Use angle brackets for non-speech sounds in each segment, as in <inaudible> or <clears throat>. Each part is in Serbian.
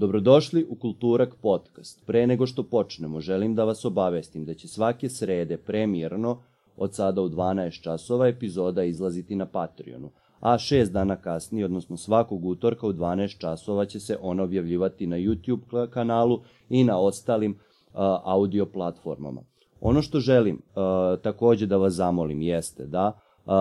Dobrodošli u Kulturak podcast. Pre nego što počnemo, želim da vas obavestim da će svake srede premijerno od sada u 12 časova epizoda izlaziti na Patreonu, a šest dana kasnije, odnosno svakog utorka u 12 časova će se ona objavljivati na YouTube kanalu i na ostalim uh, audio platformama. Ono što želim uh, takođe da vas zamolim jeste da uh,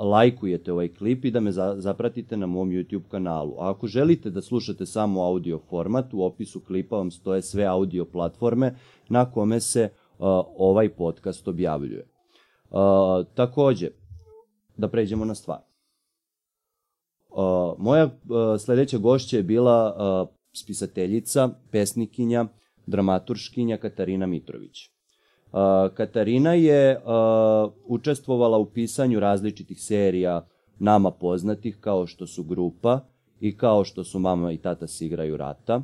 lajkujete ovaj klip i da me za, zapratite na mom YouTube kanalu. A ako želite da slušate samo audio format, u opisu klipa vam stoje sve audio platforme na kome se uh, ovaj podcast objavljuje. Uh, takođe, da pređemo na stvar. Uh, moja uh, sledeća gošća je bila uh, spisateljica, pesnikinja, dramaturškinja Katarina Mitrović. Katarina je učestvovala u pisanju različitih serija nama poznatih kao što su Grupa i kao što su Mama i Tata se igraju rata.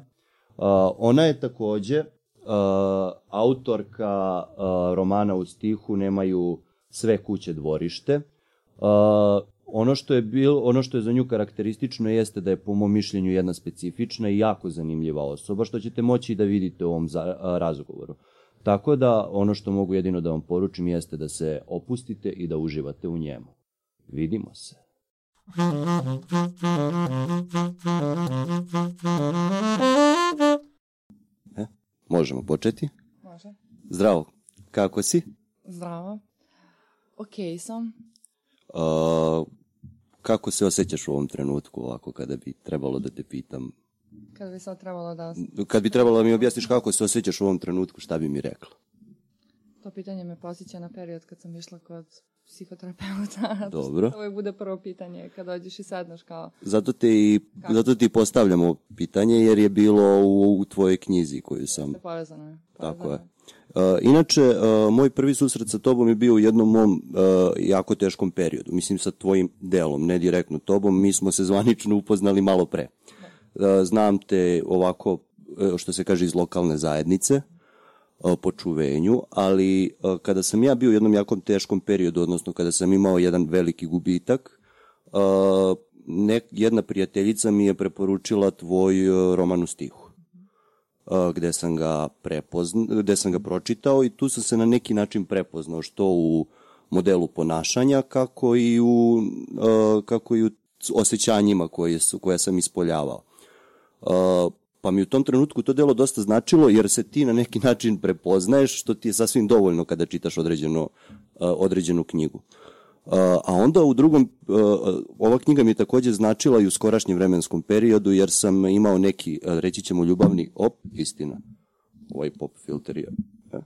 Ona je takođe autorka romana u stihu Nemaju sve kuće dvorište. Ono što je bil, ono što je za nju karakteristično jeste da je po mom mišljenju jedna specifična i jako zanimljiva osoba, što ćete moći da vidite u ovom razgovoru. Tako da ono što mogu jedino da vam poručim jeste da se opustite i da uživate u njemu. Vidimo se. E, možemo početi? Može. Zdravo, kako si? Zdravo. Okej okay sam. Uh, kako se osjećaš u ovom trenutku ovako kada bi trebalo da te pitam? Kada bi sad trebalo da... Kad bi trebalo da mi objasniš kako se osjećaš u ovom trenutku, šta bi mi rekla? To pitanje me posjeća na period kad sam išla kod psihoterapeuta. <laughs> Dobro. To bude prvo pitanje kad dođeš i sedneš kao... Zato te i, kako? zato ti postavljamo pitanje jer je bilo u, u tvojoj knjizi koju sam... Povezano je. Povezano Tako je. Uh, inače, uh, moj prvi susret sa tobom je bio u jednom mom uh, jako teškom periodu. Mislim sa tvojim delom, ne direktno tobom. Mi smo se zvanično upoznali malo pre. Da. Znam te ovako, što se kaže, iz lokalne zajednice po čuvenju, ali kada sam ja bio u jednom jakom teškom periodu, odnosno kada sam imao jedan veliki gubitak, jedna prijateljica mi je preporučila tvoj roman u stihu gde sam ga prepozna, gde sam ga pročitao i tu sam se na neki način prepoznao što u modelu ponašanja kako i u kako i u osjećanjima koje su koje sam ispoljavao. Pa mi u tom trenutku to delo dosta značilo jer se ti na neki način prepoznaješ što ti je sasvim dovoljno kada čitaš određeno određenu knjigu. A onda u drugom, ova knjiga mi je takođe značila i u skorašnjem vremenskom periodu, jer sam imao neki, reći ćemo, ljubavni, op, istina, ovaj pop filter je.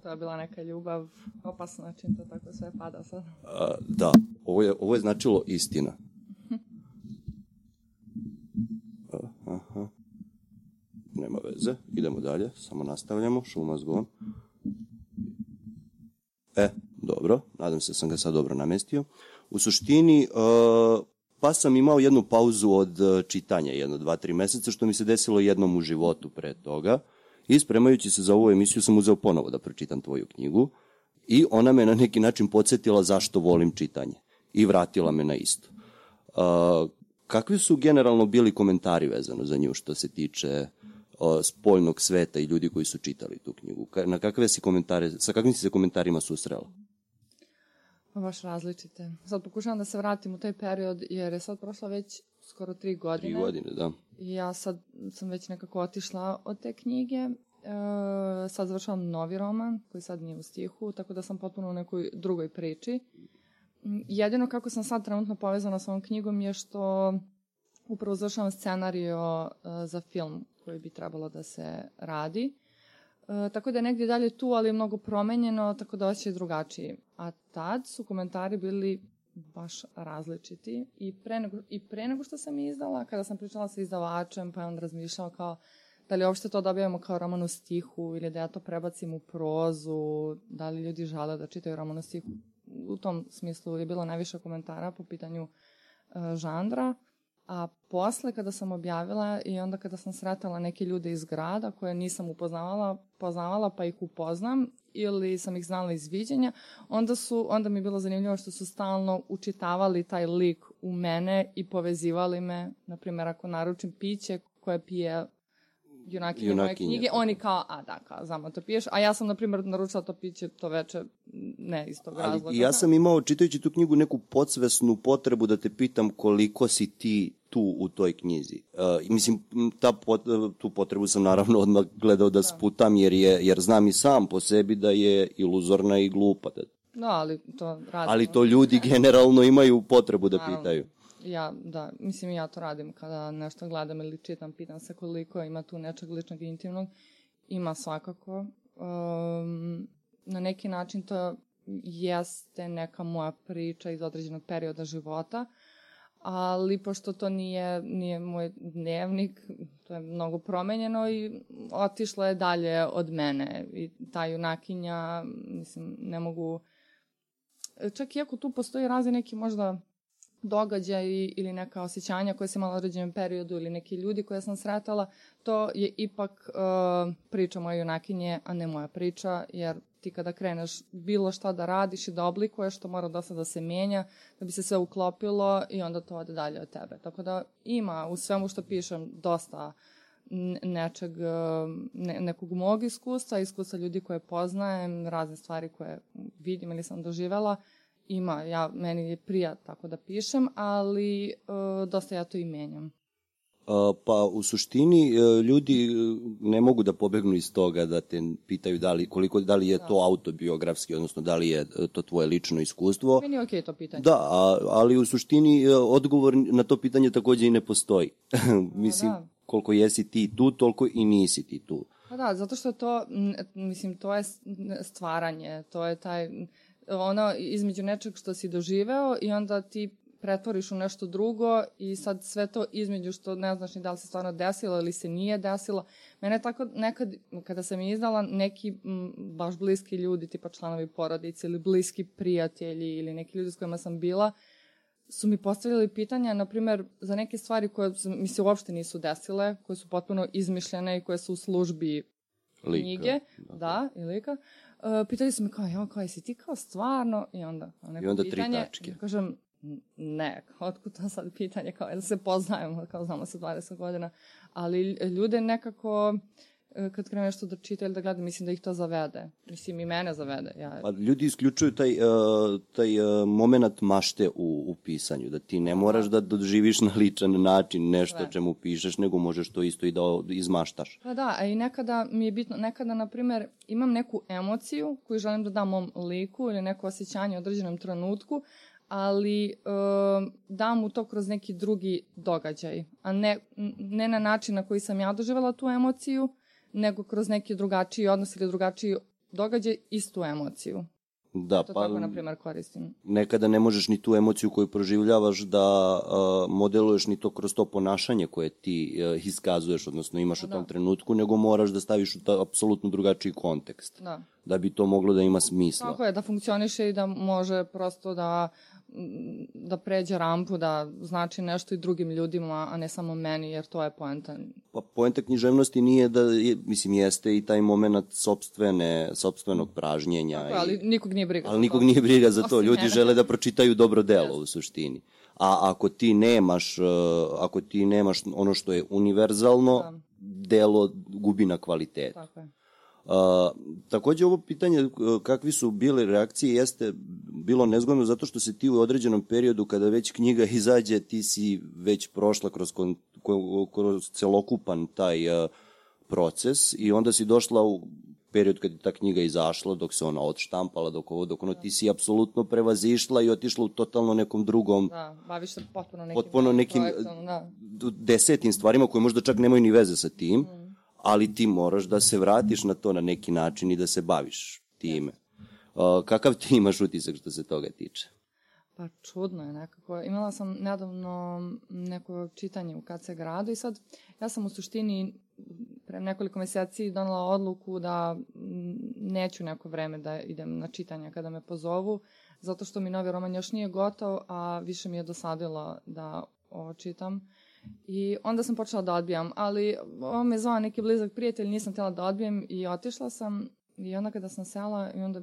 To je bila neka ljubav, opasna čim to tako sve pada sad. A, da, ovo je, ovo je značilo istina. <laughs> Aha. Nema veze, idemo dalje, samo nastavljamo, šuma zgon. E, dobro, nadam se da sam ga sad dobro namestio. U suštini, uh, pa sam imao jednu pauzu od uh, čitanja, jedno, dva, tri meseca, što mi se desilo jednom u životu pre toga. I spremajući se za ovu emisiju sam uzeo ponovo da pročitam tvoju knjigu i ona me na neki način podsjetila zašto volim čitanje i vratila me na isto. Uh, kakvi su generalno bili komentari vezano za nju što se tiče spoljnog sveta i ljudi koji su čitali tu knjigu? Na kakve si komentare, sa kakvim si se komentarima susrela? Pa baš različite. Sad pokušavam da se vratim u taj period, jer je sad prošla već skoro tri godine. Tri godine, da. I ja sad sam već nekako otišla od te knjige. E, sad završavam novi roman, koji sad nije u stihu, tako da sam potpuno u nekoj drugoj priči. Jedino kako sam sad trenutno povezana sa ovom knjigom je što upravo završavam scenario e, za film koji bi trebalo da se radi. E, tako da je negdje dalje tu, ali je mnogo promenjeno, tako da je drugačiji. A tad su komentari bili baš različiti i pre nego, i pre nego što sam izdala, kada sam pričala sa izdavačem, pa je on razmišljao kao da li uopšte to dobijamo kao roman u stihu ili da ja to prebacim u prozu, da li ljudi žele da čitaju roman u stihu. U tom smislu je bilo najviše komentara po pitanju uh, žandra. A posle kada sam objavila i onda kada sam sretala neke ljude iz grada koje nisam upoznavala, poznavala pa ih upoznam ili sam ih znala iz viđenja, onda, su, onda mi je bilo zanimljivo što su stalno učitavali taj lik u mene i povezivali me, na primjer ako naručim piće koje pije junakinje moje knjige, oni kao, a da, kao, znamo to piješ, a ja sam, na primjer, naručila to piće to veče, ne iz tog Ali razloga. ja sam imao, čitajući tu knjigu, neku podsvesnu potrebu da te pitam koliko si ti tu u toj knjizi. Uh, mislim, ta pot, tu potrebu sam naravno odmah gledao da, sputam, jer, je, jer znam i sam po sebi da je iluzorna i glupa. Da, Da, ali to radimo. ali to ljudi generalno imaju potrebu da Naravno. pitaju. Ja, da, mislim ja to radim kada nešto gledam ili čitam, pitam se koliko ima tu nečeg ličnog i intimnog. Ima svakako. Um, na neki način to jeste neka moja priča iz određenog perioda života, ali pošto to nije, nije moj dnevnik, to je mnogo promenjeno i otišlo je dalje od mene. I ta junakinja, mislim, ne mogu... Čak iako tu postoji razni neki možda događaj ili neka osjećanja koje sam imala u određenom periodu ili neki ljudi koje sam sretala, to je ipak uh, priča moje junakinje, a ne moja priča, jer ti kada kreneš bilo šta da radiš i da oblikuješ, to mora dosta da se menja, da bi se sve uklopilo i onda to ode dalje od tebe. Tako da ima u svemu što pišem dosta nečeg, uh, ne, nekog mog iskustva, iskustva ljudi koje poznajem, razne stvari koje vidim ili sam doživela, ima, ja, meni je prija tako da pišem, ali uh, dosta ja to i menjam. Pa u suštini uh, ljudi uh, ne mogu da pobegnu iz toga da te pitaju da li, koliko, da li je to autobiografski, odnosno da li je uh, to tvoje lično iskustvo. Meni je okej to pitanje. Da, a, ali u suštini odgovor na to pitanje takođe i ne postoji. <laughs> Mislim, da. koliko jesi ti tu, toliko i nisi ti tu. Pa da, zato što to, mislim, to je stvaranje, to je taj, ono, između nečeg što si doživeo i onda ti pretvoriš u nešto drugo i sad sve to između što ne znaš ni da li se stvarno desilo ili se nije desilo. Mene tako nekad, kada sam izdala, neki m, baš bliski ljudi, tipa članovi porodice ili bliski prijatelji ili neki ljudi s kojima sam bila, su mi postavljali pitanja, na primjer, za neke stvari koje mi se uopšte nisu desile, koje su potpuno izmišljene i koje su u službi Lika. knjige, da, i lika. Uh, pitali su me kao, ja, kao, jesi ti kao stvarno? I onda, kao neko I onda tri pitanje, tačke. Ja kažem, "N- ne, otkud to sad pitanje, kao, da se poznajemo, kao znamo se 20 godina, ali ljude nekako, e, kad krenu nešto da čita ili da gleda, mislim da ih to zavede. Mislim, i mene zavede. Ja, Pa ljudi isključuju taj, uh, taj uh, moment mašte u, u pisanju, da ti ne moraš da doživiš na ličan način nešto Sve. čemu pišeš, nego možeš to isto i da o- izmaštaš. Pa da, a i nekada mi je bitno, nekada, na primjer, imam neku emociju koju želim da dam mom liku ili neko osjećanje u određenom trenutku, ali um, dam mu to kroz neki drugi događaj, a ne, ne na način na koji sam ja doživjela tu emociju, nego kroz neki drugačiji odnos ili drugačiji događaj istu emociju. Da, To pa tako, na primjer, koristim. nekada ne možeš ni tu emociju koju proživljavaš da uh, modeluješ ni to kroz to ponašanje koje ti uh, iskazuješ, odnosno imaš u tom Da. trenutku, nego moraš da staviš u ta, apsolutno drugačiji kontekst, Da. da bi to moglo da ima smisla. Tako je, da funkcioniše i da može prosto da, da pređe rampu, da znači nešto i drugim ljudima, a ne samo meni, jer to je poenta. Pa poenta književnosti nije da, je, mislim, jeste i taj moment sopstvene, sopstvenog pražnjenja. Tako je, ali i, nikog nije briga. ali nikog to. nije briga za to. Osim Ljudi mene. žele da pročitaju dobro delo u suštini. A ako ti nemaš, uh, ako ti nemaš ono što je univerzalno, Da. delo gubi na kvalitetu. Tako je. Uh, takođe ovo pitanje uh, kakvi su bile reakcije jeste bilo nezgodno zato što se ti u određenom periodu kada već knjiga <laughs> izađe ti si već prošla kroz, kon, ko- kroz celokupan taj uh, proces i onda si došla u period kad je ta knjiga izašla, dok se ona odštampala, dok ovo, dok ono, ti si apsolutno prevazišla i otišla u totalno nekom drugom, Da, baviš se potpuno nekim, potpuno nekim projektom, da. desetim stvarima koje možda čak nemaju ni veze sa tim, ali ti moraš da se vratiš na to na neki način i da se baviš time. Kakav ti imaš utisak što se toga tiče? Pa čudno je nekako. Imala sam nedavno neko čitanje u KC gradu i sad ja sam u suštini pre nekoliko meseci donela odluku da neću neko vreme da idem na čitanja kada me pozovu, zato što mi novi roman još nije gotov, a više mi je dosadilo da ovo čitam. I onda sam počela da odbijam, ali ovo me zvao neki blizak prijatelj, nisam htjela da odbijem i otišla sam I onda kada sam sela i onda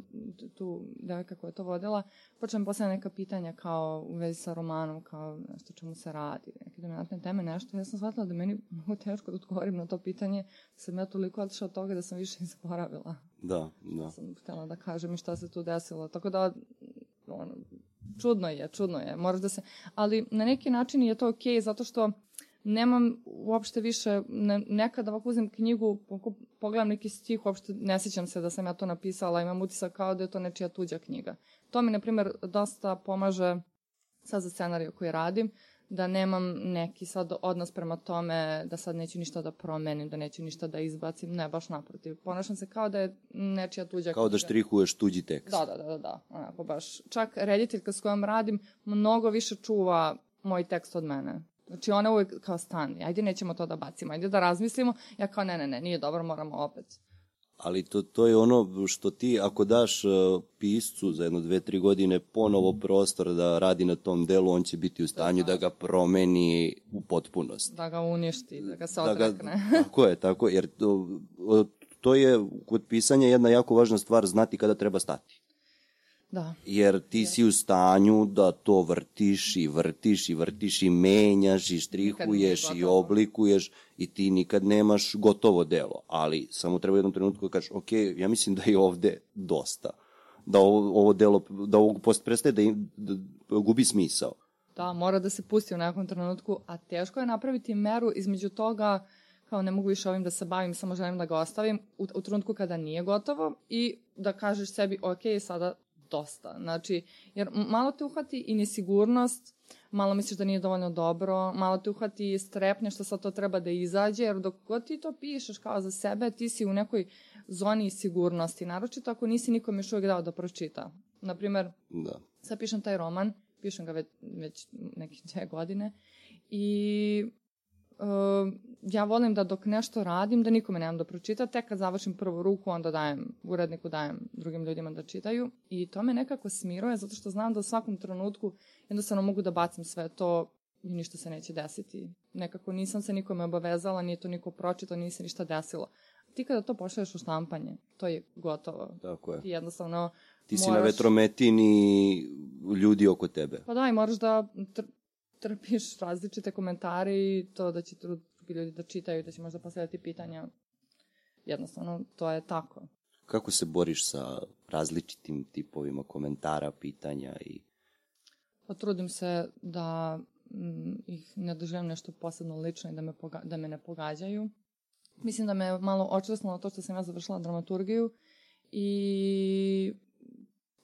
tu devojka koja je to vodila, počela mi neka pitanja kao u vezi sa romanom, kao nešto čemu se radi, neke dominantne teme, nešto. Ja sam shvatila da meni mnogo teško da odgovorim na to pitanje, sam ja toliko otišla od toga da sam više zaboravila. Da, da. Sam htjela da kažem i šta se tu desilo. Tako da, ono, čudno je, čudno je. Moraš da se... Ali na neki način je to okej, okay, zato što nemam uopšte više, ne, nekad ovako uzem knjigu, pogledam neki stih, uopšte ne sjećam se da sam ja to napisala, imam utisak kao da je to nečija tuđa knjiga. To mi, na primjer, dosta pomaže sad za scenariju koji radim, da nemam neki sad odnos prema tome da sad neću ništa da promenim, da neću ništa da izbacim, ne, baš naprotiv. Ponašam se kao da je nečija tuđa Kao da štrihuješ tuđi tekst. Da, da, da, da, da, onako baš. Čak rediteljka s kojom radim mnogo više čuva moj tekst od mene. Znači ona uvijek kao stani, ajde nećemo to da bacimo, ajde da razmislimo. Ja kao ne, ne, ne, nije dobro, moramo opet. Ali to, to je ono što ti, ako daš uh, piscu za jedno, dve, tri godine ponovo prostor da radi na tom delu, on će biti u stanju da, da ga promeni u potpunost. Da ga uništi, da ga se odrekne. Da ga, <laughs> <laughs> tako je, tako, jer to, to je kod pisanja jedna jako važna stvar, znati kada treba stati. Da. Jer ti si u stanju da to vrtiš i vrtiš i vrtiš i menjaš i štrihuješ i oblikuješ i ti nikad nemaš gotovo delo. Ali samo treba jednom trenutku da kažeš, ok, ja mislim da je ovde dosta. Da ovo, ovo delo, da ovo post prestaje da, im, da gubi smisao. Da, mora da se pusti u nekom trenutku, a teško je napraviti meru između toga kao ne mogu više ovim da se bavim, samo želim da ga ostavim u, u trenutku kada nije gotovo i da kažeš sebi, ok, sada dosta. Znači, jer malo te uhvati i nesigurnost, malo misliš da nije dovoljno dobro, malo te uhvati strepnje što sad to treba da izađe, jer dok god ti to pišeš kao za sebe, ti si u nekoj zoni sigurnosti, naročito ako nisi nikom još uvijek dao da pročita. Naprimer, da. sad pišem taj roman, pišem ga već, već neke dve godine i uh, ja volim da dok nešto radim, da nikome nemam da pročita, tek kad završim prvu ruku, onda dajem, uredniku dajem drugim ljudima da čitaju i to me nekako smiruje, zato što znam da u svakom trenutku jednostavno mogu da bacim sve to i ništa se neće desiti. Nekako nisam se nikome obavezala, nije to niko pročitao, nije se ništa desilo. Ti kada to pošalješ u štampanje, to je gotovo. Tako je. Ti jednostavno Ti si moraš... na vetrometini ljudi oko tebe. Pa da, i moraš da trpiš različite komentare i to da će drugi ljudi da čitaju, da će možda postavljati pitanja. Jednostavno, to je tako. Kako se boriš sa različitim tipovima komentara, pitanja i... Pa trudim se da m, mm, ih ne doživim nešto posebno lično i da me, poga da me ne pogađaju. Mislim da me malo očvrsnulo to što sam ja završila dramaturgiju i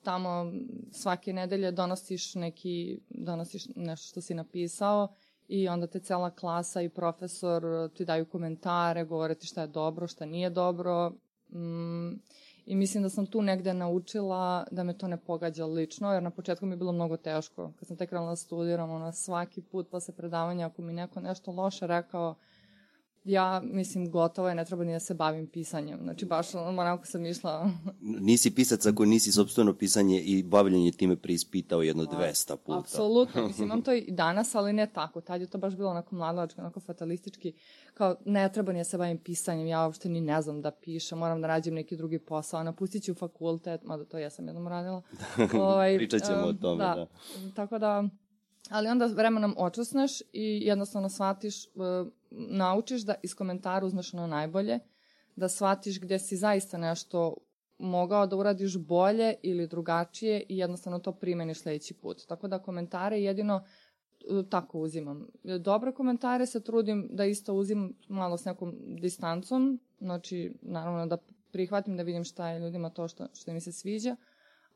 tamo svake nedelje donosiš neki, donosiš nešto što si napisao i onda te cela klasa i profesor ti daju komentare, govore ti šta je dobro, šta nije dobro. Mm, I mislim da sam tu negde naučila da me to ne pogađa lično, jer na početku mi je bilo mnogo teško. Kad sam tek krenula da studiram, ono, svaki put posle predavanja, ako mi neko nešto loše rekao, ja, mislim, gotovo je, ne treba ni da se bavim pisanjem. Znači, baš onako sam išla... <laughs> nisi pisac ako nisi sobstveno pisanje i bavljanje time preispitao jedno 200 puta. Apsolutno, <laughs> mislim, imam to i danas, ali ne tako. Tad je to baš bilo onako mladalačko, onako fatalistički, kao ne treba ni da se bavim pisanjem, ja uopšte ni ne znam da pišem, moram da rađem neki drugi posao, napustit ću fakultet, mada to ja sam jednom radila. <laughs> ovaj, Pričat ćemo um, o tome, da. da. Tako da, ali onda vremenom očasneš i jednostavno shvatiš, uh, naučiš da iz komentara uzmeš ono najbolje, da shvatiš gde si zaista nešto mogao da uradiš bolje ili drugačije i jednostavno to primeniš sledeći put. Tako da komentare jedino uh, tako uzimam. Dobre komentare se trudim da isto uzimam malo s nekom distancom, znači naravno da prihvatim da vidim šta je ljudima to što, što mi se sviđa,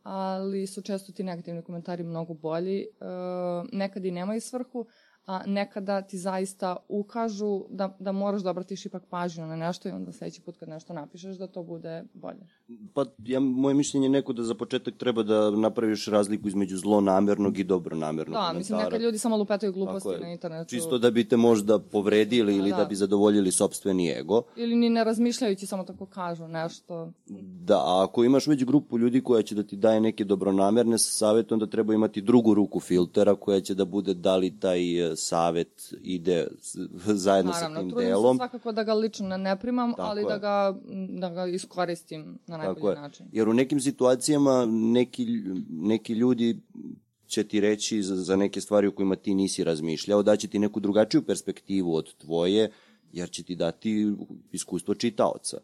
ali su često ti negativni komentari mnogo bolji. E, nekad i nemaju svrhu, a nekada ti zaista ukažu da, da moraš da obratiš ipak pažnju na nešto i onda sledeći put kad nešto napišeš da to bude bolje. Pa ja, moje mišljenje je neko da za početak treba da napraviš razliku između zlonamernog i dobronamernog da, komentara. mislim nekad ljudi samo lupetaju gluposti na internetu. Čisto da bi te možda povredili da, ili da. da bi zadovoljili sobstveni ego. Ili ni ne razmišljajući samo tako kažu nešto. Da, a ako imaš već grupu ljudi koja će da ti daje neke dobronamerne savete, onda treba imati drugu ruku filtera koja će da bude da li taj savet ide <laughs> zajedno Naravno, sa tim trudim delom. se svakako da ga lično ne primam, Tako ali je. da ga, da ga iskoristim na Tako najbolji je. način. Jer u nekim situacijama neki, neki ljudi će ti reći za, za neke stvari o kojima ti nisi razmišljao, da će ti neku drugačiju perspektivu od tvoje, jer će ti dati iskustvo čitaoca.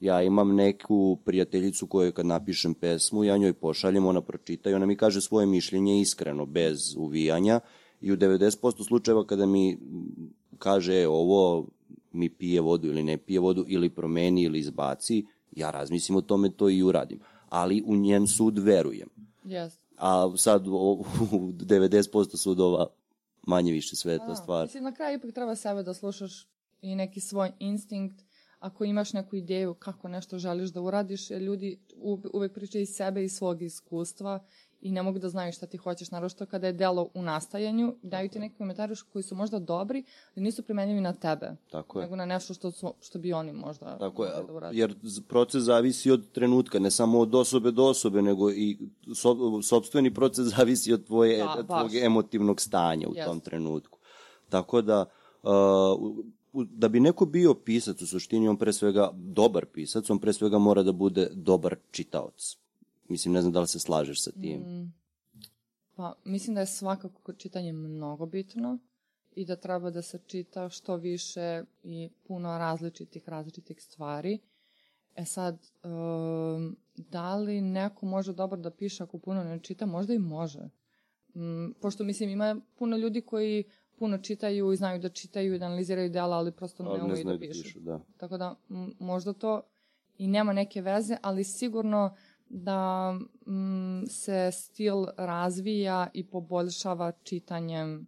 Ja imam neku prijateljicu koju kad napišem pesmu, ja njoj pošaljem, ona pročita i ona mi kaže svoje mišljenje iskreno, bez uvijanja i u 90% slučajeva kada mi kaže "E, ovo mi pije vodu ili ne pije vodu ili promeni ili izbaci, ja razmislim o tome to i uradim. Ali u njen sud verujem. Yes. A sad u 90% sudova manje više sve je to Da, stvar. Mislim, na kraju ipak treba sebe da slušaš i neki svoj instinkt. Ako imaš neku ideju kako nešto želiš da uradiš, ljudi uvek pričaju iz sebe i svog iskustva i ne mogu da znaju šta ti hoćeš, naročito kada je delo u nastajanju, daju ti neki komentari koji su možda dobri, ali nisu primenjivi na tebe, Tako je. nego na nešto što, su, što bi oni možda Tako je, da jer proces zavisi od trenutka, ne samo od osobe do osobe, nego i so, sobstveni proces <laughs> zavisi od tvoje, Da, tvog emotivnog stanja u Jeste. tom trenutku. Tako da, uh, da bi neko bio pisac u suštini, on pre svega, dobar pisac, on pre svega mora da bude dobar čitaoc. Mislim, ne znam da li se slažeš sa tim. Mm. Pa, mislim da je svakako čitanje mnogo bitno i da treba da se čita što više i puno različitih, različitih stvari. E sad, um, da li neko može dobro da piše ako puno ne čita? Možda i može. Mm, pošto, mislim, ima puno ljudi koji puno čitaju i znaju da čitaju i da analiziraju dela, ali prosto ne umeju da da pišu. pišu, da. Tako da m, možda to i nema neke veze, ali sigurno da mm, se stil razvija i poboljšava čitanjem.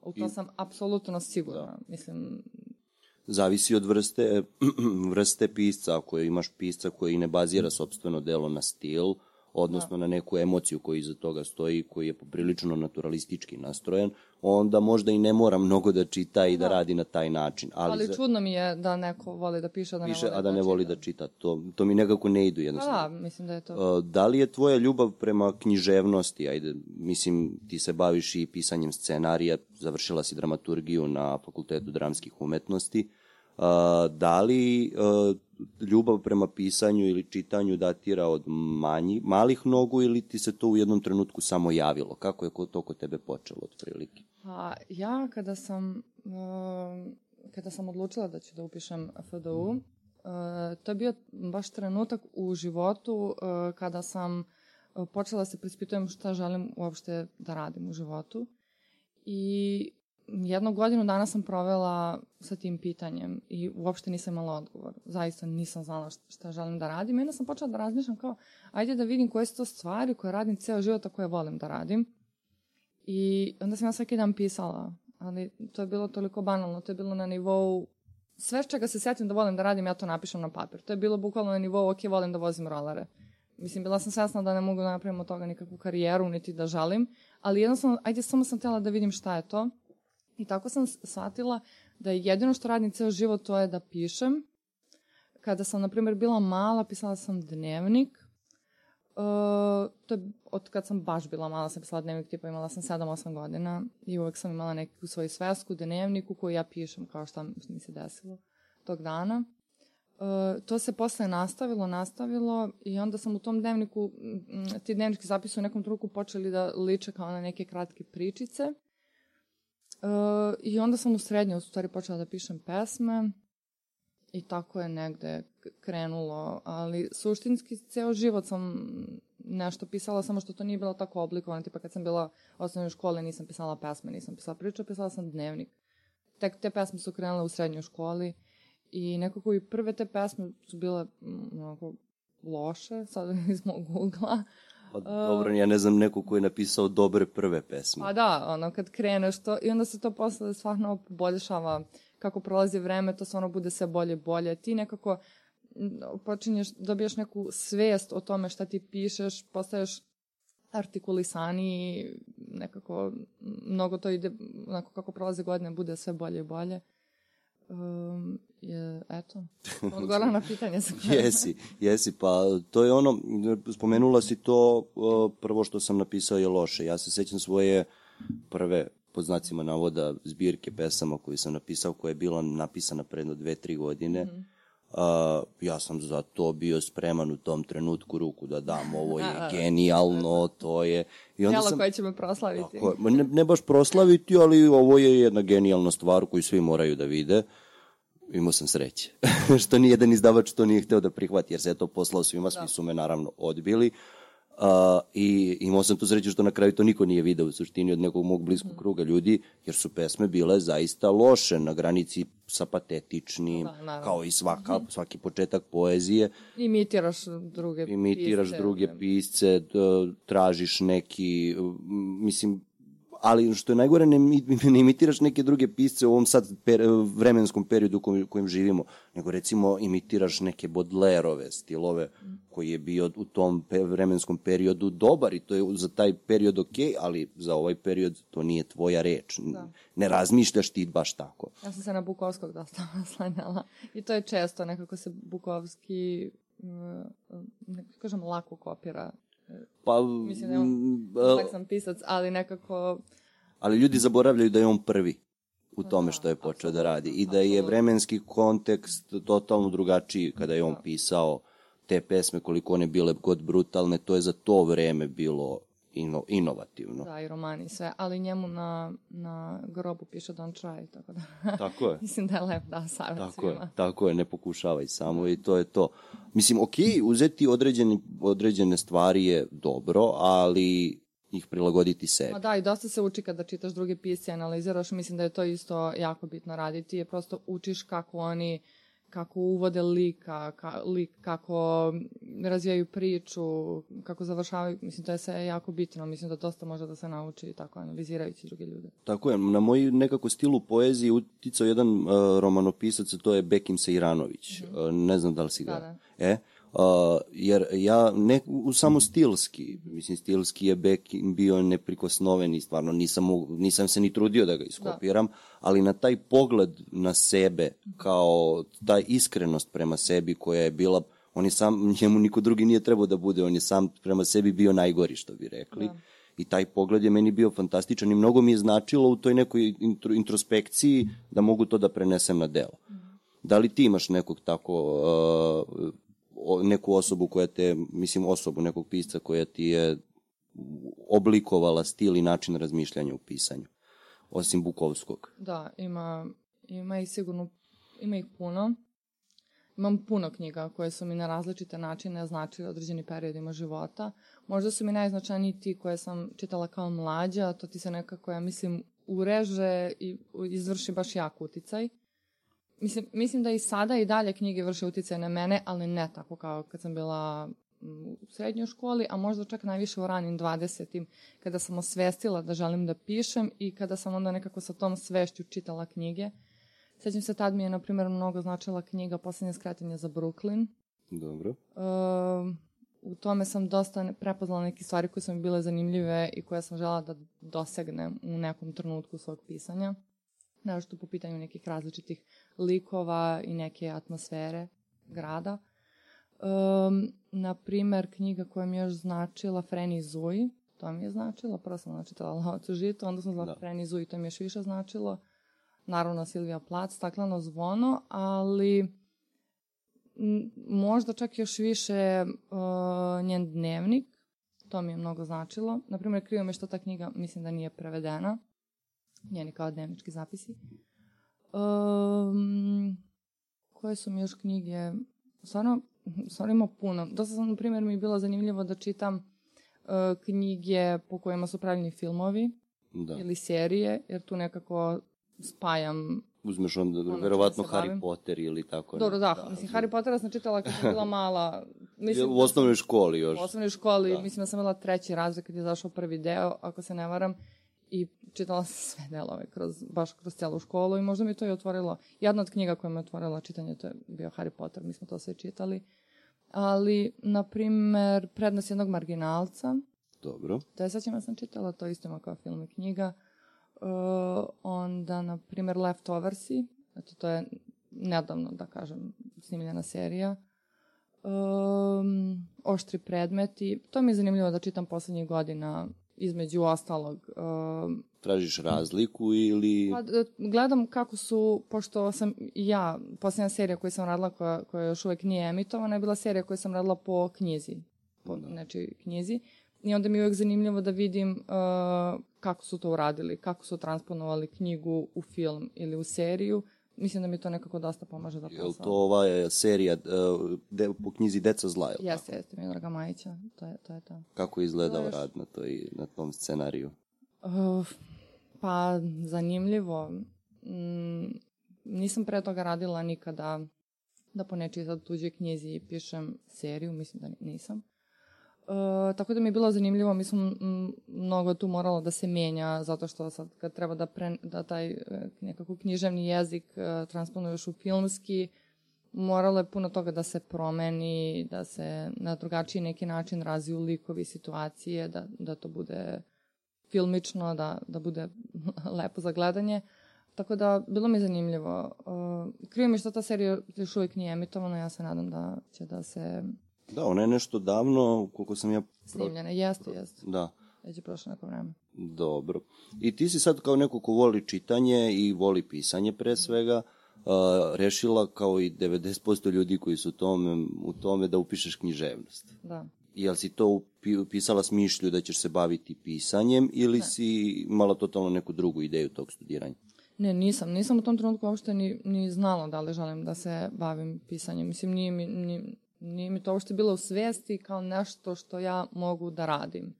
U to I- sam apsolutno sigurna. Mislim, Zavisi od vrste, <clears throat> vrste pisca. Ako imaš pisca koji ne bazira sobstveno delo na stil, odnosno na neku emociju koja iza toga stoji, koji je poprilično naturalistički nastrojen, onda možda i ne mora mnogo da čita i da, radi na taj način. Ali, ali za- čudno mi je da neko voli da piše, a da ne piše, voli a da ne voli čita. da čita. To, to mi nekako ne idu Pa jednostavno. da, mislim da je to. Da li je tvoja ljubav prema književnosti, ajde, mislim, ti se baviš i pisanjem scenarija, završila si dramaturgiju na Fakultetu dramskih umetnosti, da li ljubav prema pisanju ili čitanju datira od manji, malih nogu ili ti se to u jednom trenutku samo javilo? Kako je to kod tebe počelo otprilike? Pa ja kada sam kada sam odlučila da ću da upišem FDU, uh, to je bio baš trenutak u životu kada sam počela da se prispitujem šta želim uopšte da radim u životu. I jednu godinu dana sam provela sa tim pitanjem i uopšte nisam imala odgovor. Zaista nisam znala šta, želim da radim. I onda sam počela da razmišljam kao, ajde da vidim koje su to stvari koje radim ceo život, a koje volim da radim. I onda sam ja svaki dan pisala, ali to je bilo toliko banalno, to je bilo na nivou sve čega se setim da volim da radim, ja to napišem na papir. To je bilo bukvalno na nivou, ok, volim da vozim rolere. Mislim, bila sam svesna da ne mogu da napravim od toga nikakvu karijeru, niti da žalim, ali jednostavno, ajde, samo sam htjela da vidim šta je to. I tako sam shvatila da je jedino što radim ceo život to je da pišem. Kada sam, na primjer, bila mala, pisala sam dnevnik. Uh, to je od kad sam baš bila mala, sam pisala dnevnik, tipa imala sam 7-8 godina i uvek sam imala neku svoju svesku, dnevnik u koju ja pišem kao šta mi se desilo tog dana. Uh, to se posle nastavilo, nastavilo i onda sam u tom dnevniku, ti dnevnički zapisi u nekom truku počeli da liče kao na neke kratke pričice. Uh, I onda sam u srednjoj u stvari počela da pišem pesme i tako je negde krenulo, ali suštinski ceo život sam nešto pisala, samo što to nije bilo tako oblikovano, tipa kad sam bila u osnovnoj školi nisam pisala pesme, nisam pisala priče, pisala sam dnevnik. Tek te pesme su krenule u srednjoj školi i nekako i prve te pesme su bile onako loše, sad <laughs> iz mog ugla. Pa, dobro, ja ne znam neko ko je napisao dobre prve pesme. Pa da, ono, kad kreneš to, i onda se to posle stvarno poboljšava kako prolazi vreme, to stvarno bude sve bolje i bolje. Ti nekako počinješ, dobijaš neku svest o tome šta ti pišeš, postaješ artikulisaniji, nekako m, mnogo to ide, onako kako prolaze godine, bude sve bolje i bolje. Um, je, eto, <laughs> odgovorila na pitanje. Jesi, <laughs> jesi, pa to je ono, spomenula si to, uh, prvo što sam napisao je loše. Ja se sećam svoje prve, po znacima navoda zbirke pesama koju sam napisao, koja je bila napisana predno dve, tri godine. Mm -hmm. Uh, ja sam za to bio spreman u tom trenutku ruku da dam, ovo je <laughs> genijalno, to je... I onda Jelo sam, koje ćemo proslaviti. Tako, ne, ne baš proslaviti, ali ovo je jedna genijalna stvar koju svi moraju da vide. Imao sam sreće. <laughs> što ni jedan izdavač to nije hteo da prihvati, jer se je to poslao svima, svi da. su me naravno odbili. Uh, I imao sam tu sreću što na kraju to niko nije video u suštini od nekog mog bliskog mm. kruga ljudi, jer su pesme bile zaista loše, na granici sa patetičnim, da, kao i svaka, mm. svaki početak poezije. Imitiraš druge Imitiraš pisce. druge pisce, tražiš neki, mislim, ali što je najgore, ne, <laughs> ne imitiraš neke druge pisce u ovom sad per, vremenskom periodu u kojem, kojem živimo, nego recimo imitiraš neke Bodlerove stilove koji je bio u tom vremenskom periodu dobar i to je za taj period ok, ali za ovaj period to nije tvoja reč. Da. Ne razmišljaš ti baš tako. Ja sam se na Bukovskog dosta <laughs> naslanjala i to je često nekako se Bukovski ne kažem lako kopira Pa, Mislim da je on kompleksan pisac, ali nekako... Ali ljudi zaboravljaju da je on prvi u tome da, što je počeo da radi i da je vremenski kontekst totalno drugačiji kada je on da. pisao te pesme koliko one bile god brutalne, to je za to vreme bilo ino, inovativno. Da, i romani sve, ali njemu na, na grobu piše don't try, tako da... <laughs> Tako je. Mislim da je lep da savjet tako svima. Je, tako je, ne pokušavaj samo i to je to. Mislim, ok, uzeti određene, određene stvari je dobro, ali ih prilagoditi sebi. Ma da, i dosta se uči kada čitaš druge pisce, analiziraš, mislim da je to isto jako bitno raditi, je prosto učiš kako oni kako uvode lika, ka, lik, kako razvijaju priču, kako završavaju, mislim, to je sve jako bitno, mislim da dosta može da se nauči tako analizirajući druge ljude. Tako je, na moj nekako stilu poeziji uticao jedan uh, romanopisac, to je Bekim Sejranović, mm -hmm. uh, ne znam da li si ga... Da, da. E, Uh, jer ja ne, u samo stilski, mislim stilski je Beck bio neprikosnoven i stvarno nisam, nisam se ni trudio da ga iskopiram, da. ali na taj pogled na sebe kao ta iskrenost prema sebi koja je bila on je sam, njemu niko drugi nije trebao da bude, on je sam prema sebi bio najgori, što bi rekli. Da. I taj pogled je meni bio fantastičan i mnogo mi je značilo u toj nekoj intro, introspekciji da mogu to da prenesem na delo. Mm. Da li ti imaš nekog tako uh, neku osobu koja te, mislim osobu nekog pisca koja ti je oblikovala stil i način razmišljanja u pisanju, osim Bukovskog. Da, ima, ima ih sigurno, ima ih puno. Imam puno knjiga koje su mi na različite načine značile određeni periodima života. Možda su mi najznačajniji ti koje sam čitala kao mlađa, to ti se nekako, ja mislim, ureže i izvrši baš jak uticaj. Mislim, mislim da i sada i dalje knjige vrše utjecaj na mene, ali ne tako kao kad sam bila u srednjoj školi, a možda čak najviše u ranim 20. kada sam osvestila da želim da pišem i kada sam onda nekako sa tom svešću čitala knjige. Sećam se, tad mi je, na primjer, mnogo značila knjiga Poslednje skretanje za Brooklyn. Dobro. Uh, u tome sam dosta prepoznala neke stvari koje su mi bile zanimljive i koje sam žela da dosegnem u nekom trenutku svog pisanja našto po pitanju nekih različitih likova i neke atmosfere grada. Um, na primer, knjiga koja mi je još značila Freni Zuj, to mi je značilo, prvo sam načitala <laughs> Lovac u žitu, onda sam zvala da. Freni Zuj, to mi je još više značilo. Naravno, Silvija Plac, Stakleno zvono, ali možda čak još više uh, njen dnevnik, to mi je mnogo značilo. Naprimer, krivo me što ta knjiga mislim da nije prevedena, njeni kao dnevnički zapisi. Um, koje su mi još knjige? Stvarno, stvarno ima puno. Dosta sam, na primjer, mi je bilo zanimljivo da čitam uh, knjige po kojima su pravljeni filmovi da. ili serije, jer tu nekako spajam uzmeš onda, ono verovatno Harry bavim. Potter ili tako. Dobro, da, da mislim, Harry Pottera sam čitala kad sam bila mala. Mislim, u osnovnoj školi još. U osnovnoj školi, da. mislim da sam bila treći razred kad je zašao prvi deo, ako se ne varam i čitala sam sve delove kroz, baš kroz celu školu i možda mi to i otvorilo. Jedna od knjiga koja me otvorila čitanje to je bio Harry Potter, mi smo to sve čitali. Ali, na primer, Prednost jednog marginalca. Dobro. To je sad sam čitala, to isto ima kao film i knjiga. Uh, onda, na primer, Leftoversi. Eto, to je nedavno, da kažem, snimljena serija. Um, oštri predmeti. To mi je zanimljivo da čitam poslednjih godina između ostalog. Uh, Tražiš razliku ili... Pa, gledam kako su, pošto sam ja, posljednja serija koju sam radila, koja, koja još uvek nije emitovana, je bila serija koju sam radila po knjizi, po, da. znači knjizi. I onda mi je uvek zanimljivo da vidim uh, kako su to uradili, kako su transponovali knjigu u film ili u seriju. Mislim da mi to nekako dosta pomaže da posao. Je li to ova serija uh, de, po knjizi Deca zla? Jeste, jeste, Milorga Majića, to je to. Je to. Kako je izgledao još... rad na, toj, na tom scenariju? Uh, pa, zanimljivo. Mm, nisam pre toga radila nikada da po nečiji sad tuđe knjizi pišem seriju, mislim da nisam. Uh, tako da mi je bilo zanimljivo, mi smo mnogo tu moralo da se menja, zato što sad kad treba da, pre, da taj uh, nekako književni jezik uh, transponuješ u filmski, moralo je puno toga da se promeni, da se na drugačiji neki način razviju likovi situacije, da, da to bude filmično, da, da bude <laughs> lepo za gledanje. Tako da, bilo mi zanimljivo. Uh, krivo mi što ta serija još uvijek nije emitovana, ja se nadam da će da se Da, ona je nešto davno, koliko sam ja... Snimljena, jeste, jeste. Da. Već je prošlo neko vreme. Dobro. I ti si sad kao neko ko voli čitanje i voli pisanje pre svega, uh, rešila kao i 90% ljudi koji su tome, u tome da upišeš književnost. Da. Jel si to upisala s mišlju da ćeš se baviti pisanjem ili ne. si imala totalno neku drugu ideju tog studiranja? Ne, nisam. Nisam u tom trenutku uopšte ni, ni znala da li želim da se bavim pisanjem. Mislim, nije mi, ni, Nije mi to uopšte bilo u svijesti kao nešto što ja mogu da radim.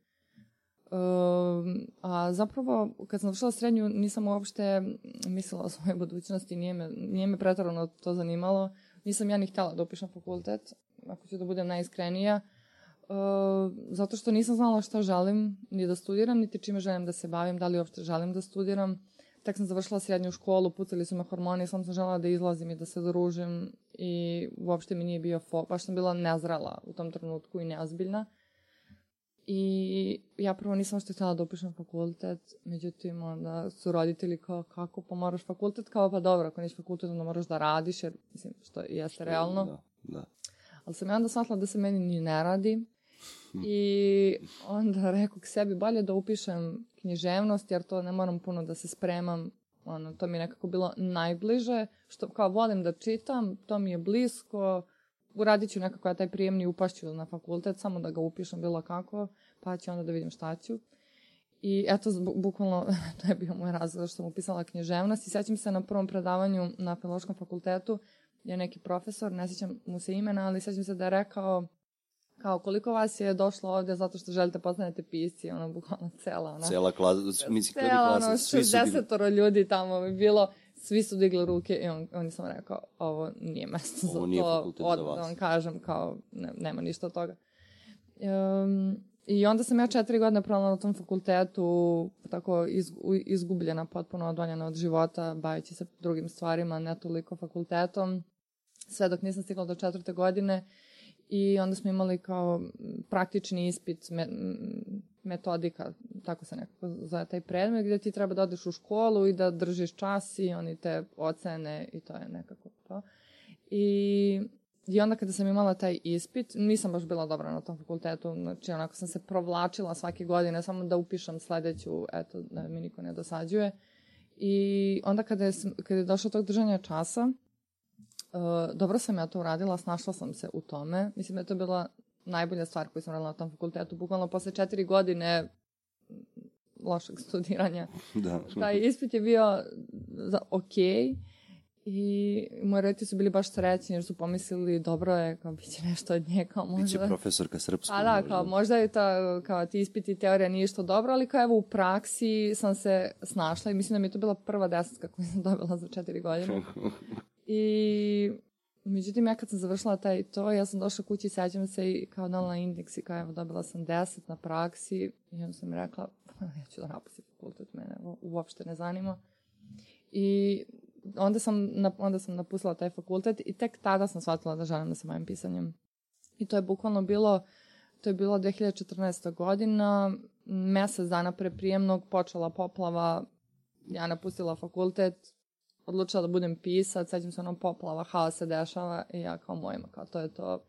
Um, a zapravo, kad sam došla srednju, nisam uopšte mislila o svojoj budućnosti, nije me, nije me pretarano to zanimalo. Nisam ja ni htjela da upišem fakultet, ako ću da budem najiskrenija, uh, zato što nisam znala šta želim ni da studiram, niti čime želim da se bavim, da li uopšte želim da studiram tek sam završila srednju školu, pucali su me hormoni, sam sam žela da izlazim i da se družim i uopšte mi nije bio fok, baš sam bila nezrela u tom trenutku i neozbiljna. I ja prvo nisam što htjela da upišem fakultet, međutim onda su roditelji kao kako pa moraš fakultet, kao pa dobro, ako nisi fakultet onda moraš da radiš, jer mislim što jeste realno. Da, da. Ali sam ja onda shvatila da se meni ni ne radi. I onda rekao k sebi bolje da upišem književnost, jer to ne moram puno da se spremam. Ono, to mi je nekako bilo najbliže, što kao volim da čitam, to mi je blisko, uradit ću nekako ja taj prijemni upašću na fakultet, samo da ga upišem bilo kako, pa ću onda da vidim šta ću. I eto, bukvalno, <laughs> to je bio moj razlog što sam upisala književnost i sećam se na prvom predavanju na Filološkom fakultetu, je neki profesor, ne sećam mu se imena, ali sećam se da je rekao Kao, koliko vas je došlo ovde zato što želite postanete pisci, ono, bukvalno cela, ona. Cela klasa, mislim, cela, klasa, ono, svi su bili... ljudi tamo bi bilo, svi su digli ruke i on, on sam rekao, ovo nije mesto ovo za nije to, od, za vas. da vam kažem, kao, ne, nema ništa od toga. Um, I onda sam ja četiri godine provela na tom fakultetu, tako iz, izgubljena, potpuno odvaljena od života, bavići se drugim stvarima, ne toliko fakultetom, sve dok nisam stigla do četvrte godine i onda smo imali kao praktični ispit me, metodika, tako se nekako za taj predmet, gde ti treba da odeš u školu i da držiš čas i oni te ocene i to je nekako to. I, I onda kada sam imala taj ispit, nisam baš bila dobra na tom fakultetu, znači onako sam se provlačila svake godine samo da upišem sledeću, eto, da mi niko ne dosađuje. I onda kada je, kada je došlo tog držanja časa, dobro sam ja to uradila, snašla sam se u tome. Mislim da je to bila najbolja stvar koju sam radila na tom fakultetu. Bukvalno posle četiri godine lošeg studiranja. <laughs> Da. Taj ispit je bio za ok i moji roditelji su bili baš srećni jer su pomislili dobro je, kao bit će nešto od nje, kao možda... Biće profesorka srpskog. Pa da, kao možda je ta, kao ti ispiti teorija nije što dobro, ali kao evo u praksi sam se snašla i mislim da mi je to bila prva desetka koju sam dobila za četiri godine. <laughs> I međutim, ja kad sam završila taj to, ja sam došla kući sećam se i kao dala indeks i kao evo dobila sam 10 na praksi i onda sam rekla, ja ću da napustim fakultet, mene uopšte ne zanima. I onda sam, onda sam napustila taj fakultet i tek tada sam shvatila da želim da se bavim pisanjem. I to je bukvalno bilo, to je bilo 2014. godina, mesec dana pre prijemnog počela poplava, ja napustila fakultet, odlučila da budem pisac, sećam se onom poplava, haos se dešava i ja kao mojima, kao to je to.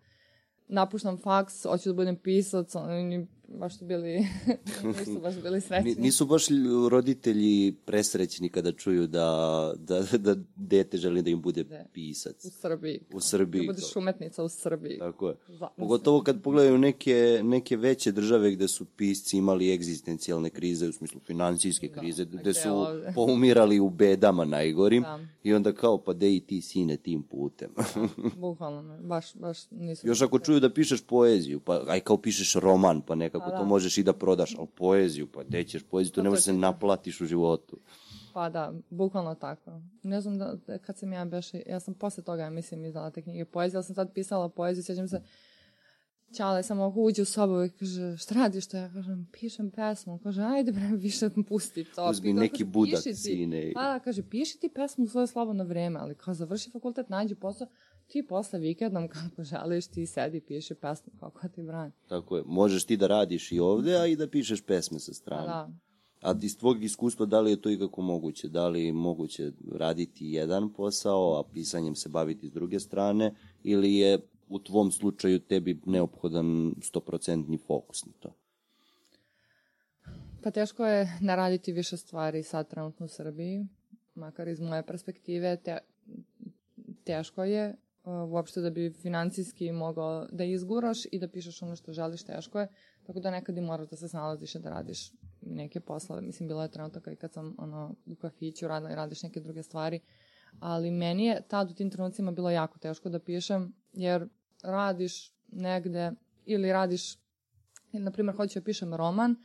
napuštam faks, hoću da budem pisac, oni baš su bili, <laughs> nisu baš bili srećni. Nisu baš roditelji presrećni kada čuju da, da, da dete želi da im bude De. pisac. U Srbiji. U Srbiji. Da budeš umetnica u Srbiji. Tako je. Za, Pogotovo kad pogledaju neke, neke veće države gde su pisci imali egzistencijalne krize, u smislu financijske da, krize, da, gde su ovde. poumirali u bedama najgorim da. i onda kao pa de i ti sine tim putem. da, bukvalno, baš, baš nisu. Još ako čuju da pišeš poeziju, pa aj kao pišeš roman, pa nekako kako da. to možeš i da prodaš, ali poeziju, pa gde ćeš poeziju, to ne možeš da se naplatiš u životu. Pa da, bukvalno tako. Ne znam da, da kad sam ja beše, ja sam posle toga, ja mislim, izdala te knjige poezije, ali sam sad pisala poeziju, sjećam se, Čale samo uđe u sobu i kaže, šta radiš to? Ja kažem, pišem pesmu. Kaže, ajde bre, <laughs> više pusti to. Uzmi neki kaže, budak, sine. Pa da, kaže, piši ti pesmu u svoje slobodno vreme, ali kao završi fakultet, nađi posao, ti posle vikendom kako želiš ti sedi piši pesmu kako ti brani. Tako je, možeš ti da radiš i ovde, a i da pišeš pesme sa strane. Da. A iz tvog iskustva, da li je to ikako moguće? Da li je moguće raditi jedan posao, a pisanjem se baviti s druge strane, ili je u tvom slučaju tebi neophodan 100% fokus na to? Pa teško je naraditi više stvari sad trenutno u Srbiji, makar iz moje perspektive, te, teško je uopšte da bi financijski mogao da izguraš i da pišeš ono što želiš, teško je. Tako da nekad i moraš da se snalaziš i da radiš neke poslove. Mislim, bilo je trenutak i kad sam ono, u kafiću radila i radiš neke druge stvari. Ali meni je tad u tim trenucima bilo jako teško da pišem, jer radiš negde ili radiš, ili na primjer hoću da pišem roman,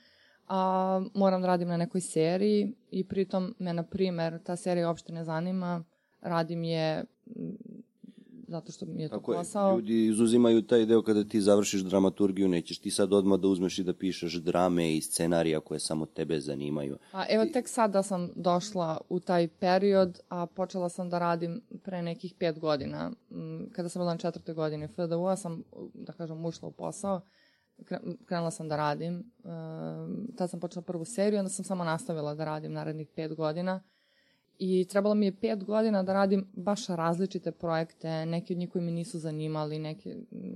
a moram da radim na nekoj seriji i pritom me, na primjer, ta serija uopšte ne zanima, radim je zato što mi je to Tako posao. Je, ljudi izuzimaju taj deo kada ti završiš dramaturgiju, nećeš ti sad odmah da uzmeš i da pišeš drame i scenarija koje samo tebe zanimaju. A evo tek sad da sam došla u taj period, a počela sam da radim pre nekih pet godina. Mm, kada sam bila na četvrtoj godini FDU-a sam, da kažem, ušla u posao krenula sam da radim. Ehm, tad sam počela prvu seriju, onda sam samo nastavila da radim narednih pet godina i trebalo mi je pet godina da radim baš različite projekte, neki od njih koji mi nisu zanimali, neki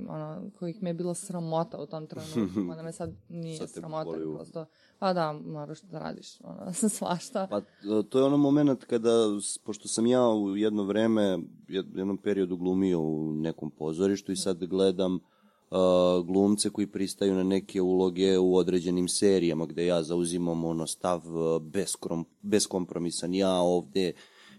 ono, kojih mi je bilo sramota u tom trenutku, <laughs> mada me sad nije sad sramota, prosto, pa da, moraš da radiš ono, <laughs> svašta. Pa to je ono moment kada, pošto sam ja u jedno vreme, jednom periodu glumio u nekom pozorištu i sad gledam uh, glumce koji pristaju na neke uloge u određenim serijama gde ja zauzimam ono stav uh, krom, beskompromisan. Ja ovde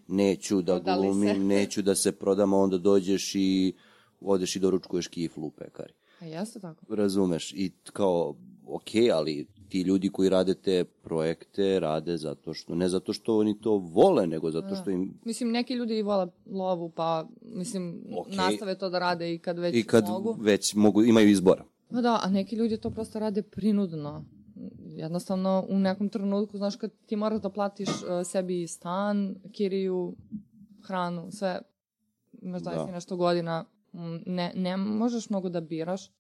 neću da Prodali glumim, se. neću da se prodam, a onda dođeš i odeš i doručkuješ kiflu u pekari. A jeste tako. Razumeš, i kao, ok, ali ti ljudi koji rade te projekte rade zato što, ne zato što oni to vole, nego zato što im... Mislim, neki ljudi i vole lovu, pa, mislim, okay. nastave to da rade i kad već I kad mogu. već mogu, imaju izbora. Pa da, a neki ljudi to prosto rade prinudno. Jednostavno, u nekom trenutku, znaš, kad ti moraš da platiš uh, sebi stan, kiriju, hranu, sve, imaš da. nešto godina, ne, ne možeš mnogo da biraš,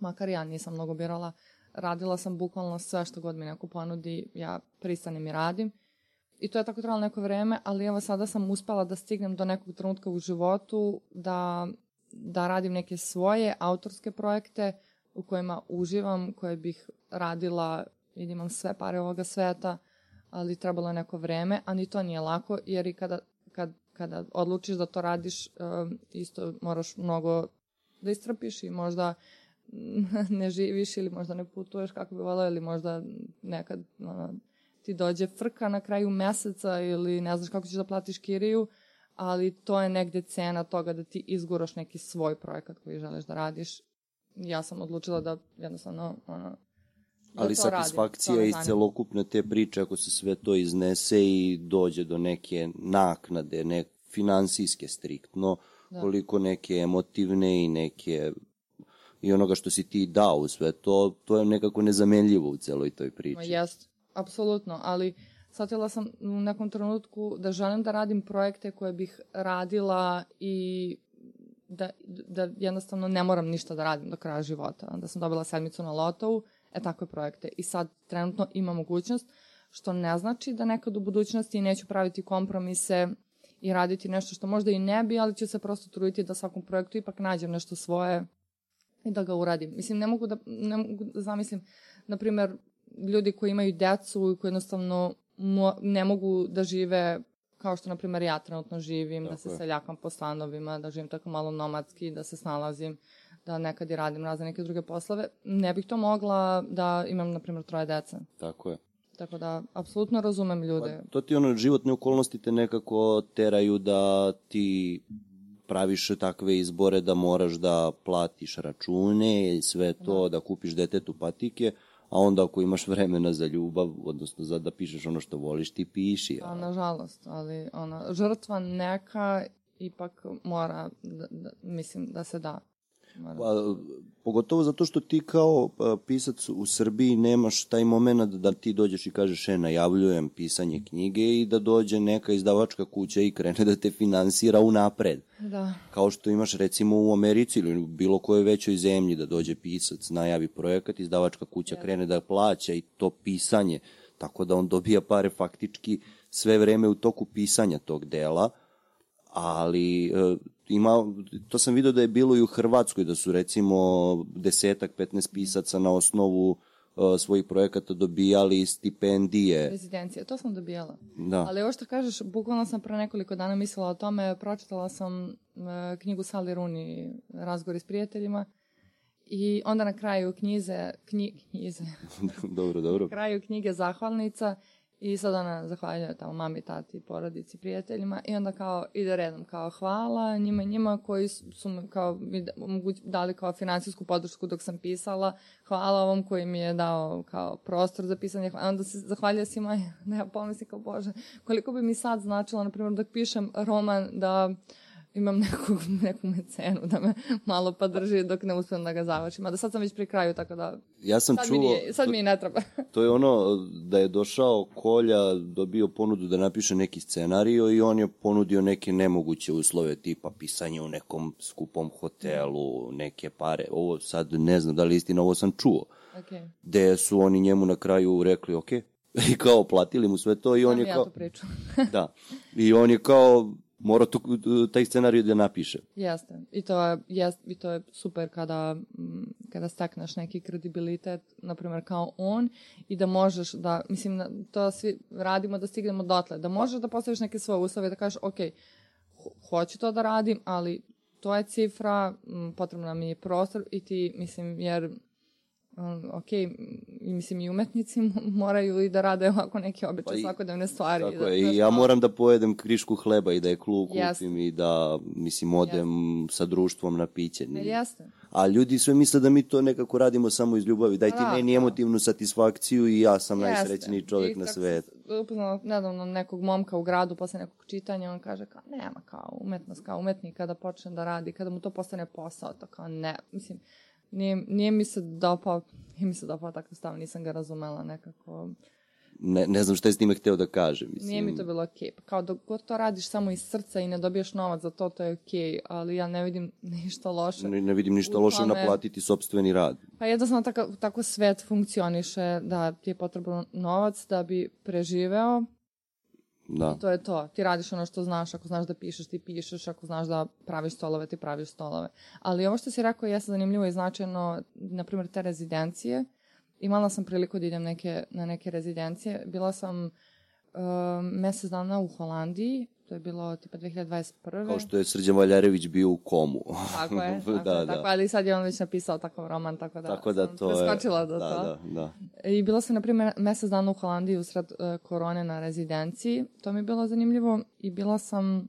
makar ja nisam mnogo birala, radila sam bukvalno sve što god mi neko ponudi, ja pristanem i radim. I to je tako trebalo neko vreme, ali evo sada sam uspela da stignem do nekog trenutka u životu da, da radim neke svoje autorske projekte u kojima uživam, koje bih radila da imam sve pare ovoga sveta, ali trebalo je neko vreme, a ni to nije lako, jer i kada, kad, kada odlučiš da to radiš, um, isto moraš mnogo da istrpiš i možda <laughs> ne živiš ili možda ne putuješ kako bi volao ili možda nekad ono, ti dođe frka na kraju meseca ili ne znaš kako ćeš da platiš kiriju, ali to je negde cena toga da ti izguraš neki svoj projekat koji želiš da radiš. Ja sam odlučila da jednostavno ono, Da Ali satisfakcija iz celokupne te priče, ako se sve to iznese i dođe do neke naknade, ne finansijske striktno, da. koliko neke emotivne i neke i onoga što si ti dao u sve to, to je nekako nezamenljivo u celoj toj priči. Ma jest, apsolutno, ali shvatila sam u nekom trenutku da želim da radim projekte koje bih radila i da, da jednostavno ne moram ništa da radim do kraja života. Da sam dobila sedmicu na lotovu, e takve projekte. I sad trenutno ima mogućnost, što ne znači da nekad u budućnosti neću praviti kompromise i raditi nešto što možda i ne bi, ali ću se prosto truditi da svakom projektu ipak nađem nešto svoje i da ga uradim. Mislim, ne mogu da, ne mogu da zamislim, na primer, ljudi koji imaju decu i koji jednostavno mo, ne mogu da žive kao što, na primer, ja trenutno živim, tako da se seljakam po stanovima, da živim tako malo nomadski, da se snalazim, da nekad i radim razne neke druge poslove. Ne bih to mogla da imam, na primer, troje dece. Tako je. Tako da, apsolutno razumem ljude. Pa, to ti ono, životne okolnosti te nekako teraju da ti praviš takve izbore da moraš da platiš račune i sve to, da, da kupiš detetu patike, a onda ako imaš vremena za ljubav, odnosno za da pišeš ono što voliš, ti piši. A, a nažalost, ali ona, žrtva neka ipak mora, da, da, mislim, da se da. Pa, pogotovo zato što ti kao pisac u Srbiji nemaš taj moment da ti dođeš i kažeš e, najavljujem pisanje knjige i da dođe neka izdavačka kuća i krene da te finansira unapred. Da. Kao što imaš recimo u Americi ili bilo kojoj većoj zemlji da dođe pisac, najavi projekat, izdavačka kuća ja. krene da plaća i to pisanje, tako da on dobija pare faktički sve vreme u toku pisanja tog dela, ali e, ima, to sam vidio da je bilo i u Hrvatskoj, da su recimo desetak, 15 pisaca na osnovu uh, svojih projekata dobijali stipendije. Rezidencije, to sam dobijala. Da. Ali ovo što kažeš, bukvalno sam pre nekoliko dana mislila o tome, pročitala sam uh, knjigu Sally Rooney, Razgovori s prijateljima, i onda na kraju knjize, knji, knjize. <laughs> dobro, dobro. Na kraju knjige Zahvalnica I sad ona zahvaljuje tamo mami, tati, porodici, prijateljima i onda kao ide redom kao hvala njima njima koji su mi kao dali kao finansijsku podršku dok sam pisala, hvala ovom koji mi je dao kao prostor za pisanje, hvala. onda se zahvaljuje svima, <laughs> ne pomisli kao bože, koliko bi mi sad značilo, na primjer, dok pišem roman da imam <laughs> nekog, neku mecenu da me malo podrži dok ne uspijem da ga završim. A da sad sam već pri kraju, tako da ja sam sad, čuo, mi, nije, sad to, mi ne treba. <laughs> to je ono da je došao Kolja, dobio ponudu da napiše neki scenario i on je ponudio neke nemoguće uslove tipa pisanje u nekom skupom hotelu, neke pare. Ovo sad ne znam da li istina, ovo sam čuo. Okay. Gde su oni njemu na kraju rekli, ok, <laughs> i kao platili mu sve to i on Znam je ja kao... to priču. da. I on je kao mora to, taj scenarij da napiše. Jeste. I to je, jest, i to je super kada, kada stekneš neki kredibilitet, na primjer kao on, i da možeš da, mislim, to svi radimo da stignemo dotle, da možeš da postaviš neke svoje uslove, da kažeš, ok, hoću to da radim, ali to je cifra, potrebno mi je prostor i ti, mislim, jer ok, mislim i umetnici <laughs> moraju i da rade ovako neke obične pa svakodnevne stvari. Tako da, je, i ja moram da pojedem krišku hleba i da je klu kupim yes. i da, mislim, odem yes. sa društvom na piće. Nije. Jeste. A ljudi sve misle da mi to nekako radimo samo iz ljubavi. Daj ti da, meni emotivnu satisfakciju i ja sam Jeste. najsrećniji čovjek I, na svetu. Upoznala nedavno nekog momka u gradu posle nekog čitanja, on kaže kao nema kao umetnost, kao umetnik kada počne da radi, kada mu to postane posao, to kao ne, mislim, Nije, nije mi se dopao, nije mi se dopao takav stav, nisam ga razumela nekako. Ne, ne znam šta je s time hteo da kaže. Mislim. Nije mi to bilo okej. Okay. Kao dok god to radiš samo iz srca i ne dobiješ novac za to, to je okej, okay, ali ja ne vidim <laughs> ništa loše. Ne, ne vidim ništa loše tome, naplatiti sobstveni rad. Pa jednostavno tako, tako svet funkcioniše da ti je potreban novac da bi preživeo Da. I to je to. Ti radiš ono što znaš, ako znaš da pišeš, ti pišeš, ako znaš da praviš stolove, ti praviš stolove. Ali ovo što si rekao jeste zanimljivo i značajno, na primjer, te rezidencije. Imala sam priliku da idem neke, na neke rezidencije. Bila sam uh, mesec dana u Holandiji To je bilo tipa 2021. Kao što je Srđan Valjarević bio u komu. <laughs> Tako je, <laughs> tako, da, tako, da. ali sad je on već napisao takav roman, tako da, tako da sam to preskočila je, do da, to. Da, da. I bila sam, na primjer, mesec dana u Holandiji usred uh, korone na rezidenciji. To mi je bilo zanimljivo i bila sam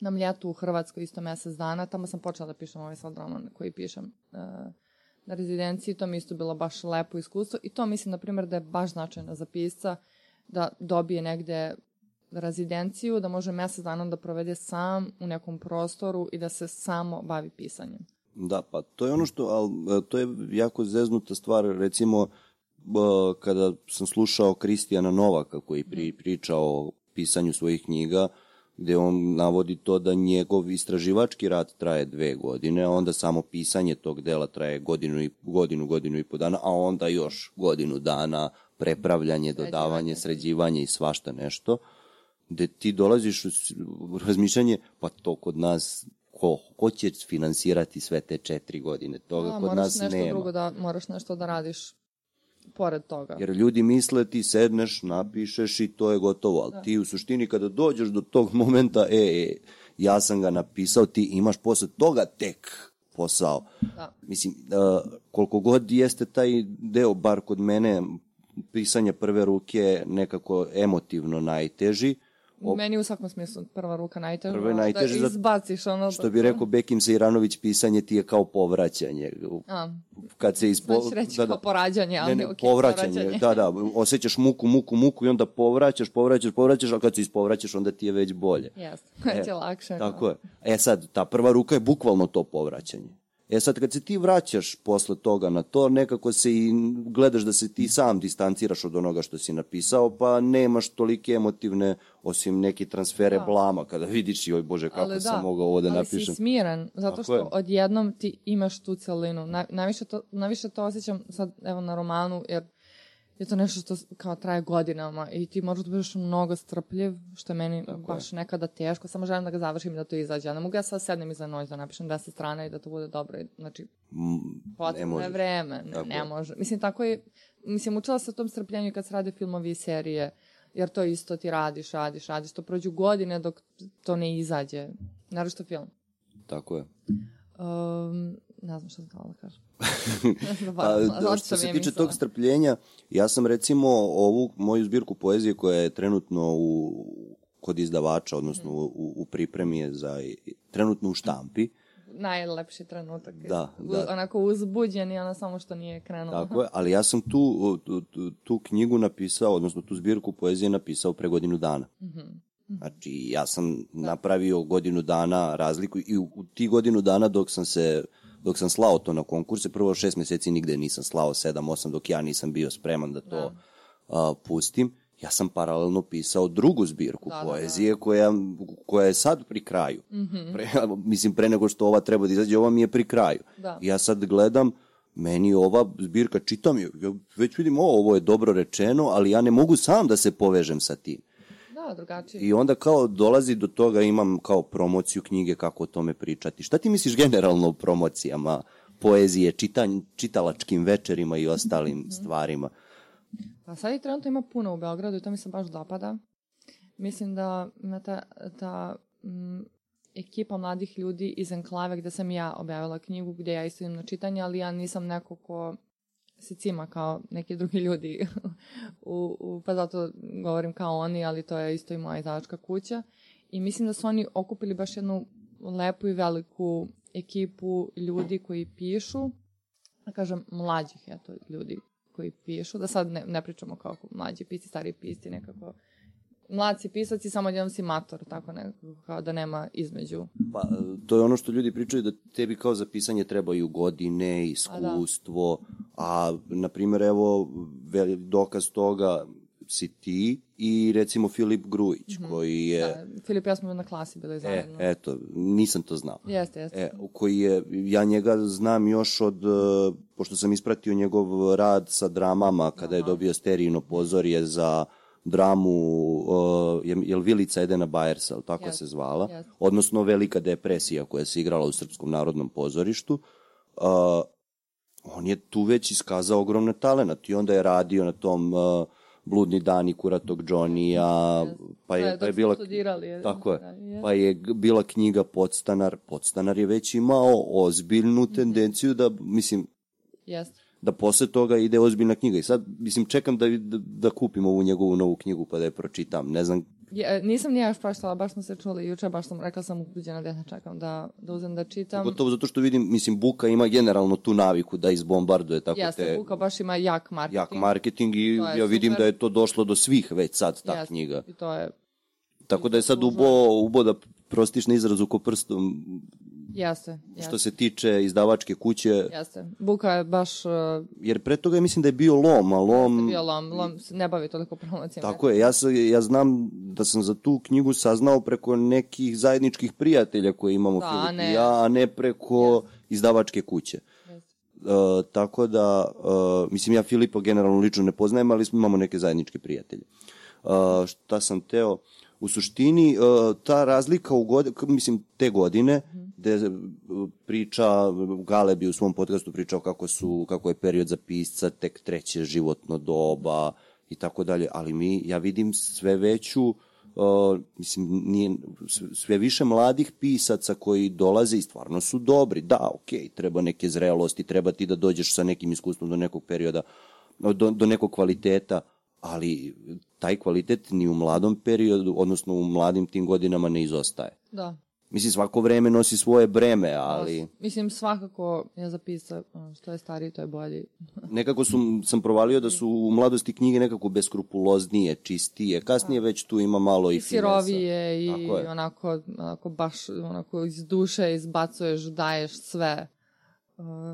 na mljetu u Hrvatskoj isto mesec dana. Tamo sam počela da pišem ovaj sad roman koji pišem uh, na rezidenciji. To mi isto bilo baš lepo iskustvo i to mislim, na primjer, da je baš značajno za pisca da dobije negde rezidenciju, da može mesec dana da provede sam u nekom prostoru i da se samo bavi pisanjem. Da, pa to je ono što, ali e, to je jako zeznuta stvar, recimo kada sam slušao Kristijana Novaka koji pri, priča o pisanju svojih knjiga, gde on navodi to da njegov istraživački rad traje dve godine, a onda samo pisanje tog dela traje godinu, i, godinu, godinu i po dana, a onda još godinu dana prepravljanje, dodavanje, sređivanje i svašta nešto. Uh, gde ti dolaziš u razmišljanje, pa to kod nas ko, ko će finansirati sve te četiri godine? Toga Da, kod nas nešto nema. drugo da, moraš nešto da radiš pored toga. Jer ljudi misle ti sedneš, napišeš i to je gotovo, ali Da. ti u suštini kada dođeš do tog <laughs> momenta, e, e, ja sam ga napisao, ti imaš posle toga tek posao. Da. Mislim, uh, koliko god jeste taj deo, bar kod mene, pisanje prve ruke nekako emotivno najteži, U Meni u svakom smislu prva ruka najteža. Prva je najteža Da izbaciš ono... što bi rekao Bekim Seiranović, pisanje ti je kao povraćanje. A, Kad se ispo... znači reći kao porađanje, ali ne, ne, okej, povraćanje, povraćanje. da, da, osjećaš muku, muku, muku i onda povraćaš, povraćaš, povraćaš, a kad se ispovraćaš onda ti je već bolje. Jeste, <laughs> e, će lakše. Tako je. E sad, ta prva ruka je bukvalno to povraćanje. E sad, kad se ti vraćaš posle toga na to, nekako se i gledaš da se ti sam distanciraš od onoga što si napisao, pa nemaš tolike emotivne, osim neki transfere Da. blama, kada vidiš i oj bože kako ali sam da, mogao ovo da ali napišem. si smiren, zato što je. odjednom ti imaš tu celinu. Na, najviše, to, najviše to osjećam sad, evo, na romanu, jer je to nešto što kao traje godinama i ti možeš da budeš mnogo strpljiv, što je meni Tako baš nekada teško. Samo želim da ga završim i da to izađe. Ja ne mogu ja sad sednem iza noć da napišem 10 strana i da to bude dobro. Znači, Mm, potrebno je vreme, ne, ne je. može. Mislim, tako je, mislim, učila se o tom strpljenju kad se rade filmovi i serije, jer to isto ti radiš, radiš, radiš, to prođu godine dok to ne izađe. Naravno što film. Tako je. Um, ne znam šta sam htjela da kažem. Pa, <laughs> da, što se tiče tog strpljenja, ja sam recimo ovu moju zbirku poezije koja je trenutno u, kod izdavača, odnosno u, u, u pripremi je za, trenutno u štampi, Najlepši trenutak. Da, da. Onako uzbuđen i ono samo što nije krenulo. tako je, ali ja sam tu, tu, tu, knjigu napisao, odnosno tu zbirku poezije napisao pre godinu dana. Znači, ja sam napravio godinu dana razliku i u, u ti godinu dana dok sam se dok sam slao to na konkurse, prvo šest meseci nigde nisam slao, sedam, osam, dok ja nisam bio spreman da to a, pustim, ja sam paralelno pisao drugu zbirku Da, da, poezije koja, koja je sad pri kraju. Pre, mislim, pre nego što ova treba da izađe, ova mi je pri kraju. Da. Ja sad gledam, meni ova zbirka, čitam je, ja već vidim, o, ovo je dobro rečeno, ali ja ne mogu sam da se povežem sa tim. Da, drugačije. I onda kao dolazi do toga, imam kao promociju knjige kako o tome pričati. Šta ti misliš generalno o promocijama poezije, čitanj, čitalačkim večerima i ostalim stvarima? Pa sad ih trenutno ima puno u Beogradu i to mi se baš dopada. Mislim da ta, ta mm, ekipa mladih ljudi iz Enklave gde sam ja objavila knjigu gde ja isto idem na čitanje, ali ja nisam neko ko se cima kao neki drugi ljudi. <laughs> u, u, pa zato govorim kao oni, ali to je isto i moja izdavačka kuća. I mislim da su oni okupili baš jednu lepu i veliku ekipu ljudi koji pišu, da kažem mlađih eto, ljudi koji pišu, da sad ne, ne pričamo kao mlađi pisci, stari pisci, nekako mlad si pisac i samo jedan si mator, tako nekako, kao da nema između. Pa, to je ono što ljudi pričaju da tebi kao za pisanje trebaju godine, iskustvo, a, na primjer, evo, dokaz toga si ti i recimo Filip Grujić, koji je, Da, Filip ja smo na klasi bili e, zajedno. eto, nisam to znao. Jeste, jeste. E, koji je, ja njega znam još od, e, pošto sam ispratio njegov rad sa dramama, kada je dobio sterijno pozorje za dramu, uh, je, je li Vilica Edena Bajersa, ali tako Jeste, se zvala, jeste. odnosno Velika depresija koja se igrala u Srpskom narodnom pozorištu, uh, on je tu već iskazao ogromne talenat i onda je radio na tom uh, Bludni dani kuratog Johnny-a, pa je, Da, pa je bila... je- Tako je. da, je. Pa je bila knjiga Podstanar. Podstanar je već imao ozbiljnu Mhm. tendenciju da, mislim, Jeste. Da posle toga ide ozbiljna knjiga. I sad, mislim, čekam da, da, da kupim ovu njegovu novu knjigu pa da je pročitam. Ne znam, e, nisam nije još pročitala, baš smo se čuli juče, baš sam rekla sam upuđena da čekam da, da uzem da čitam. gotovo zato što vidim, mislim, Buka ima generalno tu naviku da izbombarduje tako Jeste, te Buka baš ima jak marketing. jak marketing i ja vidim super. da je to došlo do svih već sad ta Jeste, knjiga. I to je, Tako da je sad ubo, ubo da prostiš na izrazu ko prstom jeste, jeste. što se tiče izdavačke kuće, Jeste. Buka je baš uh, jer pre toga ja mislim da je bio lom, a lom... bio lom, lom se ne bavi toliko promocijama. Tako je, ja, ja znam da sam za tu knjigu saznao preko nekih zajedničkih prijatelja koje imamo Da, Filip a i ne- ja, a ne preko izdavačke kuće. Jeste. E, tako da, e, mislim, ja Filipa generalno lično ne poznajem, ali imamo neke zajedničke prijatelje. E, šta sam teo? U suštini uh, ta razlika u god, mislim te godine gde uh, priča Galeb je u svom podcastu pričao kako su kako je period za pisca tek treće životno doba i tako dalje, ali mi ja vidim sve veću uh, mislim nije sve više mladih pisaca koji dolaze i stvarno su dobri. Da, okej, okay, treba neke zrelosti, treba ti da dođeš sa nekim iskustvom do nekog perioda, do, do nekog kvaliteta, ali taj kvalitet ni u mladom periodu, odnosno u mladim tim godinama ne izostaje. Da. Mislim, svako vreme nosi svoje breme, ali... Mislim, svakako je zapisa što je stariji, to je bolji. <laughs> nekako su, sam provalio da su u mladosti knjige nekako beskrupuloznije, čistije. Kasnije da. već tu ima malo i, I sirovije i onako, onako baš onako iz duše izbacuješ, daješ sve.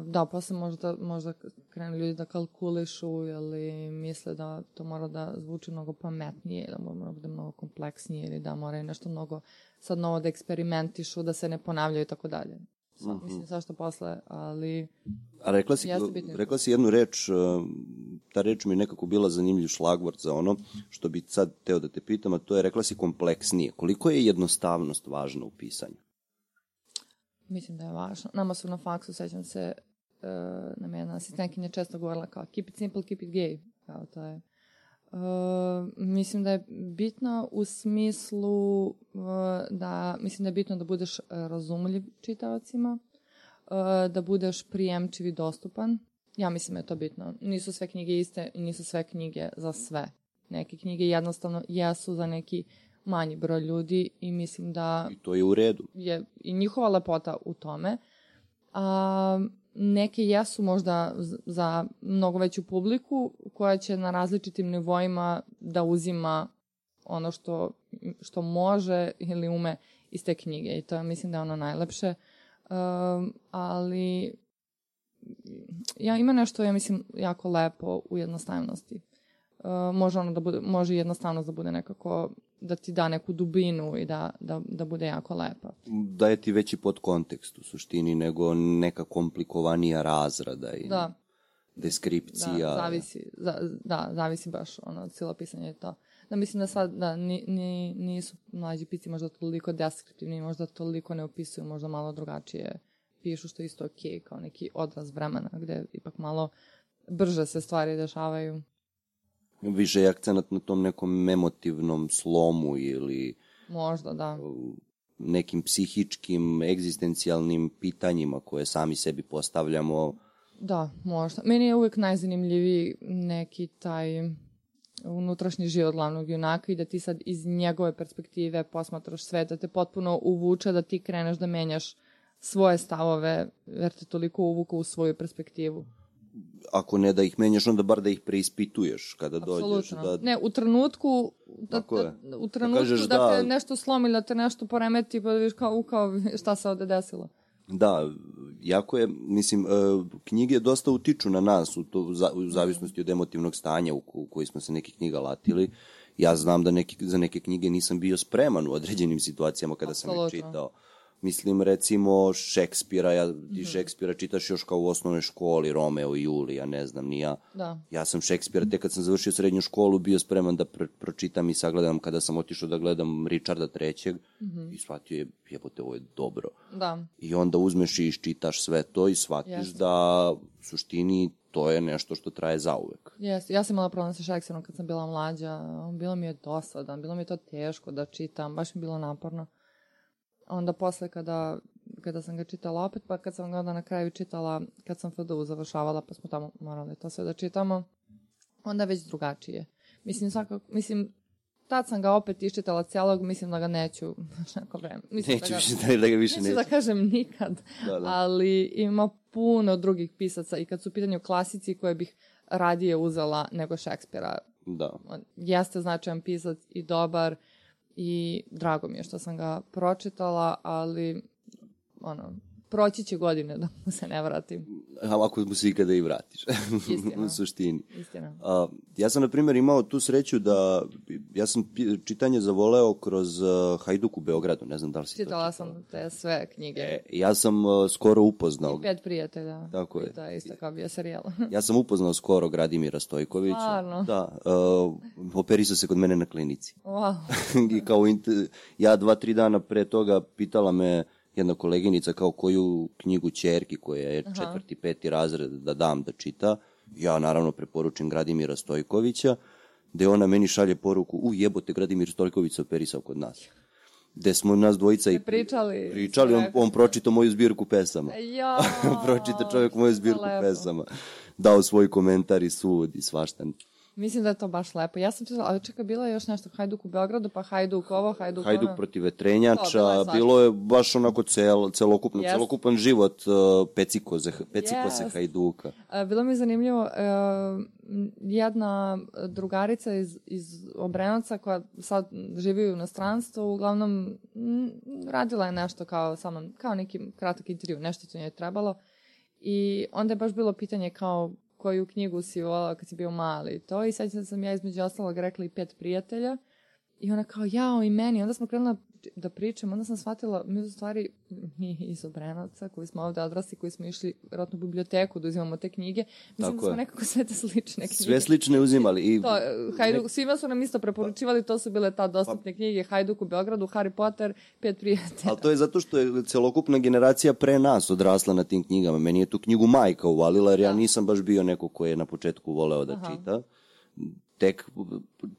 Da, posle možda, možda krenu ljudi da kalkulišu ili misle da to mora da zvuči mnogo pametnije ili da mora da bude mnogo kompleksnije ili da moraju nešto mnogo sad novo da eksperimentišu, da se ne ponavljaju i tako dalje. Sa, mm -hmm. Mislim, posle, ali... A rekla si, rekla si jednu reč, uh, ta reč mi je nekako bila zanimljiv šlagvort za ono što bi sad teo da te pitam, a to je rekla si kompleksnije. Koliko je jednostavnost važna u pisanju? Mislim da je važno. Nama su na faksu, sećam se, uh, nam jedna asistentkinja često govorila kao keep it simple, keep it gay. Kao to je Uh, mislim da je bitno u smislu uh, da mislim da je bitno da budeš razumljiv čitavacima, uh, da budeš prijemčiv i dostupan. Ja mislim da je to bitno. Nisu sve knjige iste i nisu sve knjige za sve. Neke knjige jednostavno jesu za neki manji broj ljudi i mislim da... I to je u redu. Je i njihova lepota u tome. A, neke jesu možda za mnogo veću publiku koja će na različitim nivoima da uzima ono što, što može ili ume iz te knjige i to mislim da je ono najlepše. Um, ali ja ima nešto ja mislim jako lepo u jednostavnosti. Uh, može ono da bude može jednostavnost da bude nekako da ti da neku dubinu i da, da, da bude jako lepa. Daje ti veći podkontekst u suštini nego neka komplikovanija razrada i da. deskripcija. Da, zavisi, za, da, zavisi baš ono, cijelo pisanje to. Da mislim da sad da, ni, ni, nisu mlađi pisci možda toliko deskriptivni, možda toliko ne opisuju, možda malo drugačije pišu što je isto ok, kao neki odraz vremena gde ipak malo brže se stvari dešavaju više je akcenat na tom nekom emotivnom slomu ili možda da. nekim psihičkim egzistencijalnim pitanjima koje sami sebi postavljamo. Da možda. Meni je uvek najzanimljiviji neki taj unutrašnji život glavnog junaka i da ti sad iz njegove perspektive posmatraš sve, da te potpuno uvuče da ti kreneš da menjaš svoje stavove, jer te toliko uvuka u svoju perspektivu ako ne da ih menjaš, onda bar da ih preispituješ kada Absolutno. dođeš. Da... Ne, u trenutku, da, da, u da trenutku da, kažeš, da, da te nešto slomi, da te nešto poremeti, pa da viš kao, kao <laughs> šta se ovde desilo. Da, jako je, mislim, e, knjige dosta utiču na nas u, to, u zavisnosti od emotivnog stanja u, u koji smo se neke knjiga latili. Ja znam da neki, za neke knjige nisam bio spreman u određenim situacijama kada Absolutno. sam ih čitao mislim recimo Šekspira, ja, ti mm. Šekspira čitaš još kao u osnovnoj školi, Romeo i Julija, ne znam, ni ja. Da. Ja sam Šekspira, tek kad sam završio srednju školu, bio spreman da pr pročitam i sagledam kada sam otišao da gledam Richarda III. Mm -hmm. i shvatio je, jebote, ovo je dobro. Da. I onda uzmeš i iščitaš sve to i shvatiš yes. da u suštini to je nešto što traje zauvek. Jeste, ja sam imala problem sa Šekspirom kad sam bila mlađa, bilo mi je dosadan, bilo mi je to teško da čitam, baš mi bilo naporno onda posle kada, kada sam ga čitala opet, pa kad sam ga onda na kraju čitala, kad sam FDU završavala, pa smo tamo morali to sve da čitamo, onda već drugačije. Mislim, svakako, mislim, tad sam ga opet iščitala cijelog, mislim da ga neću <laughs> neko vreme. Mislim neću da ga, da ga više neću. da kažem nikad, da, da. ali ima puno drugih pisaca i kad su u pitanju klasici koje bih radije uzela nego Šekspira. Da. Jeste značajan pisac i dobar, i drago mi je što sam ga pročitala, ali ono, proći će godine <laughs> da mu se ne vratim. A ako mu se ikada i vratiš, <laughs> Istina. u suštini. Istina. A, ja sam, na primjer, imao tu sreću da, ja sam čitanje zavoleo kroz uh, Hajduk u Beogradu, ne znam da li si to Čitala čitala. sam te sve knjige. E, ja sam uh, skoro upoznao, Pet prijatelja. Tako je. I to je isto kao bio serijal. <laughs> ja sam upoznao skoro Gradimira Stojkovića. Stvarno? Da, uh, operisao se kod mene na klinici. wow. I kao ja dva, tri dana pre toga pitala me jedna koleginica kao koju knjigu čerki koja je četvrti, peti razred da dam da čita. Ja naravno preporučim Gradimira Stojkovića, gde ona meni šalje poruku, u jebote Gradimir Stojković se operisao kod nas. Gde smo nas dvojica i Pričali. pričali, on, on pročitao moju zbirku pesama. Ja. <laughs> Pročita čovjek moju zbirku lepo. pesama. Dao svoj komentar i sud i svašta. Mislim da je to baš lepo. Ja sam čitala, ali čekaj, bilo je još nešto Hajduk u Beogradu, pa Hajduk ovo, Hajduk, Hajduk ono. protiv To, bilo je vetrenjača, bilo je baš onako cel, celokupno, Jest. celokupan život uh, pecikoze, pecikose Jest. Hajduka. E, Bilo mi je zanimljivo, m, jedna drugarica iz, iz Obrenovca koja sad živi u inostranstvu, uglavnom m, radila je nešto kao sa mnom, kao neki kratak intervju, nešto što njoj je trebalo. I onda je baš bilo pitanje kao koju knjigu si volao kad si bio mali i to. I sad sam ja između ostalog rekla i pet prijatelja. I ona kao, jao, i meni. Onda smo krenula da pričamo, onda sam shvatila, mi u stvari, mi iz Obrenovca, koji smo ovde odrasli, koji smo išli vjerojatno u biblioteku da uzimamo te knjige, mislim Tako da smo je. nekako sve te slične knjige. Sve slične uzimali. I, To, Hajduk, svima su nam isto preporučivali, to su bile ta Pa- dostupne knjige, Hajduk u Beogradu, Harry Potter, Pet prijatelja. Ali to je zato što je celokupna generacija pre nas odrasla na tim knjigama. Meni je tu knjigu majka uvalila, jer ja nisam baš bio neko ko je na početku voleo da čita. Tek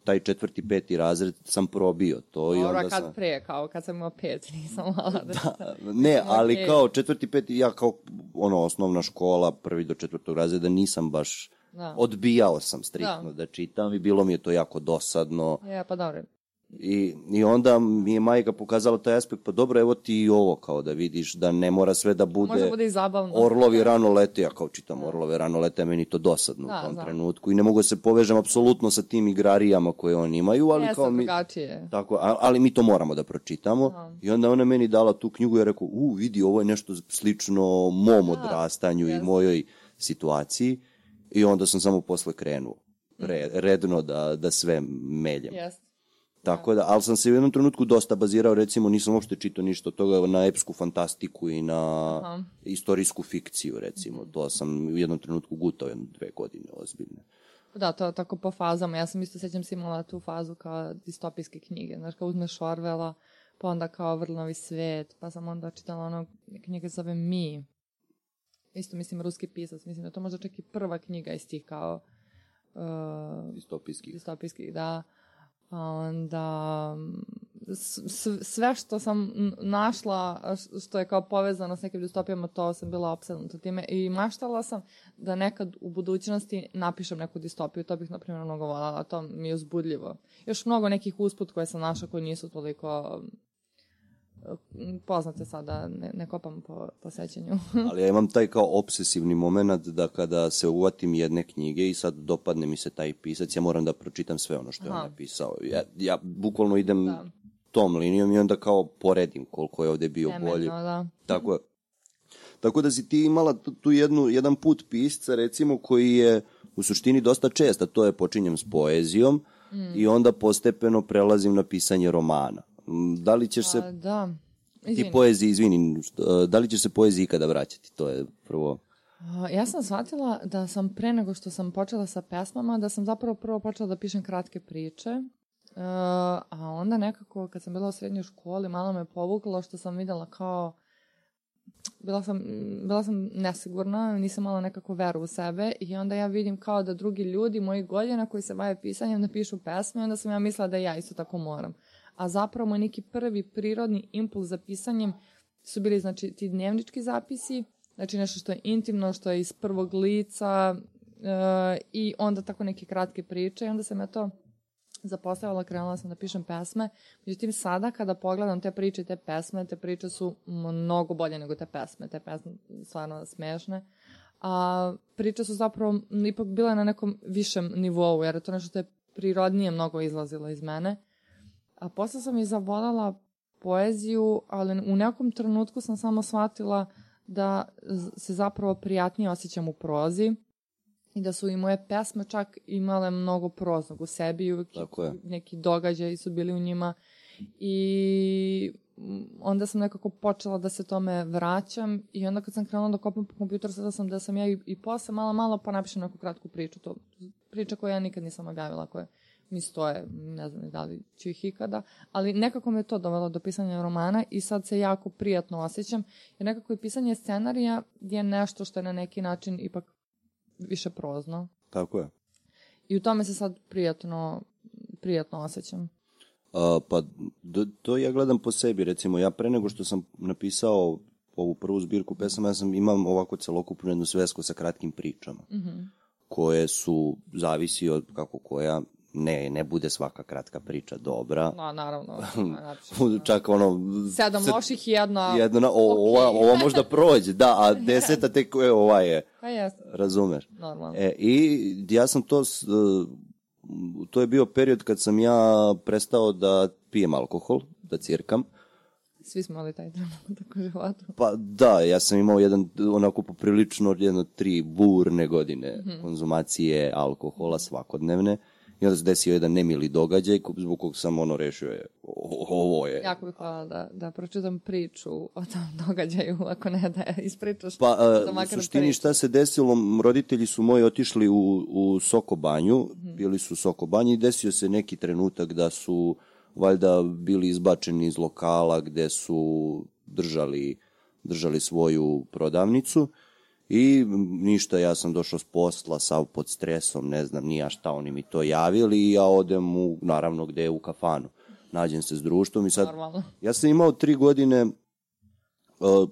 taj četvrti, peti razred sam probio to i Dobro, onda kad sam... pre, kao kad sam imao pet, <laughs> nisam volala da čitam. Ne, ali okej. kao četvrti, peti, ja kao ono osnovna škola, prvi do četvrtog razreda nisam baš Da. odbijao sam striktno da. Da. čitam i bilo mi je to jako dosadno Je, pa dobro. I, i onda mi je majka pokazala taj aspekt, pa dobro, evo ti i ovo kao da vidiš da ne mora sve da bude, Može bude i zabavno. Orlovi rano lete, ja kao čitam Orlove rano lete, meni to dosadno Da, u tom znam. trenutku i ne mogu da se povežem apsolutno sa tim igrarijama koje oni imaju, ali Jeste kao mi, drugačije. tako, ali mi to moramo da pročitamo. I onda ona meni dala tu knjigu i ja rekao, u, vidi, ovo je nešto slično mom odrastanju i jeste. mojoj situaciji. I onda sam samo posle krenuo re, redno da, da sve meljem. Jeste. Tako da, ali sam se u jednom trenutku dosta bazirao, recimo nisam uopšte čitao ništa od toga na epsku fantastiku i na Aha. istorijsku fikciju, recimo. To sam u jednom trenutku gutao jedno dve godine ozbiljne. Da, to tako po fazama. Ja sam isto, sećam se imala tu fazu kao distopijske knjige. Znaš, kao uzmeš Orvela, pa onda kao Vrlovi svet, pa sam onda čitala ono, knjiga se zove Mi. Isto, mislim, ruski pisac. Mislim da to možda čak i prva knjiga iz tih kao uh, Distopijski. distopijskih, da. A onda sve što sam našla što je kao povezano s nekim distopijama, to sam bila opsednuta time i maštala sam da nekad u budućnosti napišem neku distopiju, to bih na primjer mnogo voljela, to mi je uzbudljivo. Još mnogo nekih usput koje sam našla koji nisu toliko poznate sada, ne, ne kopam po, po sećanju. <laughs> Ali ja imam taj kao obsesivni moment da kada se uvatim jedne knjige i sad dopadne mi se taj pisac, ja moram da pročitam sve ono što je on Aha. napisao. Ja, ja bukvalno idem Da. tom linijom i onda kao poredim koliko je ovde bio bolji. Temeljno, da. Tako je. Tako da si ti imala tu, jednu, jedan put pisca, recimo, koji je u suštini dosta čest, a to je počinjem s poezijom i onda postepeno prelazim na pisanje romana. Mm, Da li ćeš se A, da. ti Izvini. poeziji, izvini, što- da li ćeš se poeziji ikada vraćati? To je prvo. Ja sam shvatila da sam pre nego što sam počela sa pesmama, da sam zapravo prvo počela da pišem kratke priče. E, a onda nekako kad sam bila u srednjoj školi malo me povuklo što sam videla kao bila sam, bila sam nesigurna, nisam imala nekako veru u sebe i onda ja vidim kao da drugi ljudi, moji godina koji se bave pisanjem, napišu pesme i onda sam ja mislila da ja isto tako moram. A zapravo moj neki prvi prirodni impuls za pisanjem su bili znači ti dnevnički zapisi, znači nešto što je intimno, što je iz prvog lica e, i onda tako neke kratke priče i onda sam ja to zapostavila, krenula sam da pišem pesme. Međutim, sada kada pogledam te priče te pesme, te priče su mnogo bolje nego te pesme. Te pesme stvarno smešne. A priče su zapravo ipak bile na nekom višem nivou, jer je to nešto što je prirodnije mnogo izlazilo iz mene. A posle sam i zavoljela poeziju, ali u nekom trenutku sam samo shvatila da se zapravo prijatnije osjećam u prozi i da su i moje pesme čak imale mnogo proznog u sebi i je. neki događaji su bili u njima i onda sam nekako počela da se tome vraćam i onda kad sam krenula da kopam po kompjuteru sada sam da sam ja i, i posle malo malo pa napišem neku kratku priču to priča koju ja nikad nisam objavila koje mi stoje, ne znam da li ću ih ikada, ali nekako me to dovelo do pisanja romana i sad se jako prijatno osjećam, jer nekako i pisanje scenarija je nešto što je na neki način ipak više prozno. Tako je. I u tome se sad prijatno, prijatno osjećam. A, pa d- to ja gledam po sebi, recimo ja pre nego što sam napisao ovu prvu zbirku pesama, ja sam imam ovako celokupnu jednu svesku sa kratkim pričama, koje su, zavisi od kako koja, ne, ne bude svaka kratka priča dobra, No, naravno. <laughs> čak ono... Sedam se- loših i jedna... Jedna, o, ova, ova možda prođe, da, a <laughs> deseta tek, e, ova je, Pa jeste, razumeš? normalno. E, I ja sam to, e, to je bio period kad sam ja prestao da pijem alkohol, da cirkam. Svi smo imali taj trenutak u životu. Pa da, ja sam imao jedan, onako poprilično, jedno tri burne godine konzumacije alkohola svakodnevne. I onda se desio jedan nemili događaj zbog kog sam ono rešio je, o- ovo je. Jako bih hvala da, da pročitam priču o tom <laughs> događaju, ako ne da ispričaš. Pa, da uh, u suštini priču. šta se desilo, roditelji su moji otišli u, u Sokobanju, Mhm. bili su u Sokobanji i desio se neki trenutak da su valjda bili izbačeni iz lokala gde su držali, držali svoju prodavnicu i ništa, ja sam došao s posla, sav pod stresom, ne znam nija šta, oni mi to javili i ja odem u, naravno gde je u kafanu. Nađem se s društvom i sad Normalno. Ja sam imao tri godine uh,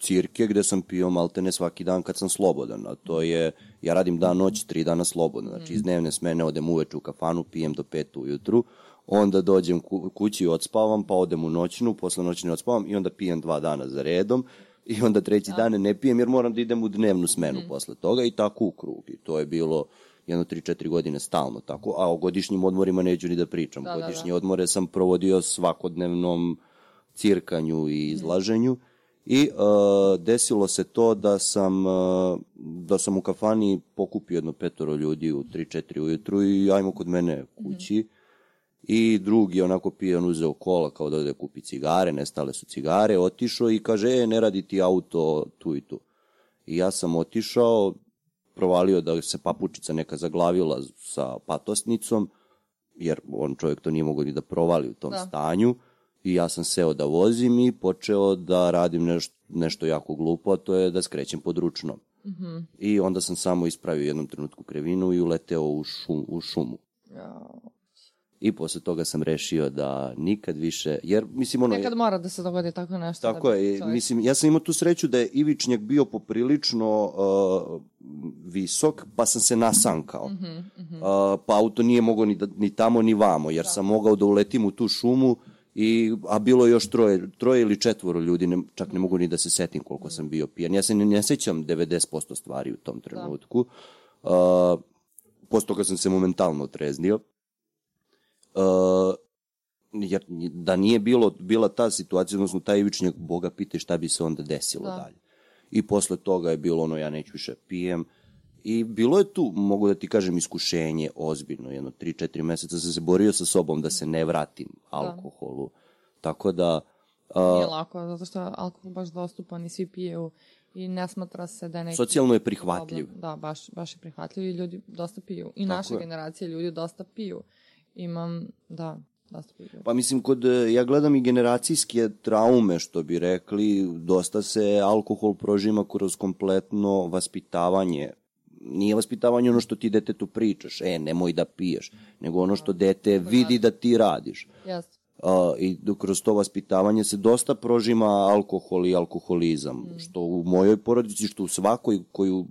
cirke gde sam pio maltene svaki dan kad sam slobodan, a to je, ja radim dan noć, tri dana slobodno, znači iz dnevne smene odem uveče u kafanu, pijem do pet ujutru, onda dođem ku, kući i odspavam, pa odem u noćnu, posle noćne odspavam i onda pijem dva dana za redom i onda treći dan ne pijem jer moram da idem u dnevnu smenu posle toga i tako u krug. I to je bilo jedno, tri, četiri godine stalno tako, a o godišnjim odmorima neću ni da pričam. Da, da, da. Godišnje odmore sam provodio svakodnevnom cirkanju i izlaženju i uh, desilo se to da sam uh, da sam u kafani pokupio jedno petoro ljudi u 3-4 ujutru i ajmo kod mene kući i drugi onako pijan uzeo kola kao da ode kupi cigare, nestale su cigare, otišao i kaže, e, ne radi ti auto tu i tu. I ja sam otišao, provalio da se papučica neka zaglavila sa patosnicom, jer on čovjek to nije mogao ni da provali u tom Da. stanju, i ja sam seo da vozim i počeo da radim nešto, nešto jako glupo, a to je da skrećem pod ručnom. I onda sam samo ispravio jednom trenutku krevinu i uleteo u, šum, u šumu. Jao. I posle toga sam rešio da nikad više, jer mislim ono... Nekad mora da se dogodi tako nešto. Tako da je, čovjek- mislim, ja sam imao tu sreću da je Ivičnjak bio poprilično uh, visok, pa sam se nasankao. Mhm, Uh, pa auto nije mogao ni, da, ni tamo ni vamo, jer sam mogao da uletim u tu šumu, i, a bilo je još troje, troje ili četvoro ljudi, ne, čak ne mogu ni da se setim koliko sam bio pijan. Ja se ne, ne sećam 90% stvari u tom trenutku. Uh, posle toga sam se momentalno otreznio. Uh, jer da nije bilo bila ta situacija, odnosno taj ivičnjak, Boga pite šta bi se onda desilo Da. dalje. I posle toga je bilo ono, ja neću više pijem. I bilo je tu, mogu da ti kažem, iskušenje ozbiljno, jedno 3-4 meseca sam se borio sa sobom da se ne vratim alkoholu. Tako da, a, Nije lako, zato što je alkohol baš dostupan i svi piju i ne smatra se da je neki... socijalno je prihvatljiv. problem. Da, baš, baš je prihvatljiv i ljudi dosta piju. I naše je. generacije ljudi dosta piju. Imam, da, dosta piju. Pa mislim, kod, e, ja gledam i generacijske traume, što bi rekli, dosta se alkohol prožima kroz kompletno vaspitavanje. Nije vaspitavanje ono što ti detetu pričaš, e, nemoj da piješ, nego ono što dete vidi da ti radiš. Jeste. A, I kroz to vaspitavanje se dosta prožima alkohol i alkoholizam, što u mojoj porodici, što u svakoj koju,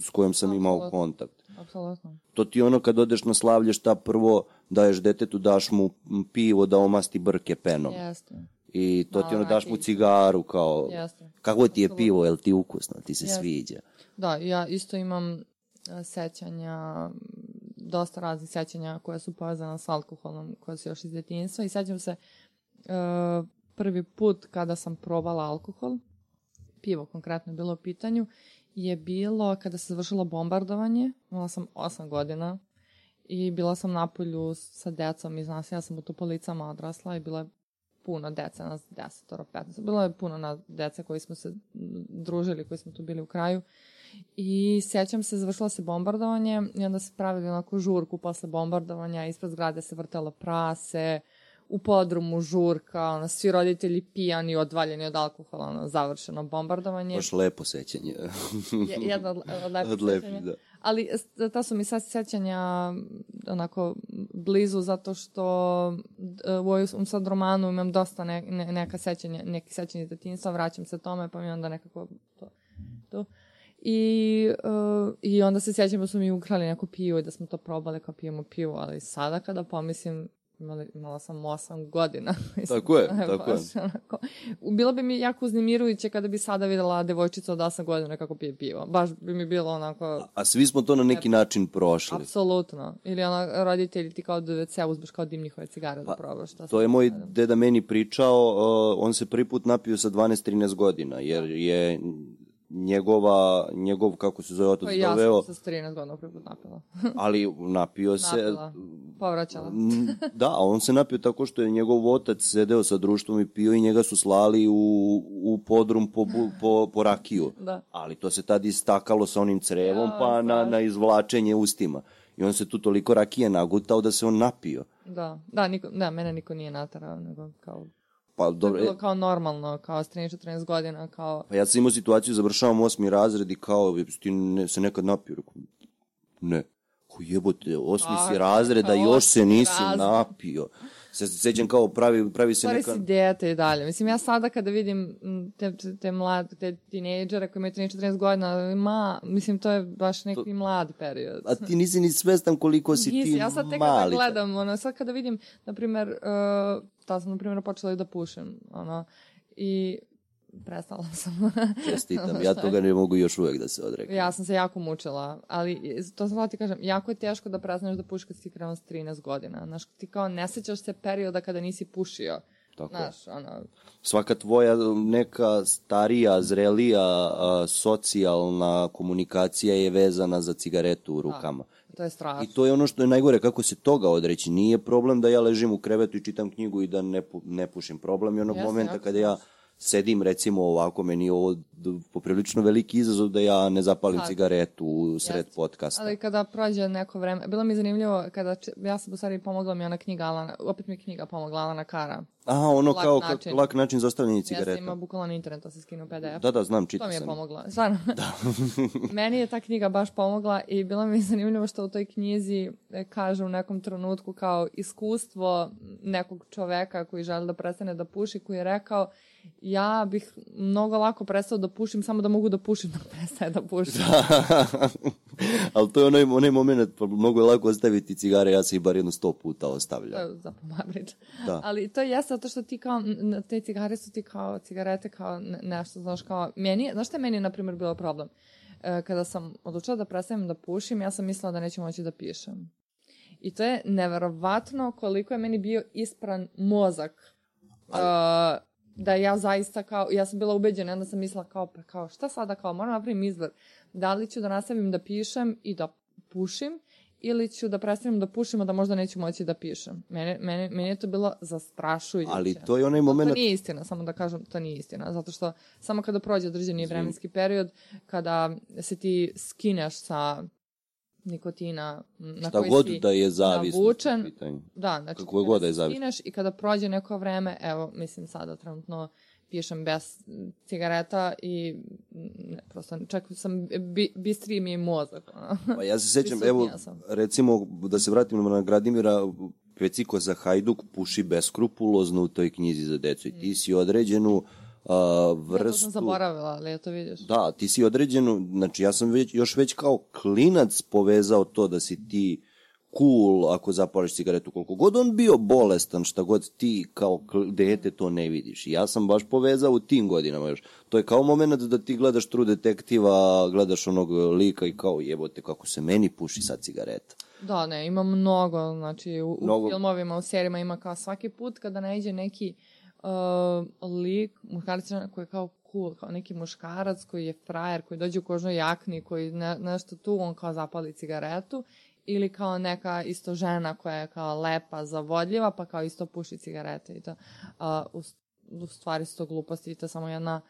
s kojom sam imao Apsolutno. kontakt. Apsolutno. To ti ono kad odeš na slavlje šta prvo daješ detetu, daš mu pivo da omasti brke penom. Jeste. I to ti Malo ono daš mu cigaru kao, Jeste. kako ti je pivo, jel ti ukusno, ti se Jeste. sviđa. Da, ja isto imam e, sećanja, dosta raznih sećanja koja su povezana s alkoholom, koja su još iz djetinjstva i sećam se e, prvi put kada sam probala alkohol, pivo konkretno je bilo u pitanju, je bilo kada se završilo bombardovanje, imala sam 8 godina i bila sam na polju sa decom iz nas, ja sam u Topolicama odrasla i bila je puno dece, nas 10, 15, bilo je puno na dece koji smo se družili, koji smo tu bili u kraju. I sjećam se, završilo se bombardovanje i onda se pravili onako žurku posle bombardovanja, ispred zgrade se vrtelo prase, u podrumu žurka, ono, svi roditelji pijani, odvaljeni od alkohola, ono, završeno bombardovanje. Baš lepo sećanje. Jedno od, od lepih od lepih, sećanja. Da. Ali ta su mi sad sećanja onako blizu zato što u ovom sad romanu imam dosta ne, ne, neka sećanja, neki sećanja iz detinjstva, vraćam se tome pa mi onda nekako to, to. I, uh, I onda se sjećam da su mi ukrali neku pivu i da smo to probali kao pijemo pivu, ali sada kada pomislim imala, imala sam 8 godina. <laughs> tako je, <laughs> tako je. Onako, bilo bi mi jako uznemirujuće kada bi sada videla devojčicu od 8 godina kako pije pivo. Baš bi mi bilo onako... A, a svi smo to na neki ne, način prošli. Apsolutno. Ili ona, roditelji ti kao WC uzmeš kao dim njihove cigare da pa, da probaš. Šta to je moj deda meni pričao, uh, on se prvi put napio sa 12-13 godina, jer je njegova, njegov, kako se zove otac ja doveo... Ja sam sa 13 godina prvi put napila. <laughs> ali napio se... Napila, povraćala. da, a on se napio tako što je njegov otac sedeo sa društvom i pio i njega su slali u, u podrum po, po, po rakiju. <laughs> da. Ali to se tad istakalo sa onim crevom ja, pa na, na izvlačenje ustima. I on se tu toliko rakije nagutao da se on napio. Da, da, niko, da mene niko nije natarao, nego kao Pa, dobro, to je bilo kao normalno, kao s 13-14 godina, kao... Pa ja sam imao situaciju, završavam osmi razred i kao, ti ne, se nekad napio, rekao, ne. Ko jebote, osmi si razreda, još se nisi razred. napio se sećam kao pravi, pravi se neka... Stvari si dete i dalje. Mislim, ja sada kada vidim te, te mlade, te tinejdžere koji imaju 13-14 godina, ma, mislim, to je baš neki to... mlad period. A ti nisi ni svestan koliko si nisi, ti ja sad tek kada gledam, ono, sad kada vidim, na primer, uh, ta sam, na primer, počela da pušem, ono, i prestala sam. <laughs> Čestitam, ja toga ne mogu još uvek da se odrekam. Ja sam se jako mučila, ali to sam ti kažem, jako je teško da prestaneš da pušiš kad si krenuo s 13 godina. Znaš, ti kao ne sećaš se perioda kada nisi pušio. Tako. Znaš, ono... Svaka tvoja neka starija, zrelija, a, socijalna komunikacija je vezana za cigaretu u da, rukama. Da, to je strašno. I to je ono što je najgore, kako se toga odreći. Nije problem da ja ležim u krevetu i čitam knjigu i da ne, pu, ne pušim. Problem je onog Jasne, momenta kada ja sedim recimo ovako, meni je ovo poprilično veliki izazov da ja ne zapalim Sad. cigaretu u sred Jest. podcasta. Ali kada prođe neko vreme, bilo mi zanimljivo kada, ja sam u stvari pomogla mi ona knjiga Alana, opet mi knjiga pomogla Alana Kara. Aha, ono lak kao način. lak način za ostavljanje cigareta. Ja sam imao bukvalno na internetu, se skinu PDF. Da, da, znam, čitam To mi je sam. pomogla, stvarno. <laughs> Da. <laughs> Meni je ta knjiga baš pomogla i bilo mi zanimljivo što u toj knjizi e, kaže u nekom trenutku kao iskustvo nekog čoveka koji želi da prestane da puši, koji je rekao ja bih mnogo lako prestao da pušim samo da mogu da pušim da prestaje da pušim. Da. <laughs> Ali to je onaj, onaj moment, pa mnogo je lako ostaviti cigare, ja se ih bar jedno sto puta ostavljam. Je za pomabrič. Da. Ali to je jeste zato što ti kao, te cigare su ti kao, cigarete kao nešto, znaš, kao, meni, znaš šta je meni, na primjer, bilo problem? E, kada sam odlučila da prestanem da pušim, ja sam mislila da neću moći da pišem. I to je neverovatno koliko je meni bio ispran mozak. Ali... Uh, da ja zaista kao, ja sam bila ubeđena, onda sam mislila kao, pa kao, šta sada kao, moram napravim izbor. Da li ću da nastavim da pišem i da pušim, ili ću da prestanem da pušim, a da možda neću moći da pišem. Mene, mene, meni je to bilo zastrašujuće. Ali to je onaj moment... To nije istina, samo da kažem, to nije istina. Zato što samo kada prođe određeni vremenski period, kada se ti skineš sa nikotina na Šta koji god si da je zavisno navučen. Da, znači Kako god da je zavisno. I kada prođe neko vreme, evo, mislim sada trenutno pišem bez cigareta i ne, prosto čak sam bi, bistriji mi je mozak. Pa ja se sećam, <laughs> evo, sam. recimo, da se vratim na Gradimira, Peciko za Hajduk puši beskrupulozno u toj knjizi za decu i ti si određenu uh, vrstu... Ja to sam zaboravila, ali ja to vidiš. Da, ti si određenu, znači ja sam već, još već kao klinac povezao to da si ti cool ako zapališ cigaretu koliko god on bio bolestan šta god ti kao dete to ne vidiš. Ja sam baš povezao u tim godinama još. To je kao moment da ti gledaš True Detektiva gledaš onog lika i kao jebote kako se meni puši sad cigareta. Da ne ima mnogo znači u, mnogo... u filmovima u serijama ima kao svaki put kada najde neki uh, lik, muškarac koji je kao cool, kao neki muškarac koji je frajer, koji dođe u kožnoj jakni, koji ne, nešto tu, on kao zapali cigaretu, ili kao neka isto žena koja je kao lepa, zavodljiva, pa kao isto puši cigarete i to. Uh, u, u stvari su to gluposti i to samo jedna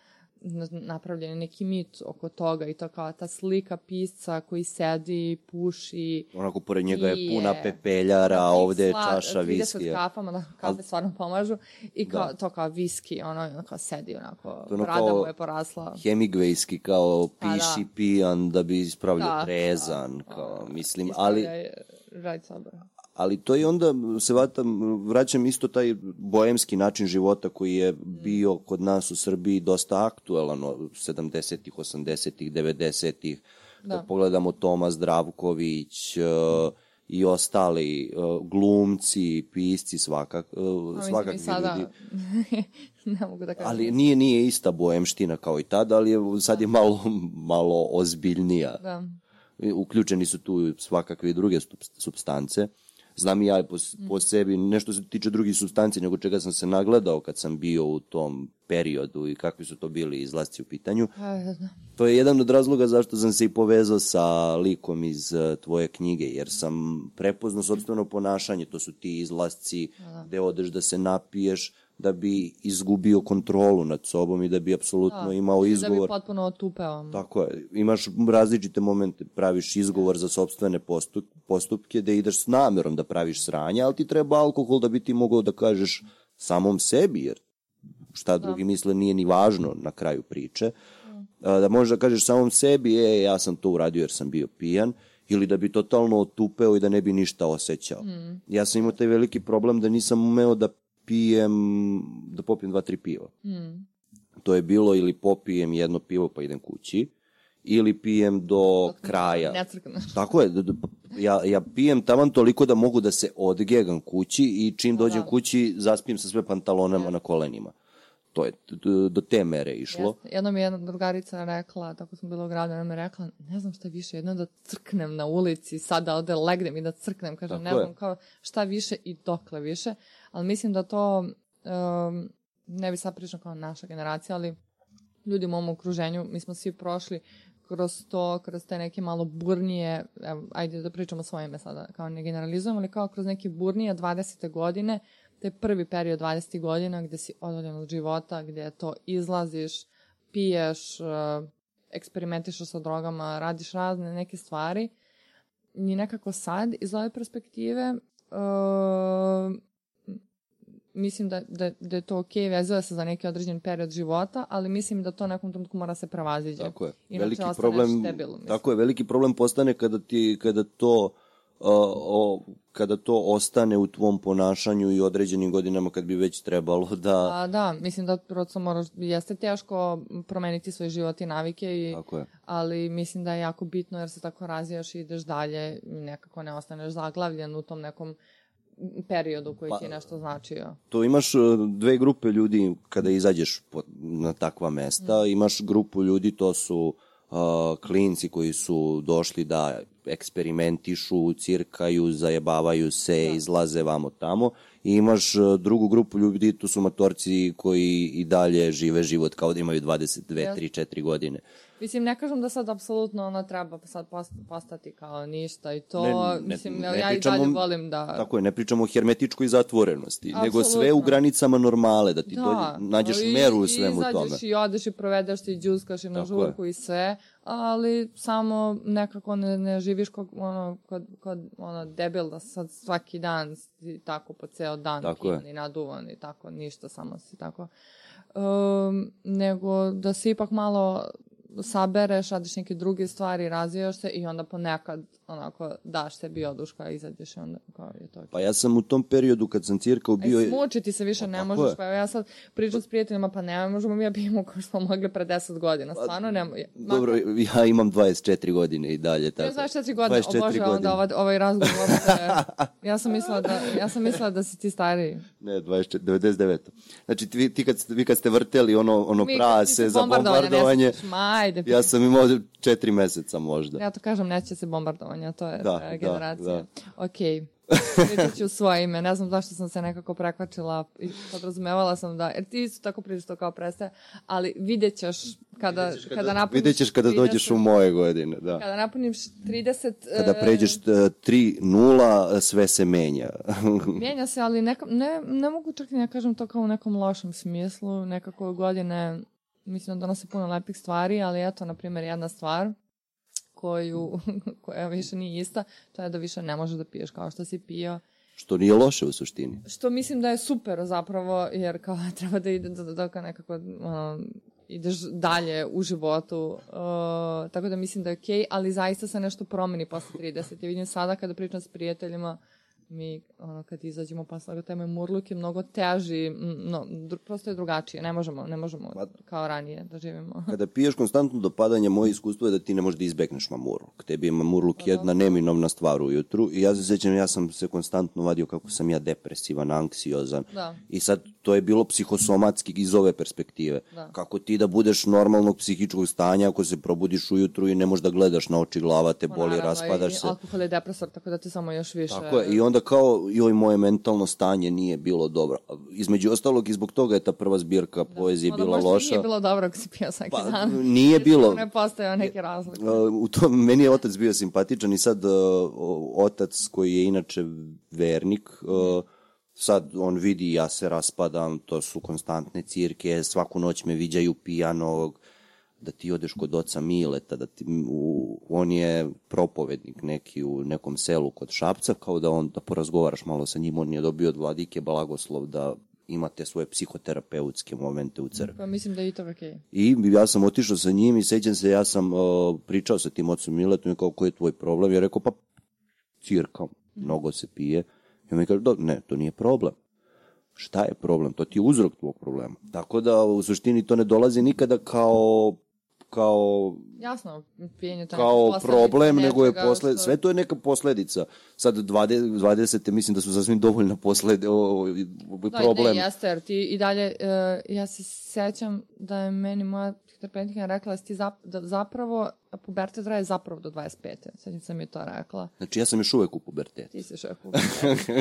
napravljen je neki mit oko toga i to kao ta slika pisca koji sedi, puši, Onako, pored njega je puna pepeljara, a ovde je čaša 30 viskija. kafama, da kafe stvarno pomažu i kao, Da. to kao viski, ono, kao sedi onako, To ono brada kao mu je porasla. Hemingwayski kao Pa da. piši pijan da bi ispravljao Da, trezan, kao, mislim, ali, sobe. Ali to i onda se vatam, vraćam isto taj boemski način života koji je bio kod nas u Srbiji dosta aktuelan od 70-ih, 80-ih, 90-ih. Da. Kad pogledamo Toma Zdravković, uh, i ostali uh, glumci, pisci, svakak, uh, mislim svakakvi sada, ljudi. <laughs> ne mogu da kažem. Ali nije nije ista boemština kao i tada, ali je, sad je malo, malo ozbiljnija. Da. Uključeni su tu svakakve druge substance. Znam i ja po, po sebi, nešto se tiče drugih substanci, nego čega sam se nagledao kad sam bio u tom periodu i kakvi su to bili izlasci u pitanju. Pa, da. To je jedan od razloga zašto sam se i povezao sa likom iz eh, tvoje knjige, jer sam prepoznao sobstveno ponašanje, to su ti izlasci gde odeš da se napiješ, da bi izgubio kontrolu nad sobom i da bi apsolutno imao Da bi izgovor. potpuno otupeo. Tako je, imaš različite momente, praviš izgovor za sobstvene postup, postupke, da ideš s namerom da praviš sranje, ali ti treba alkohol da bi ti mogao da kažeš samom sebi, jer šta drugi misle nije ni važno na kraju priče. A, Da možeš da kažeš samom sebi, e, ja sam to uradio jer sam bio pijan, ili da bi totalno otupeo i da ne bi ništa osjećao. Ja sam imao taj veliki problem da nisam umeo da pijem, da popijem dva, tri piva. To je bilo ili popijem jedno pivo pa idem kući, ili pijem do kraja. Ne crkneš. <laughs> Tako je, ja, ja pijem taman toliko da mogu da se odgegam kući i čim dođem da. kući zaspijem sa sve pantalonama na kolenima. To je do te mere išlo. Jeste. Jednom je jedna drugarica rekla, tako sam bila u gradu, ona mi je rekla, ne znam šta više, jedno da crknem na ulici, sada ovde legnem i da crknem, kažem, Tako ne je. znam kao šta više i dokle više, ali mislim da to, um, ne bi sad pričao kao naša generacija, ali ljudi u mom okruženju, mi smo svi prošli kroz to, kroz te neke malo burnije, evo, ajde da pričamo svoje ime sada, kao ne generalizujemo, ali kao kroz neke burnije 20. godine, taj prvi period 20. godina gde si odvoljen od života, gde to izlaziš, piješ, uh, eksperimentišeš sa drogama, radiš razne neke stvari. I nekako sad, iz ove perspektive, uh, mislim da, da, da je to okej, vezuje se za neki određen period života, ali mislim da to nekom trenutku mora se prevaziđe. Tako je. Inače veliki problem, debil, mislim. tako je, veliki problem postane kada ti kada to uh, o, kada to ostane u tvom ponašanju i određenim godinama kad bi već trebalo da A, da, mislim da prosto moraš, jeste teško promeniti svoj život i navike, i, tako je. ali mislim da je jako bitno jer se tako razvijaš i ideš dalje i nekako ne ostaneš zaglavljen u tom nekom periodu koji Pa- ti je nešto značio. To imaš uh, dve grupe ljudi kada izađeš po, na takva mesta. Mm. Imaš grupu ljudi, to su uh, klinci koji su došli da eksperimentišu, cirkaju, zajebavaju se, izlaze vamo tamo. I imaš uh, drugu grupu ljudi, to su matorci koji i dalje žive život kao da imaju 22, Jeste. 3, 4 godine. Mislim, ne kažem da sad apsolutno ono treba sad post- postati kao ništa i to, Ne, ne- mislim, ne ja i dalje pričamo- volim da... Tako je, ne pričamo o hermetičkoj zatvorenosti, nego sve u Apsolutno. granicama normale, da ti dođe, nađeš i- meru u i svemu izađeš tome. i odeš i provedeš i džuskaš i na Tako je. žurku i sve, ali samo nekako ne, ne živiš kod, ono, kod, kod ono, debil da sad svaki dan si tako po ceo dan Tako je. pijan i naduvan i tako, ništa, samo si tako. Um, nego da se ipak malo sabereš, radiš neke druge stvari, razvijaš se i onda ponekad onako daš sebi oduška, izađeš i onda kao je to. Pa ja sam u tom periodu kad sam cirkao bio... Bio... Smučiti se više ne Tako možeš, pa ja sad pričam s prijateljima, pa ne možemo mi ja pijemo kao što smo mogli pre 10 godina, stvarno ne mo- ma- Dobro, ja imam 24 godine i dalje. Tako. Ja 24 godine, 24 o Bože, godine. onda ovaj, ovaj razgovor, <laughs> ja sam mislila da, ja sam mislila da si ti stariji. Ne, 24, 99. Znači, ti, ti kad, vi kad ste vrteli ono, ono Mi prase se za bombardovanje, ma, ajde. ja sam imao četiri meseca možda. Ja to kažem, neće se bombardovanja, to je Da, da, da, generacija. da. Ok, pričat ću svoje ime. Ne znam zašto sam se nekako prekvačila i podrazumevala sam da, jer ti isto tako pričaš to kao prestaje, ali vidjet ćeš kada, vidjet kada, kada napuniš Vidjet ćeš kada 30, dođeš u moje godine, da. Kada napuniš 30... Kada e, pređeš 3-0, sve se menja. <laughs> menja se, ali neka, ne, ne mogu čak ni ja kažem to kao u nekom lošem smislu. Nekako godine, mislim da donose puno lepih stvari, ali eto, na primjer, jedna stvar koju, <laughs> koja više nije ista, to je da više ne možeš da piješ kao što si pio. Što nije loše u suštini. Što mislim da je super zapravo, jer kao <laughs> treba da ide da, da, da nekako ono, ideš dalje u životu, uh, tako da mislim da je okej, okay, ali zaista se nešto promeni posle 30. Ja vidim sada kada pričam s prijateljima, uh, mi ono, kad izađemo posle teme Murluk je mnogo teži, no, dru, prosto je drugačije, ne možemo, ne možemo Ma, kao ranije da živimo. <laughs> Kada piješ konstantno do padanja, moje iskustvo je da ti ne možeš da izbegneš mamurluk. Tebi je mamurluk pa, jedna neminovna stvar ujutru i ja se sećam, ja sam se konstantno vadio kako sam ja depresivan, anksiozan da. i sad to je bilo psihosomatski iz ove perspektive. Da. Kako ti da budeš normalnog psihičkog stanja ako se probudiš ujutru i ne možeš da gledaš na oči, glava te pa boli, naravno, raspadaš i, se. Alkohol je depresor, tako da ti samo još više... Tako je, i onda kao joj moje mentalno stanje nije bilo dobro. Između ostalog i zbog toga je ta prva zbirka da, poezije da, bila loša. Nije bilo dobro ako si pio svaki pa, dan. Nije bilo. Ne postojao neki razlog. U tom, meni je otac bio simpatičan i sad uh, otac koji je inače vernik, uh, sad on vidi ja se raspadam, to su konstantne cirke, svaku noć me viđaju pijanog, da ti odeš kod oca Mileta, da ti, u, on je propovednik neki u nekom selu kod Šapca, kao da on, da porazgovaraš malo sa njim, on je dobio od vladike blagoslov da imate svoje psihoterapeutske momente u crkvi. Pa mislim da je i to okej. Okay. I ja sam otišao sa njim i sećam se, ja sam uh, pričao sa tim ocom Miletom i kao, koji je tvoj problem? Ja rekao, pa cirka, mnogo se pije. I on mi kaže, ne, to nije problem. Šta je problem? To ti je uzrok tvog problema. Tako da u suštini to ne dolazi nikada kao kao jasno pijenje kao problem nego je posled što... sve to je neka posledica. Sad 20 20 mislim da su sasvim dovoljno posled o, da, problem. ne, jeste jer ti i dalje uh, ja se sećam da je meni moja terapeutka rekla da, ti zap, da zapravo pubertet traje zapravo do 25. Sad sam mi to rekla. Znači ja sam još uvek u pubertetu. Ti si još uvek u pubertetu.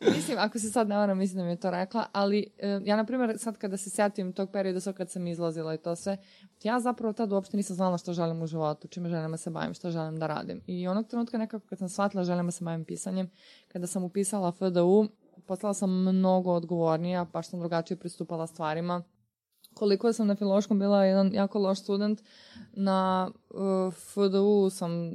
<laughs> mislim, ako se sad ne varam, mislim da mi je to rekla, ali uh, ja, na primjer, sad kada se setim tog perioda, sve kad sam izlazila i to sve, ja zapravo tad uopšte nisam znala što želim u životu, čime želim da se bavim, što želim da radim. I onog trenutka nekako kad sam shvatila želim da se bavim pisanjem, kada sam upisala FDU, postala sam mnogo odgovornija, baš sam drugačije pristupala stvarima koliko sam na filološkom bila jedan jako loš student, na uh, FDU sam,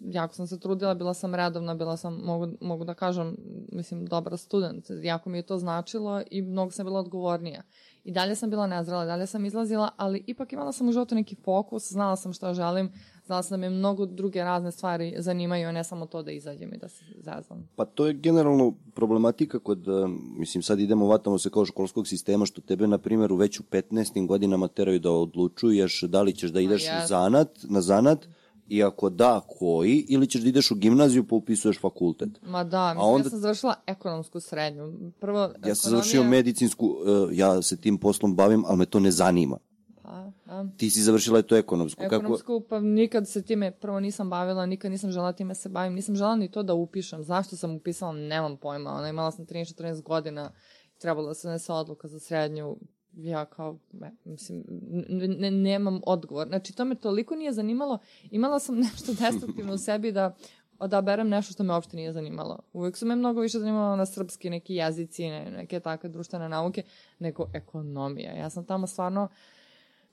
jako sam se trudila, bila sam redovna, bila sam, mogu, mogu da kažem, mislim, dobra student. Jako mi je to značilo i mnogo sam bila odgovornija. I dalje sam bila nezrela, dalje sam izlazila, ali ipak imala sam u životu neki fokus, znala sam šta želim, znala sam da me mnogo druge razne stvari zanimaju, a ne samo to da izađem i da se zazvam. Pa to je generalno problematika kod, e, mislim sad idemo, vatamo se kao školskog sistema, što tebe, na primjer, u već u 15. godinama teraju da odlučuješ da li ćeš da ideš yes. zanat, na zanat, i ako da, koji, ili ćeš da ideš u gimnaziju pa upisuješ fakultet. Ma da, mislim, onda, ja sam završila ekonomsku srednju. Prvo, ja ekonomija... sam završio medicinsku, uh, ja se tim poslom bavim, ali me to ne zanima. Pa, da. Ti si završila to ekonomsku. Ekonomsku, Kako... pa nikad se time prvo nisam bavila, nikad nisam žela time se bavim, nisam žela ni to da upišem. Zašto sam upisala, nemam pojma. Ona imala sam 13-14 godina, trebalo da se nese odluka za srednju, ja kao, ne, mislim, ne, nemam odgovor. Znači, to me toliko nije zanimalo. Imala sam <laughs> nešto destruktivno u sebi da odaberem nešto što me uopšte nije zanimalo. Uvijek su me mnogo više zanimalo na srpski, neki jezici, ne, neke takve društvene nauke, nego ekonomija. Ja sam tamo stvarno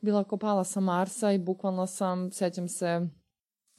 bila kopala sa Marsa i bukvalno sam, sećam se,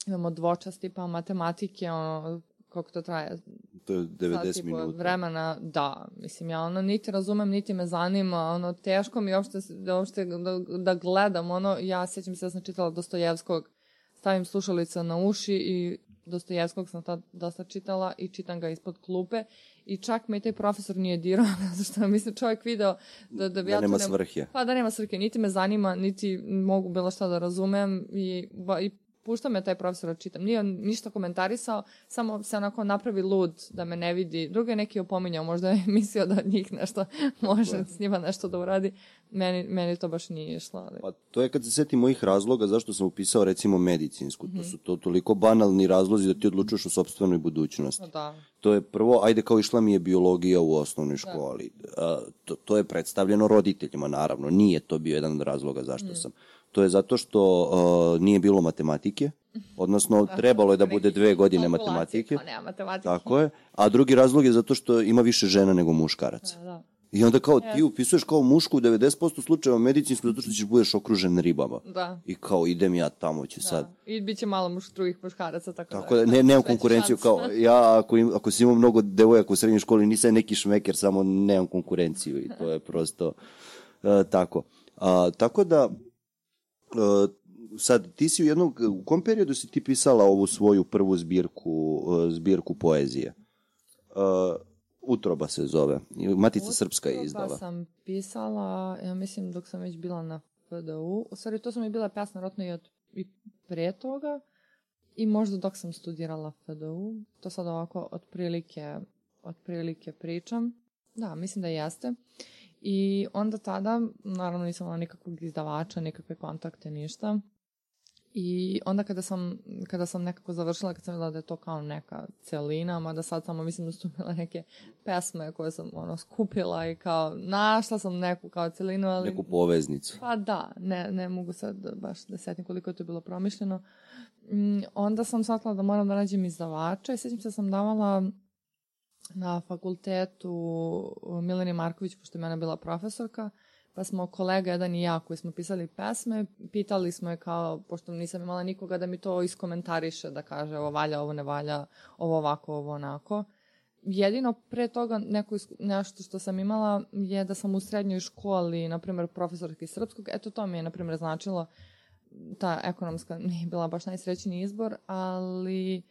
imamo dvočasti pa matematike, ono, koliko to traje? To je 90 Sad, minuta. Vremena, da. Mislim, ja ono niti razumem, niti me zanima, ono, teško mi uopšte, da, uopšte da, da gledam, ono, ja sjećam se da sam čitala Dostojevskog, stavim slušalice na uši i Dostojevskog sam tad dosta čitala i čitam ga ispod klupe i čak me i taj profesor nije dirao, <laughs> zato što mislim čovjek video da, da, da ja nema svrhe. Pa da nema svrhe, niti me zanima, niti mogu bilo šta da razumem i, ba, i pušta me taj profesor da čitam. Nije on ništa komentarisao, samo se onako napravi lud da me ne vidi. Drugi je neki opominjao, možda je <laughs> mislio da njih nešto <laughs> može s njima nešto da uradi. Meni, meni to baš nije išlo. Ali... Pa to je kad se setim mojih razloga zašto sam upisao recimo medicinsku. Mm -hmm. To su to toliko banalni razlozi da ti odlučuješ o sobstvenoj budućnosti. Da. To je prvo, ajde kao išla mi je biologija u osnovnoj da. školi. Da. to, to je predstavljeno roditeljima, naravno. Nije to bio jedan od razloga zašto mm. sam. To je zato što uh, nije bilo matematike, odnosno trebalo je da bude dve godine matematike. Pa matematike. Tako je. A drugi razlog je zato što ima više žena nego muškaraca. Da, da. I onda kao ti upisuješ kao mušku u 90% slučajeva medicinsku zato što ćeš budeš okružen ribama. Da. I kao idem ja tamo ću da. sad. I bit će malo muš, drugih muškaraca. Tako, tako da, da ne, nemam konkurenciju. Kao, ja ako, im, ako si imao mnogo devojaka u srednjoj školi nisam neki šmeker, samo nemam konkurenciju i to je prosto uh, tako. Uh, tako da sad ti si u jednom, u kom periodu si ti pisala ovu svoju prvu zbirku, uh, zbirku poezije? Uh, Utroba se zove. Matica Utroba Srpska je izdala. Utroba sam pisala, ja mislim dok sam već bila na FDU. U stvari to sam i bila pesna rotno i, od, i pre toga. I možda dok sam studirala FDU. To sad ovako otprilike, otprilike pričam. Da, mislim da jeste. I onda tada, naravno nisam imala nikakvog izdavača, nikakve kontakte, ništa. I onda kada sam, kada sam nekako završila, kad sam videla da je to kao neka celina, mada sad samo mislim da su bile neke pesme koje sam ono skupila i kao našla sam neku kao celinu, ali... Neku poveznicu. Pa da, ne, ne mogu sad baš da setim koliko je to bilo promišljeno. Mm, onda sam shvatila da moram da nađem izdavača i sećam se da sam davala na fakultetu Mileni Marković, pošto je mene bila profesorka, pa smo kolega jedan i ja koji smo pisali pesme, pitali smo je kao, pošto nisam imala nikoga da mi to iskomentariše, da kaže ovo valja, ovo ne valja, ovo ovako, ovo onako. Jedino pre toga neko, nešto što sam imala je da sam u srednjoj školi, na primjer, profesorki srpskog, eto to mi je, na primjer, značilo, ta ekonomska nije bila baš najsrećniji izbor, ali Eh,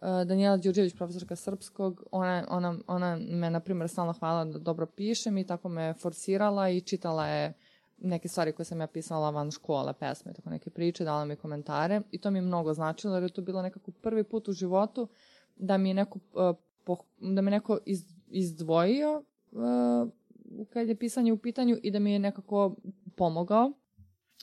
Danijela Đurđević, profesorka srpskog, ona, ona, ona me, na primjer, stalno hvala da dobro pišem i tako me forsirala i čitala je neke stvari koje sam ja pisala van škole, pesme, tako neke priče, dala mi komentare i to mi je mnogo značilo jer je to bilo nekako prvi put u životu da mi je neko, poh, da me neko iz, izdvojio uh, kad je pisanje u pitanju i da mi je nekako pomogao.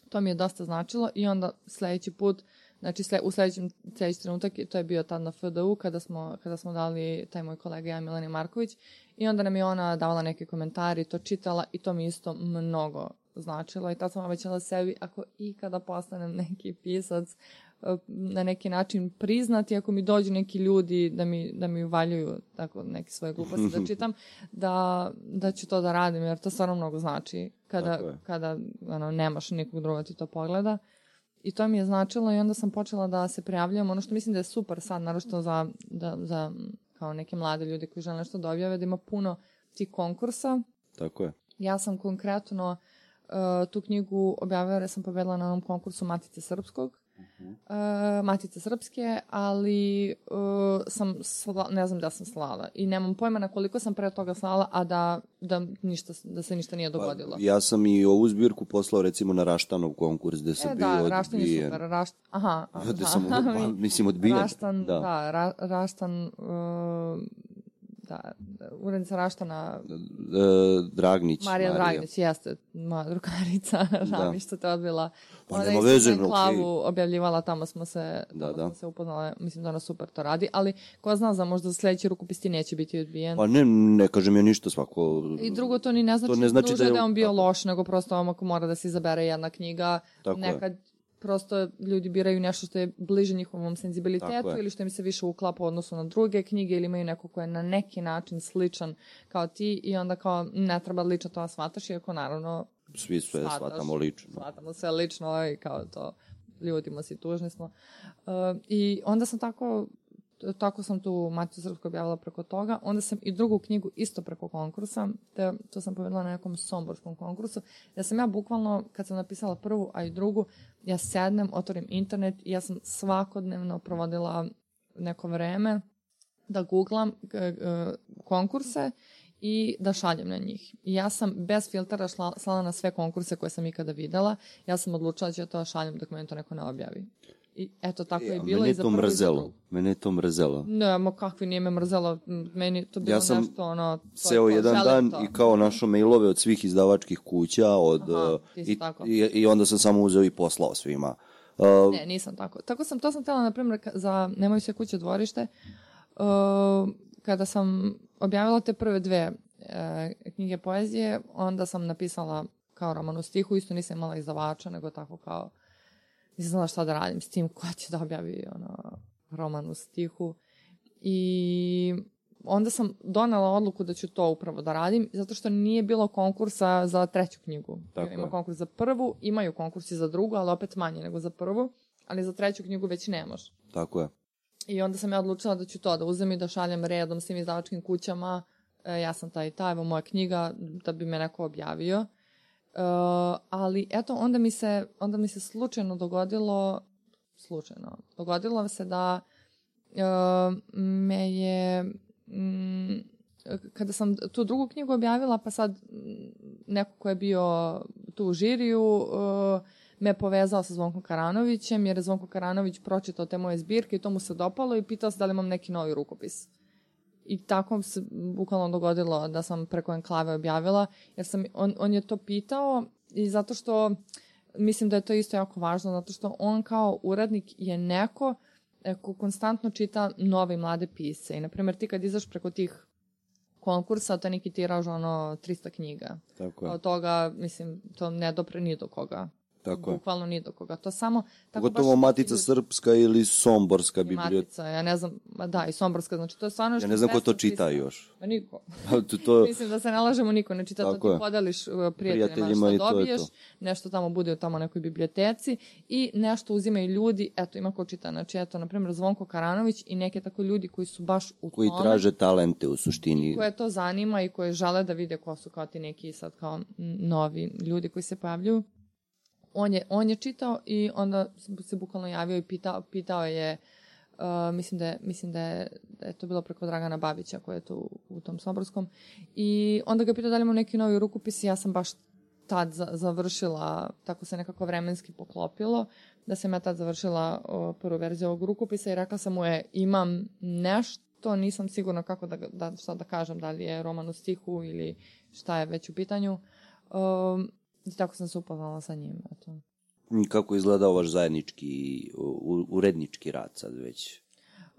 To mi je dosta značilo i onda sledeći put uh, Znači, sle, u sledećem, sledeći trenutak, to je bio tad na FDU, kada smo, kada smo dali taj moj kolega ja, Milani Marković, i onda nam je ona davala neke komentari, to čitala i to mi isto mnogo značilo i tad sam obećala sebi, ako ikada postanem neki pisac, e, na neki način priznati ako mi dođu neki ljudi da mi, da mi uvaljuju tako neke svoje gluposti da <laughs> čitam, da, da ću to da radim, jer to stvarno mnogo znači kada, kada ono, nemaš nikog druga ti to pogleda. I to mi je značilo i onda sam počela da se prijavljam. Ono što mislim da je super sad, naročito za, da, za kao neke mlade ljude koji žele nešto da objave, da ima puno tih konkursa. Tako je. Ja sam konkretno uh, tu knjigu objavila jer sam pobedila na onom konkursu Matice Srpskog uh, Matice Srpske, ali uh, sam sla, ne znam da sam slala i nemam pojma na koliko sam pre toga slala, a da, da, ništa, da se ništa nije pa, dogodilo. Pa, ja sam i ovu zbirku poslao recimo na Raštanov konkurs gde se e, bio da, Raštan je super. Rašt, aha, <laughs> aha. Gde sam, pa, mislim, odbijen. Raštan, da, da ra, Raštan, uh, da, urednica Raštana... Dragnić. Marija, Marija. Dragnić, jeste, moja drugarica, <laughs> mi što te odbila. Pa nema veze, klavu okay. objavljivala, tamo smo se, da, tamo da. smo se upoznale, mislim da ona super to radi, ali ko zna za možda sledeći rukopis ti neće biti odbijen. Pa ne, ne kažem ja ništa svako... I drugo, to ni ne znači, to ne znači da, je... da je on bio loš, nego prosto ovom ako mora da se izabere jedna knjiga, Tako nekad je prosto ljudi biraju nešto što je bliže njihovom senzibilitetu ili što im se više uklapa u odnosu na druge knjige ili imaju neko ko je na neki način sličan kao ti i onda kao ne treba lično to da shvataš, iako naravno svi sve shvataš, shvatamo lično. Shvatamo sve lično i kao to ljudimo si, tužni smo. Uh, I onda sam tako tako sam tu Maticu Srpsku objavila preko toga. Onda sam i drugu knjigu isto preko konkursa, te, to sam povedala na nekom somborskom konkursu, da sam ja bukvalno, kad sam napisala prvu, a i drugu, ja sednem, otvorim internet i ja sam svakodnevno provodila neko vreme da googlam konkurse i da šaljem na njih. I ja sam bez filtera šla, slala na sve konkurse koje sam ikada videla. Ja sam odlučila da ću to šaljem dok me to neko ne objavi. I eto, tako je Ja, bilo mene i je za to mrzelo. Mene je to mrzelo. Ne, ma kakvi nije me mrzelo, meni je to bilo Ja sam nešto, ono... to je Seo to, jedan dan to. i kao našo mailove od svih izdavačkih kuća od, Aha, uh, ti si i, tako. i, i onda sam samo uzeo i poslao svima. Uh, Ne, nisam tako. Tako sam, to sam htjela, na primjer, za Nemoj se kuće dvorište, uh, kada sam objavila te prve dve uh, knjige poezije, onda sam napisala kao roman u stihu, isto nisam imala izdavača, nego tako kao, nisam znala šta da radim s tim, ko će da objavi ono, roman u stihu. I onda sam donela odluku da ću to upravo da radim, zato što nije bilo konkursa za treću knjigu. Tako Ima je. konkurs za prvu, imaju konkursi za drugu, ali opet manje nego za prvu, ali za treću knjigu već nemaš. tako je. I onda sam ja odlučila da ću to da uzem i da šaljem redom svim izdavačkim kućama. E, ja sam taj i taj, evo moja knjiga, da bi me neko objavio. E, ali eto, onda mi, se, onda mi se slučajno dogodilo, slučajno, dogodilo se da e, me je, mm, kada sam tu drugu knjigu objavila, pa sad neko ko je bio tu u žiriju, e, me povezao sa Zvonkom Karanovićem, jer je Zvonko Karanović pročitao te moje zbirke i to mu se dopalo i pitao se da li imam neki novi rukopis. I tako se bukvalno dogodilo da sam preko enklave objavila, jer sam, on, on je to pitao i zato što mislim da je to isto jako važno, zato što on kao uradnik je neko e, ko konstantno čita nove mlade pisce. I, na primjer, ti kad izaš preko tih konkursa, to je neki tiraž, ono, 300 knjiga. Tako je. Od toga, mislim, to ne dopre ni do koga. Tako. Bukvalno ni do koga. To samo... Tako Pogotovo baš- Matica Srpska ili Somborska biblioteka. Matica, ja ne znam, da, i Somborska, znači to je stvarno... Ja ne znam ko to čita još. Pa niko. <laughs> to, to, <laughs> Mislim da se ne lažemo, niko ne čita, to Tako ti je. podeliš uh, prijateljima, Prijateljima i što to je dobiješ, to. nešto tamo bude u tamo nekoj biblioteci i nešto uzimaju ljudi, eto ima ko čita, znači eto, na primjer Zvonko Karanović i neke tako ljudi koji su baš u koji tome, traže talente u suštini. koje to zanima i koje žele da vide ko su kao ti neki sad kao novi ljudi koji se pojavljuju. On je, on je čitao i onda se bukvalno javio i pitao, pitao je uh, mislim, da je, mislim da, je, da je to bilo preko Dragana Babića koji je tu u tom Somborskom i onda ga pitao da li ima neki novi rukopis i ja sam baš tad za, završila, tako se nekako vremenski poklopilo, da sam ja tad završila o, prvu verziju ovog rukopisa i rekla sam mu je imam nešto, nisam sigurna kako da, da, šta da kažem, da li je roman u stihu ili šta je već u pitanju. Um, I tako sam se upoznala sa njim. Eto. Kako je izgledao vaš zajednički, urednički rad sad već?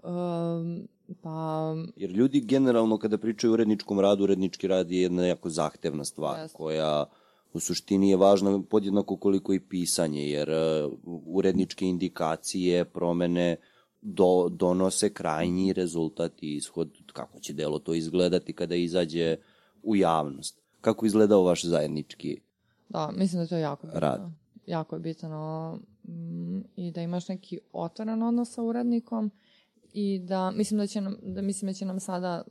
Um, pa, Jer ljudi generalno kada pričaju o uredničkom radu, urednički rad je jedna jako zahtevna stvar Jeste. koja u suštini je važna podjednako koliko i pisanje, jer uh, uredničke indikacije, promene do, donose krajnji rezultat i ishod kako će delo to izgledati kada izađe u javnost. Kako izgledao vaš zajednički da, mislim da je to jako bitno. Rad. Jako je bitno mm, i da imaš neki otvoren odnos sa urednikom i da mislim da će nam, da mislim da će nam sada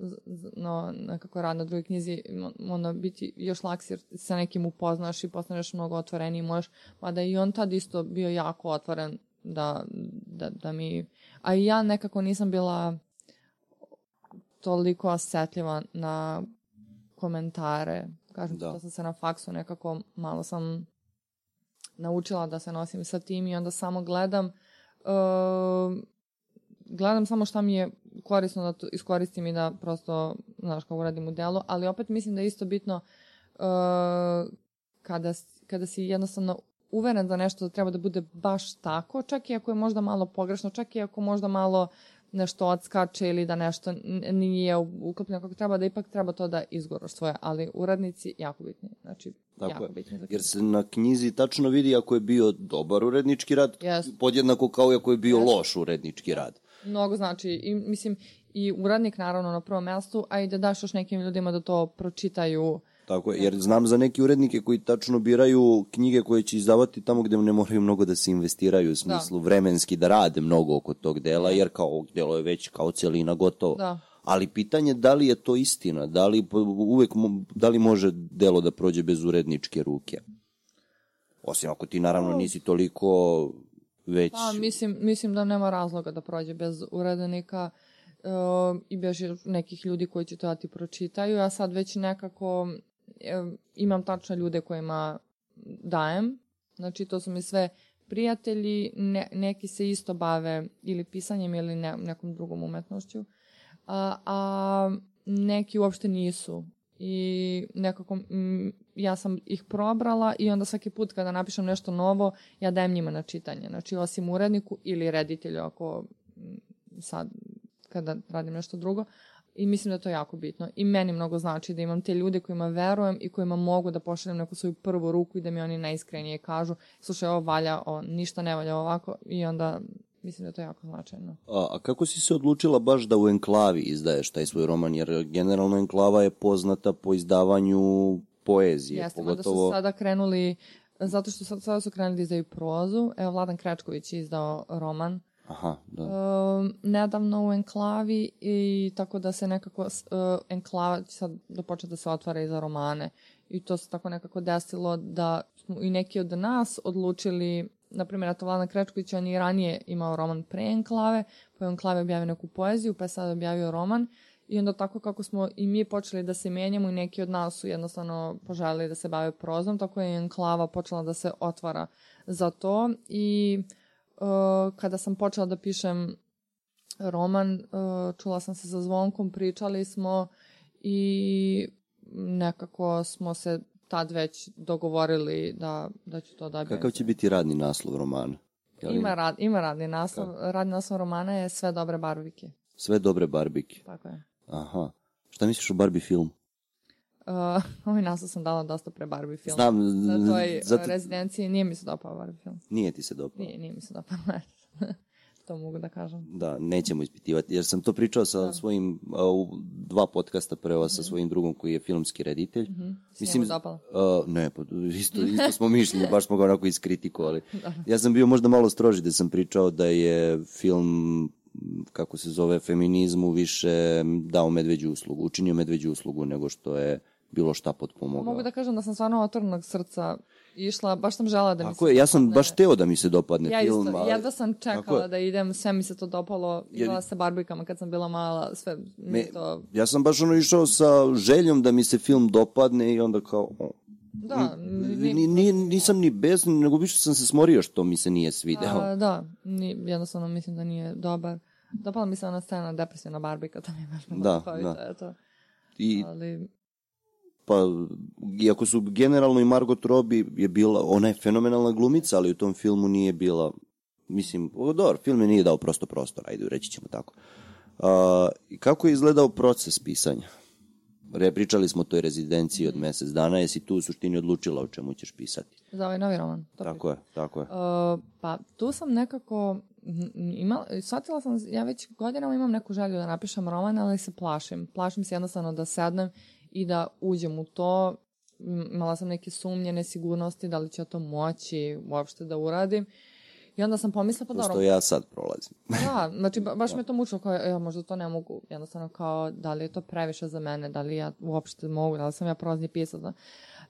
no, nekako rad na drugoj knjizi ono biti još lakše jer sa nekim upoznaš i postaneš mnogo otvoreniji možeš, mada i on tad isto bio jako otvoren da, da, da mi, a i ja nekako nisam bila toliko osetljiva na komentare. Kažem, Da. da. sam se na faksu nekako, malo sam naučila da se nosim sa tim i onda samo gledam uh, gledam samo šta mi je korisno da to iskoristim i da prosto, znaš, kao uradim u delu, ali opet mislim da je isto bitno uh, kada, kada si jednostavno uveren da nešto treba da bude baš tako, čak i ako je možda malo pogrešno, čak i ako možda malo nešto odskače ili da nešto nije uklopljeno kako treba, da ipak treba to da izguraš svoje, ali uradnici jako bitni, znači Tako jako je. bitni. Jer se na knjizi tačno vidi ako je bio dobar urednički rad, Jeste. podjednako kao i ako je bio Jeste. loš urednički rad. Mnogo znači, i, mislim, i uradnik naravno na prvom mestu, a i da daš još nekim ljudima da to pročitaju. Tako je, jer znam za neke urednike koji tačno biraju knjige koje će izdavati tamo gde ne moraju mnogo da se investiraju u smislu vremenski da rade mnogo oko tog dela, jer kao ovog delo je već kao celina gotovo. Da. Ali pitanje da li je to istina, da li uvek da li može delo da prođe bez uredničke ruke. Osim ako ti naravno nisi toliko već Pa, mislim, mislim da nema razloga da prođe bez urednika e, i bez nekih ljudi koji će to da ti pročitaju. Ja sad već nekako imam tačno ljude kojima dajem. Znači, to su mi sve prijatelji, ne, neki se isto bave ili pisanjem ili ne, nekom drugom umetnošću, a, a neki uopšte nisu. I nekako m, ja sam ih probrala i onda svaki put kada napišem nešto novo, ja dajem njima na čitanje. Znači, osim uredniku ili reditelju, ako sad kada radim nešto drugo, I mislim da je to jako bitno. I meni mnogo znači da imam te ljude kojima verujem i kojima mogu da pošaljem neku svoju prvu ruku i da mi oni najiskrenije kažu slušaj, ovo valja, o, ništa ne valja ovako i onda mislim da je to jako značajno. A, a kako si se odlučila baš da u Enklavi izdaješ taj svoj roman? Jer generalno Enklava je poznata po izdavanju poezije. Jeste, pogotovo... da su sada krenuli, zato što sad, sada su krenuli da izdaju prozu. Evo, Vladan Krečković je izdao roman Aha, da. Uh, nedavno u enklavi i tako da se nekako uh, enklava sad da počne da se otvara i za romane. I to se tako nekako desilo da smo i neki od nas odlučili na primjer, eto Vladan Krečković, on je ranije imao roman pre enklave, pa je enklave objavio neku poeziju, pa je sad objavio roman. I onda tako kako smo i mi počeli da se menjamo i neki od nas su jednostavno poželjeli da se bave prozom, tako je enklava počela da se otvara za to. I uh, kada sam počela da pišem roman, uh, čula sam se sa zvonkom, pričali smo i nekako smo se tad već dogovorili da, da ću to da objavim. Kakav će biti radni naslov romana? Jel ima, rad, ima radni naslov. Kako? Radni naslov romana je Sve dobre barbike. Sve dobre barbike. Tako je. Aha. Šta misliš o Barbie film? Uh, <laughs> ovaj naslov sam dala dosta pre Barbie film. Znam. Na toj zato... rezidenciji nije mi se dopao Barbie film. Nije ti se dopao? Nije, nije mi se dopao. <laughs> to mogu da kažem. Da, nećemo ispitivati, jer sam to pričao sa da. svojim, u dva podcasta -hmm. sa mhm. svojim drugom koji je filmski reditelj. Mm -hmm. Mislim, dopalo? Uh, ne, pa isto, isto smo <laughs> mišljeni, baš smo ga onako iskritikovali. da. Ja sam bio možda malo stroži da sam pričao da je film kako se zove, feminizmu više dao medveđu uslugu, učinio medveđu uslugu nego što je bilo šta potpomogao. Mogu da kažem da sam stvarno otvornog srca išla, baš sam žela da mi Tako se je, ja sam dopadne. baš teo da mi se dopadne ja film. Ja isto, jedva sam čekala da idem, sve mi se to dopalo, igrala sa barbikama kad sam bila mala, sve mi to... Ja sam baš ono išao sa željom da mi se film dopadne i onda kao... Da, ni, ni, ni, nisam ni bez, nego više sam se smorio što mi se nije svideo. A, da, ni, jednostavno mislim da nije dobar. Dopala mi se ona scena depresivna Barbika, to mi je baš da, da. Eto. I, Ali pa iako su generalno i Margot Robbie je bila, ona je fenomenalna glumica, ali u tom filmu nije bila, mislim, dobro, film je nije dao prosto prostor, ajde, reći ćemo tako. A, kako je izgledao proces pisanja? Re, pričali smo o toj rezidenciji od mesec dana, jesi tu u suštini odlučila o čemu ćeš pisati? Za ovaj novi roman. To tako je, tako je. Uh, pa tu sam nekako, imala, shvatila sam, ja već godinama imam neku želju da napišem roman, ali se plašim. Plašim se jednostavno da sednem i da uđem u to. Imala sam neke sumnje, nesigurnosti, da li ću ja to moći uopšte da uradim. I onda sam pomislila, pa dobro. Što ja sad prolazim. <laughs> da, znači ba, baš da. me to mučilo, kao ja možda to ne mogu, jednostavno kao da li je to previše za mene, da li ja uopšte mogu, da li sam ja prolazni pisac. Da.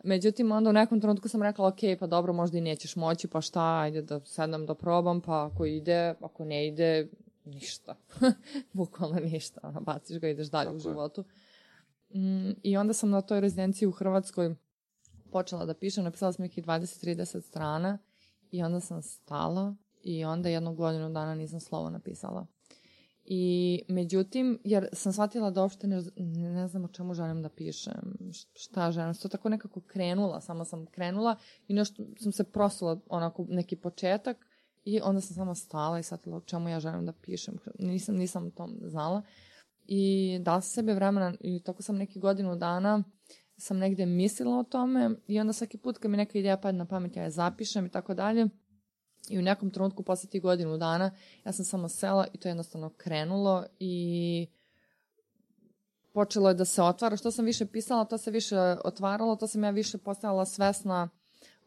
Međutim, onda u nekom trenutku sam rekla, ok, pa dobro, možda i nećeš moći, pa šta, ajde da sednem da probam, pa ako ide, ako ne ide, ništa. <laughs> Bukvalno ništa, baciš ga, ideš dalje Tako u životu. Je. Mm, I onda sam na toj rezidenciji u Hrvatskoj počela da pišem, napisala sam nekih 20-30 strana i onda sam stala i onda jednu godinu dana nisam slovo napisala. I međutim, jer sam shvatila da uopšte ne, ne znam o čemu želim da pišem, šta želim, to tako nekako krenula, samo sam krenula i nešto sam se prosula onako neki početak i onda sam samo stala i shvatila o čemu ja želim da pišem. Nisam, nisam to znala i dala sam sebe vremena i tako sam neki godinu dana sam negde mislila o tome i onda svaki put kad mi neka ideja padne na pamet ja je zapišem i tako dalje i u nekom trenutku posle tih godinu dana ja sam samo sela i to je jednostavno krenulo i počelo je da se otvara. Što sam više pisala, to se više otvaralo, to sam ja više postavila svesna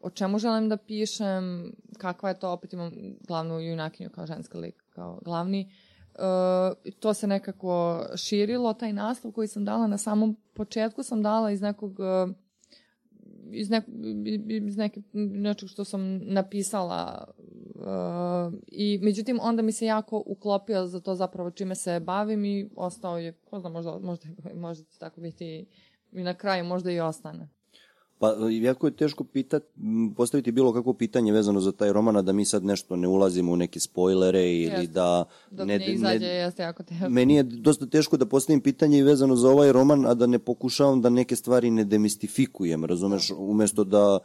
o čemu želim da pišem, kakva je to, opet imam glavnu junakinju kao ženski lik, kao glavni. Uh, to se nekako širilo, taj naslov koji sam dala na samom početku sam dala iz nekog uh, iz, nek, iz neke, nečeg što sam napisala uh, i međutim onda mi se jako uklopio za to zapravo čime se bavim i ostao je, ko zna, možda, možda, možda tako biti i na kraju možda i ostane. Pa, jako je teško pitat, m, postaviti bilo kakvo pitanje vezano za taj roman, a da mi sad nešto ne ulazimo u neke spoilere ili Jeste. da... Dok ne, ne izađe, jeste jako teško. Meni je dosta teško da postavim pitanje i vezano za ovaj roman, a da ne pokušavam da neke stvari ne demistifikujem, razumeš, umesto da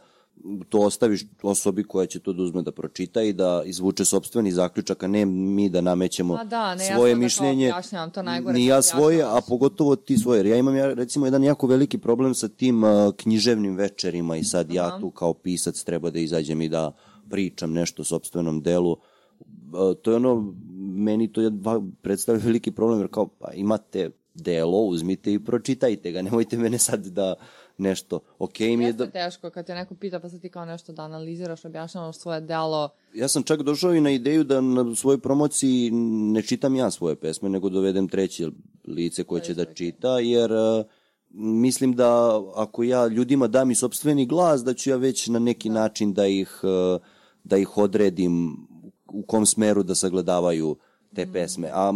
to ostaviš osobi koja će to da uzme da pročita i da izvuče sobstveni zaključak, a ne mi da namećemo Ma da, ne, ja svoje da kao mišljenje. objašnjavam to najgore Ni ja svoje, a pogotovo ti svoje. Jer ja imam ja, recimo jedan jako veliki problem sa tim uh, književnim večerima i sad ja tu kao pisac treba da izađem i da pričam nešto o sobstvenom delu. Uh, to je ono, meni to je predstavlja veliki problem, jer kao, pa imate delo, uzmite i pročitajte ga, nemojte mene sad da nešto, okej mi je Jeste da, teško kad te neko pita pa sad ti kao nešto da analiziraš, objašnjavaš svoje delo. ja sam čak došao i na ideju da na svojoj promociji ne čitam ja svoje pesme, nego dovedem treće lice koje će da čita, jer uh, mislim da ako ja ljudima dam i sobstveni glas, da ću ja već na neki način da ih, uh, da ih odredim u kom smeru da sagledavaju te pesme. A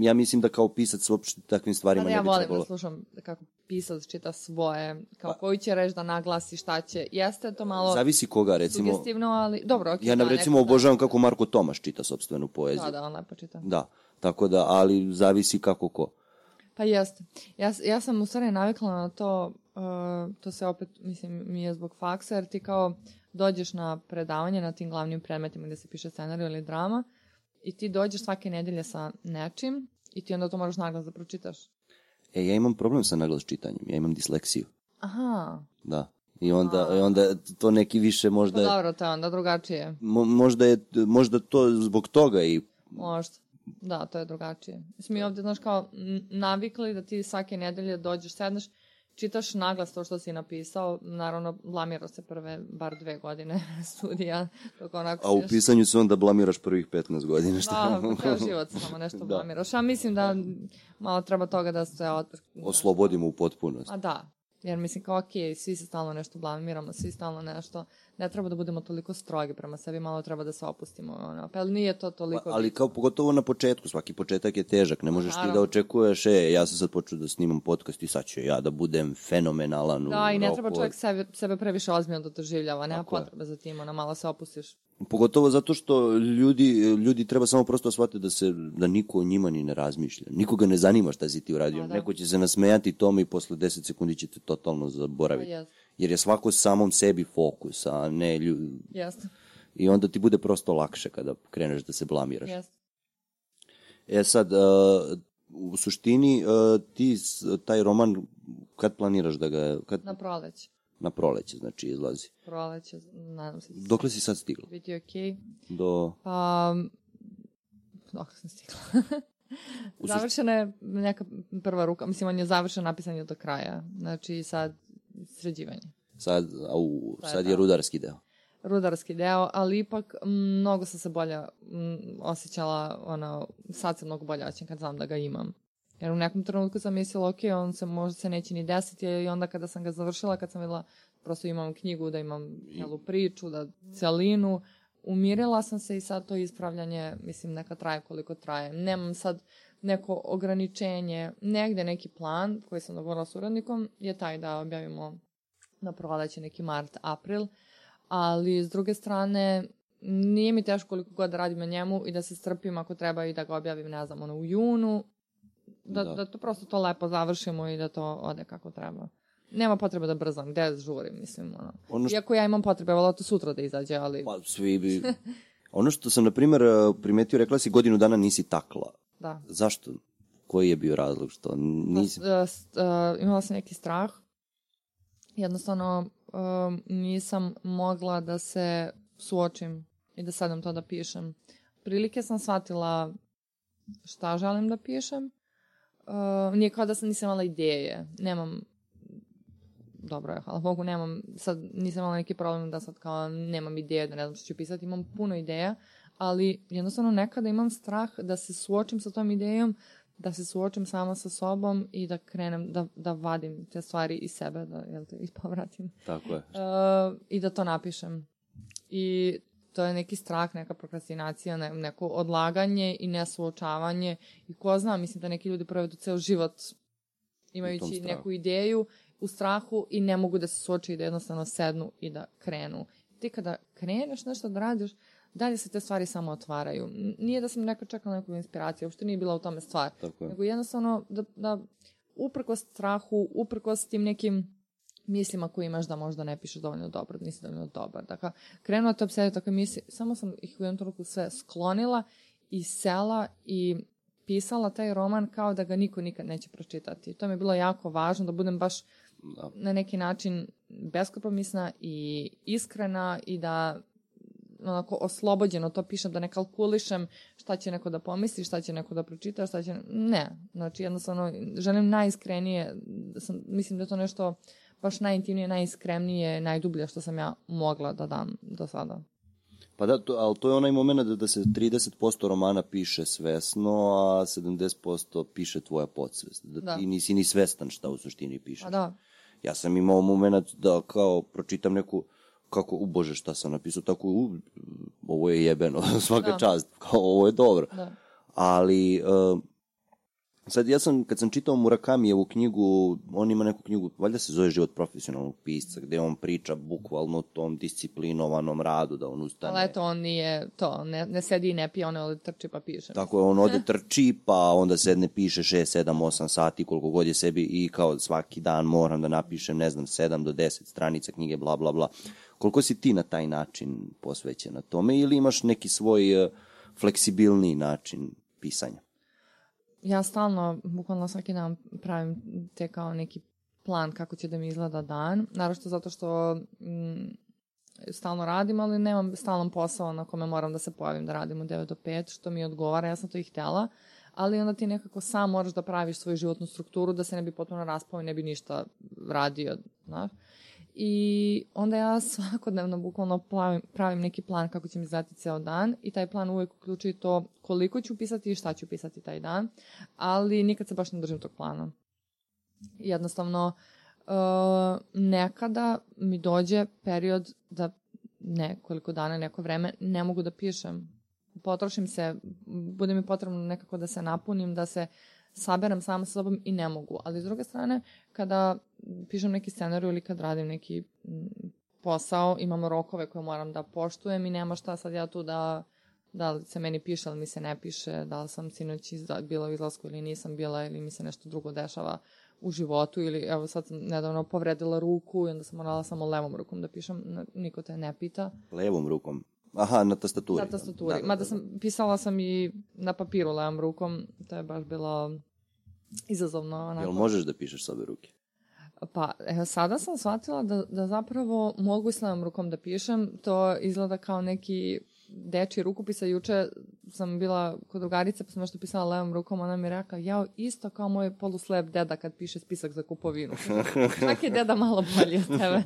ja mislim da kao pisac uopšte takvim stvarima Pa da ne ja bi volim trebalo. da slušam kako pisac čita svoje, kao koju će reći da naglasi šta će. Jeste to malo Zavisi koga, recimo. sugestivno, ali dobro, okej. Ja da, na recimo neko da- obožavam kako Marko Tomaš čita sobstvenu poeziju. Da, da, on lepo čita. Da, tako da, ali zavisi kako ko. Pa jeste. Ja, ja sam u stvari navikla na to, uh, to se opet, mislim, mi je zbog faksa, jer ti kao dođeš na predavanje na tim glavnim predmetima gde se piše scenarij ili drama i ti dođeš svake nedelje sa nečim i ti onda to moraš naglas da pročitaš. E, ja imam problem sa naglas čitanjem, ja imam disleksiju, Aha, da. I onda, i onda to neki više pa možda, dobro, to je onda drugačije. mo, možda je, možda to zbog toga i Možda. Da, to je drugačije. Mislim, mi ovdje, znaš, kao navikli da ti svake nedelje dođeš, sedneš, čitaš naglas to što si napisao, naravno, blamirao se prve bar dve godine <laughs> studija, dok onako a u pisanju se onda blamiraš prvih 15 godina, šta? Da, život samo nešto Da. blamiraš. Ja mislim da malo treba toga da se... Od... Oslobodimo u potpunost. A da, jer mislim kao okej, svi se stalno nešto blamiramo, svi stalno nešto, ne treba da budemo toliko strogi prema sebi, malo treba da se opustimo, ono, pa nije to toliko... Pa, ali kao pogotovo na početku, svaki početak je težak, ne možeš ti da Naravno. očekuješ, e, ja sam sad počeo da snimam podcast i sad ću ja da budem fenomenalan u Da, i ne roku treba čovjek sebe, sebe previše ozbiljno da doživljava, nema Tako je. potrebe za tim, ono, malo se opustiš. Pogotovo zato što ljudi, ljudi treba samo prosto shvatiti da se da niko o njima ni ne razmišlja. Nikoga ne zanima šta si ti uradio. Da. Neko će se nasmejati tome i posle 10 sekundi ćete totalno zaboraviti. Jest. Jer je svako samom sebi fokus, a ne ljudi. Jeste, I onda ti bude prosto lakše kada kreneš da se blamiraš. jeste. E sad, uh, u suštini, uh, ti taj roman, kad planiraš da ga, kad, Na proleć. na proleće, znači, izlazi. Proleće, nadam se da Dokle si sad stigla? biti okej. Do... Pa, dok sam stigla. <laughs> Završena je neka prva ruka, mislim, on je završen, napisan je do kraja. Znači, sad sređivanje. Sad, au, sad je rudarski deo. Rudarski deo, ali ipak mnogo sam se bolje m, osjećala, ono, sad sam mnogo bolje osjećam kad znam da ga imam. Jer u nekom trenutku sam mislila, ok, on se možda se neće ni desiti i onda kada sam ga završila, kad sam videla, prosto imam knjigu, da imam celu priču, da celinu, umirila sam se i sad to ispravljanje, mislim, neka traje koliko traje. Nemam sad neko ograničenje, negde neki plan koji sam dogovorila s uradnikom je taj da objavimo na proleće neki mart, april, ali s druge strane nije mi teško koliko god da radim na njemu i da se strpim ako treba i da ga objavim, ne znam, ono u junu, da, Da. da. to prosto to lepo završimo i da to ode kako treba. Nema potrebe da brzam, gde žurim, mislim, ono. Ono što- Iako ja imam potrebe, volao to sutra da izađe, ali Pa svi bi... <laughs> Ono što sam, na primjer, primetio, rekla si godinu dana nisi takla. Da. Zašto? Koji je bio razlog što nisi... S- uh, imala sam neki strah. Jednostavno um, nisam mogla da se suočim i da sadam to da pišem. Prilike sam shvatila šta želim da pišem. Uh, nije kao da sam nisam imala ideje. Nemam dobro je, hvala Bogu, nemam, sad nisam imala neki problem da sad kao nemam ideje, da ne znam što ću pisati, imam puno ideja, ali jednostavno nekada imam strah da se suočim sa tom idejom, da se suočim sama sa sobom i da krenem da, da vadim te stvari iz sebe, da jel te, ispovratim. Tako je. Uh, I da to napišem. I to je neki strah, neka prokrastinacija, ne, neko odlaganje i nesuočavanje. I ko zna, mislim da neki ljudi provedu ceo život imajući neku ideju u strahu i ne mogu da se suoče i da jednostavno sednu i da krenu. Ti kada kreneš nešto da radiš, dalje se te stvari samo otvaraju. Nije da sam neka čekala neku inspiraciju, uopšte nije bila u tome stvar. Tako je. Nego jednostavno da, da uprkos strahu, uprkos tim nekim mislima koje imaš da možda ne pišeš dovoljno dobro, da nisi dovoljno dobar. Dakle, krenula te obsediti takve misli, samo sam ih u jednom trenutku sve sklonila i sela i pisala taj roman kao da ga niko nikad neće pročitati. To mi je bilo jako važno da budem baš Da. na neki način beskompromisna i iskrena i da onako oslobođeno to pišem, da ne kalkulišem šta će neko da pomisli, šta će neko da pročita, šta će... Ne, znači jednostavno želim najiskrenije, da sam, mislim da je to nešto baš najintimnije, najiskrenije, najdublje što sam ja mogla da dam do sada. Pa da, to, ali to je onaj moment da, da se 30% romana piše svesno, a 70% piše tvoja podsvest. Da, Da. ti nisi ni svestan šta u suštini pišeš. A da, Ja sam imao moment da kao pročitam neku kako, u bože, šta sam napisao, tako, u, ovo je jebeno, <laughs> svaka Da. čast, kao, ovo je dobro. da. Ali, uh, sad ja sam, kad sam čitao Murakamijevu knjigu, on ima neku knjigu, valjda se zove Život profesionalnog pisca, gde on priča bukvalno o tom disciplinovanom radu, da on ustane. Ali eto, on nije to, ne, ne sedi i ne pije, on ovde trči pa piše. Tako je, on ode trči, pa onda sedne piše 6, 7, 8 sati, koliko god je sebi i kao svaki dan moram da napišem, ne znam, 7 do 10 stranica knjige, bla, bla, bla. Koliko si ti na taj način posvećena tome ili imaš neki svoj eh, fleksibilniji način pisanja? Ja stalno, bukvalno svaki dan pravim te kao neki plan kako će da mi izgleda dan, naravno zato što mm, stalno radim, ali nemam stalan posao na kome moram da se pojavim da radim od 9 do 5, što mi odgovara, ja sam to i htjela, ali onda ti nekako sam moraš da praviš svoju životnu strukturu da se ne bi potpuno raspao i ne bi ništa radio, znaš. I onda ja <laughs> svakodnevno bukvalno pravim, pravim neki plan kako će mi izgledati ceo dan i taj plan uvek uključuje to koliko ću pisati i šta ću pisati taj dan, ali nikad se baš ne držim tog plana. Jednostavno, uh, nekada mi dođe period da nekoliko dana, neko vreme ne mogu da pišem. Potrošim se, bude mi potrebno nekako da se napunim, da se saberem sama sa sobom i ne mogu. Ali s druge strane, kada pišem neki scenarij ili kad radim neki mm, posao, imamo rokove koje moram da poštujem i nema šta sad ja tu da da li se meni piše ili mi se ne piše, da li sam sinoć izla, bila u izlasku ili nisam bila ili mi se nešto drugo dešava u životu ili evo sad sam nedavno povredila ruku i onda sam morala samo levom rukom da pišem, niko te ne pita. Levom rukom? Aha, na tastaturi. Na tastaturi. Mada sam, pisala sam i na papiru levom rukom, to je baš bilo izazovno. Onako. Jel možeš da pišeš s obe ruke? Pa, evo, sada sam shvatila da, da zapravo mogu s levom rukom da pišem. To izgleda kao neki dečji rukopis, a juče sam bila kod drugarice, pa sam nešto pisala levom rukom, ona mi rekla, jao, isto kao moj poluslep deda kad piše spisak za kupovinu. <laughs> Čak je deda malo bolji od tebe.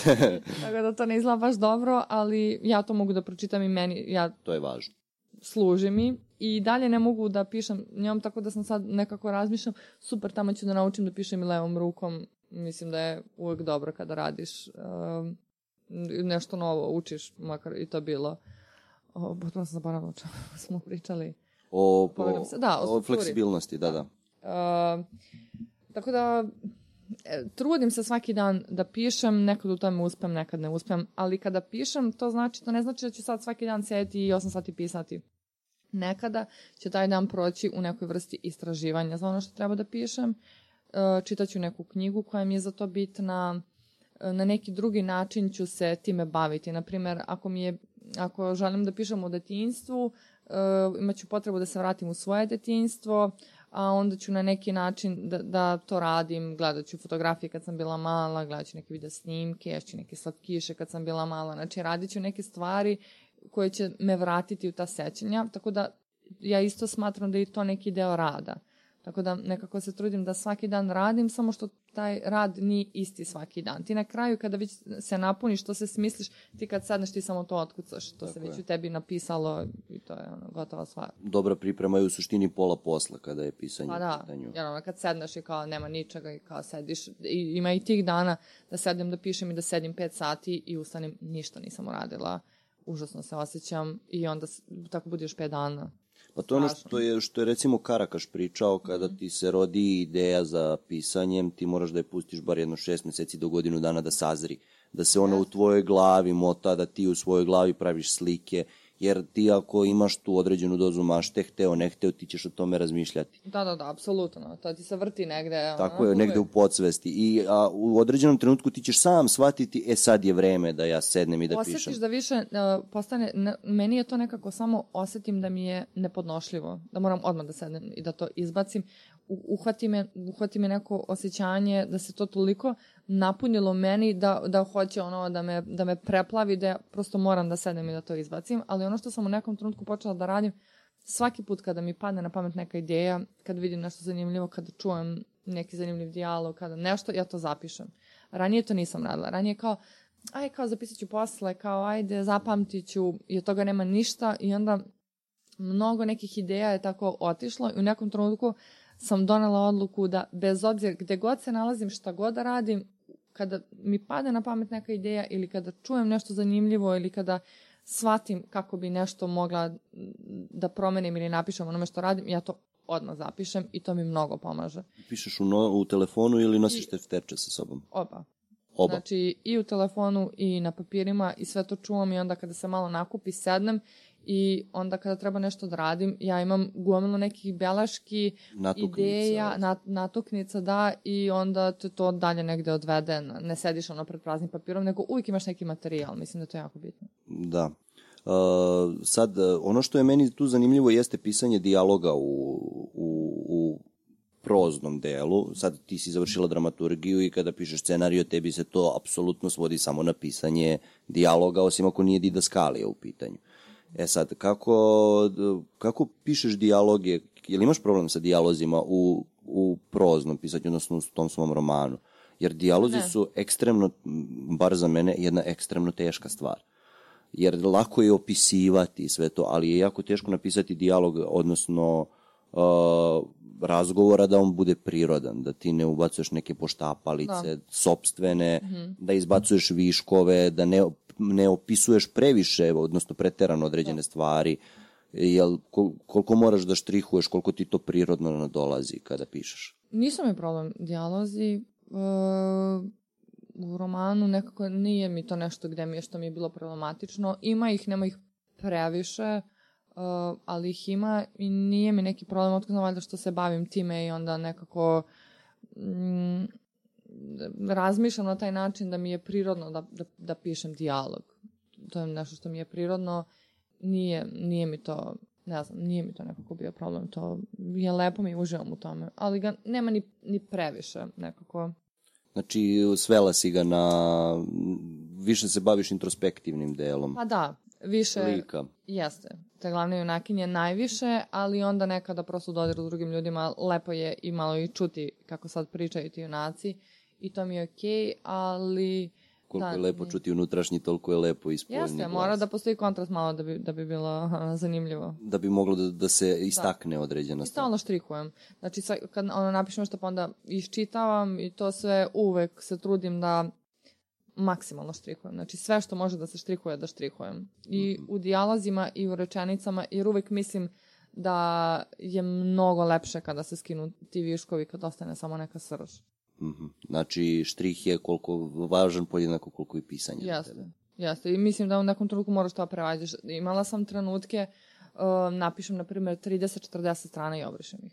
<laughs> Tako da to ne izgleda baš dobro, ali ja to mogu da pročitam i meni, ja To je važno. služi mi i dalje ne mogu da pišem njom, tako da sam sad nekako razmišljam, super, tamo ću da naučim da pišem i levom rukom, mislim da je uvek dobro kada radiš um, nešto novo, učiš, makar i to bilo. O, potpuno sam zaboravila o čemu <laughs> smo pričali. O, o, se, da, o o fleksibilnosti, da, da. Uh, tako da, e, trudim se svaki dan da pišem, nekad u tome uspem, nekad ne uspem, ali kada pišem, to znači, to ne znači da ću sad svaki dan sedeti i 8 sati pisati. Nekada će taj dan proći u nekoj vrsti istraživanja za ono što treba da pišem, uh, čitaću neku knjigu koja mi je za to bitna, na neki drugi način ću se time baviti. Naprimer, ako mi je ako želim da pišem o detinjstvu, uh, imaću potrebu da se vratim u svoje detinjstvo, a onda ću na neki način da, da to radim, gledat ću fotografije kad sam bila mala, gledat ću neke video snimke, ješću neke slatkiše kad sam bila mala, znači radit ću neke stvari koje će me vratiti u ta sećanja, tako da ja isto smatram da je to neki deo rada. Tako da nekako se trudim da svaki dan radim, samo što taj rad nije isti svaki dan. Ti na kraju kada već se napuniš, to se smisliš, ti kad sadneš ti samo to otkucaš, to se Tako već je. u tebi napisalo i to je ono, gotova stvar. Dobra priprema je u suštini pola posla kada je pisanje Pa u da, pitanju. jer ono kad sedneš i kao nema ničega i kao sediš, i, ima i tih dana da sedem da pišem i da sedim pet sati i ustanem, ništa nisam uradila, užasno se osjećam i onda tako bude još pet dana. Pa to je ono što je, što je recimo Karakaš pričao, kada ti se rodi ideja za pisanjem, ti moraš da je pustiš bar jedno šest meseci do godinu dana da sazri. Da se ona u tvojoj glavi mota, da ti u svojoj glavi praviš slike, jer ti ako imaš tu određenu dozu mašte, hteo, ne hteo, ti ćeš o tome razmišljati. Da, da, da, apsolutno. To ti se vrti negde. Tako ono, je, negde u podsvesti. I a, u određenom trenutku ti ćeš sam shvatiti, e sad je vreme da ja sednem i da Osjetiš pišem. da više uh, postane, ne, meni je to nekako samo osetim da mi je nepodnošljivo, da moram odmah da sednem i da to izbacim. Uhvati, me, uhvati me neko osjećanje da se to toliko napunilo meni da, da hoće ono da me, da me preplavi, da ja prosto moram da sednem i da to izbacim. Ali ono što sam u nekom trenutku počela da radim, svaki put kada mi padne na pamet neka ideja, kad vidim nešto zanimljivo, kada čujem neki zanimljiv dijalog, kada nešto, ja to zapišem. Ranije to nisam radila. Ranije kao, aj kao zapisat ću posle, kao ajde zapamtit ću i od toga nema ništa i onda mnogo nekih ideja je tako otišlo i u nekom trenutku sam donela odluku da bez obzira gde god se nalazim, šta god da radim, kada mi pade na pamet neka ideja ili kada čujem nešto zanimljivo ili kada shvatim kako bi nešto mogla da promenim ili napišem onome što radim, ja to odmah zapišem i to mi mnogo pomaže. Pišeš u, no, u telefonu ili nosiš tefterče sa sobom? Oba. Oba. Znači i u telefonu i na papirima i sve to čuvam i onda kada se malo nakupi sednem i onda kada treba nešto da radim, ja imam gomilu nekih beleški, Natuknica. ideja, nat, natuknica, da, i onda te to dalje negde odvede, ne sediš ono pred praznim papirom, nego uvijek imaš neki materijal, mislim da je to jako bitno. Da. Uh, sad, uh, ono što je meni tu zanimljivo jeste pisanje dijaloga u, u, u proznom delu. Sad ti si završila dramaturgiju i kada pišeš scenario, tebi se to apsolutno svodi samo na pisanje dijaloga, osim ako nije didaskalija u pitanju. E sad, kako, kako pišeš dijaloge, je li imaš problem sa dijalozima u, u proznom pisanju, odnosno u tom svom romanu? Jer dijalozi Ne. su ekstremno, bar za mene, jedna ekstremno teška stvar jer lako je opisivati sve to, ali je jako teško napisati dijalog, odnosno uh, razgovora da on bude prirodan, da ti ne ubacuješ neke poštapalice, da. sopstvene, da izbacuješ viškove, da ne, ne opisuješ previše, odnosno preterano određene stvari, jel, kol, koliko moraš da štrihuješ, koliko ti to prirodno nadolazi kada pišeš. Nisu mi problem dijalozi, e, u romanu nekako nije mi to nešto gde mi je što mi je bilo problematično. Ima ih, nema ih previše, uh, ali ih ima i nije mi neki problem, otkud znam valjda što se bavim time i onda nekako mm, razmišljam na taj način da mi je prirodno da, da, da pišem dijalog. To je nešto što mi je prirodno, nije, nije mi to ne znam, nije mi to nekako bio problem, to je lepo mi uživam u tome, ali ga nema ni, ni previše nekako. Znači, svela si ga na... Više se baviš introspektivnim delom. Pa da, više... Lika. Jeste. Te glavne junakinje najviše, ali onda nekada prosto dodiru s drugim ljudima, lepo je i malo i čuti kako sad pričaju ti junaci i to mi je okej, ali... Koliko da, je lepo čuti unutrašnji, toliko je lepo ispolni Jeste, glas. mora da postoji kontrast malo da bi, da bi bilo zanimljivo. Da bi moglo da, da se istakne određena I stvar. stalno štrikujem. Znači, sa, kad ono, napišem nešto pa onda iščitavam i to sve uvek se trudim da maksimalno štrikujem. Znači, sve što može da se štrikuje, da štrikujem. I u dijalozima i u rečenicama, jer uvek mislim da je mnogo lepše kada se skinu ti viškovi, kad ostane samo neka srž. Mhm. Znači, štrih je koliko važan podjednako koliko i pisanje. tebe. Jeste. I mislim da u nekom trenutku moraš to prevađeš. Imala sam trenutke, uh, napišem, na primjer, 30-40 strana i obrišem ih.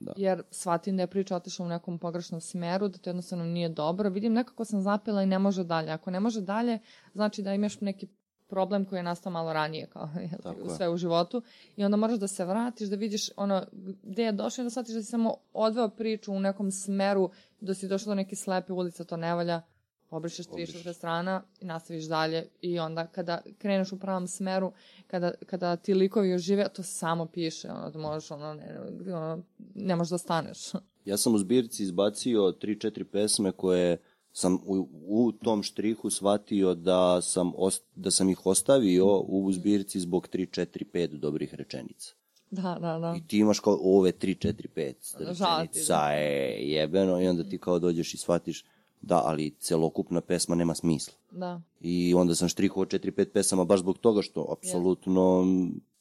Da. Jer shvatim da je priča otišla u nekom pogrešnom smeru, da to jednostavno nije dobro. Vidim nekako sam zapela i ne može dalje. Ako ne može dalje, znači da imaš neki problem koji je nastao malo ranije, kao <laughs> jel, Tako u je. sve u životu. I onda moraš da se vratiš, da vidiš ono, gde je došao i da shvatiš da si samo odveo priču u nekom smeru, da si došao do neke slepe ulice, to ne valja, obrišeš 3-4 strana i nastaviš dalje i onda kada kreneš u pravom smeru, kada, kada ti likovi ožive, to samo piše, ono, da možeš, ono, ne, ono, ne možeš da staneš. <laughs> Ja sam u zbirci izbacio 3-4 pesme koje sam u, u tom štrihu shvatio da sam, ost, da sam ih ostavio u zbirci zbog 3-4-5 dobrih rečenica. Da, da, da. I ti imaš kao ove 3-4-5 Žal ti, rečenica, e, jebeno, i onda ti kao dođeš i shvatiš da, ali celokupna pesma nema smisla. Da. I onda sam štrihovao 4-5 pesama baš zbog toga što apsolutno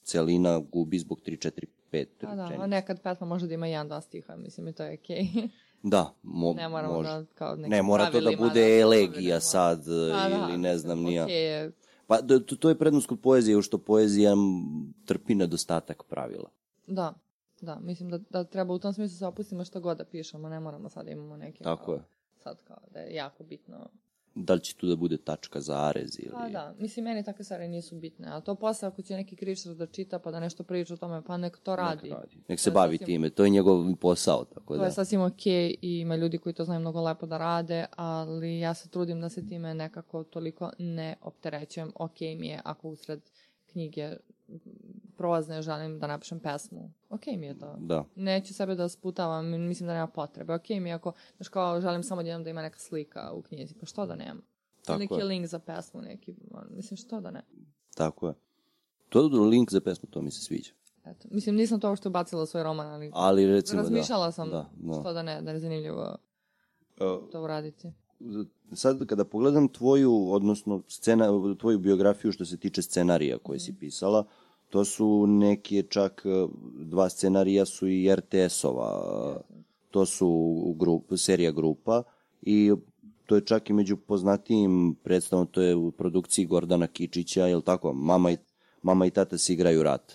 celina gubi zbog 3, 4, 5 Pa da, a rečenica. nekad pesma može da ima jedan, dva stiha, mislim i to je okej. Okay. <laughs> Da, mo, ne moramo može. da kao Ne mora to da bude se elegija sad Pa da, ili ne znam nija. Okej je, Pa da, to, to je prednost kod poezije, u što poezija trpi nedostatak pravila. da, da, mislim da, da treba u tom smislu se opustimo što god da pišemo, ne moramo sad da imamo neke Tako kao, je. sad kao da je jako bitno. Da li će tu da bude tačka za arez ili... Pa da, mislim meni takve stvari nisu bitne, a to posle ako će neki kričar da čita pa da nešto priča o tome, pa nek to radi. Nek, radi. Nek To se je bavi sasvim- time, to je njegov posao, tako To da. je sasvim okej i ima ljudi koji to znaju mnogo lepo da rade, ali ja se trudim da se time nekako toliko ne opterećujem. Okej mi je ako usred knjige prolazne želim da napišem pesmu. Okej mi je to. Da, Neću sebe da sputavam, mislim da nema potrebe. Okej mi je ako, znaš kao, želim samo jednom da ima neka slika u knjizi, pa što da nema? Tako neki je. link za pesmu, neki, on, mislim što da ne. tako je. To je link za pesmu, to mi se sviđa. Eto. Mislim, nisam to uopšte ubacila u svoj roman, ali Ali recimo razmišljala da. sam Da, da. što da ne, da je zanimljivo Uh, to uraditi. sad kada pogledam tvoju, odnosno scena, tvoju biografiju što se tiče scenarija koje si pisala, to su neke čak eh, dva scenarija su i RTS-ova, to su grup, serija grupa i to je čak i među poznatijim predstavom, to je u produkciji Gordana Kičića, je tako? Mama i, mama i tata se igraju rat.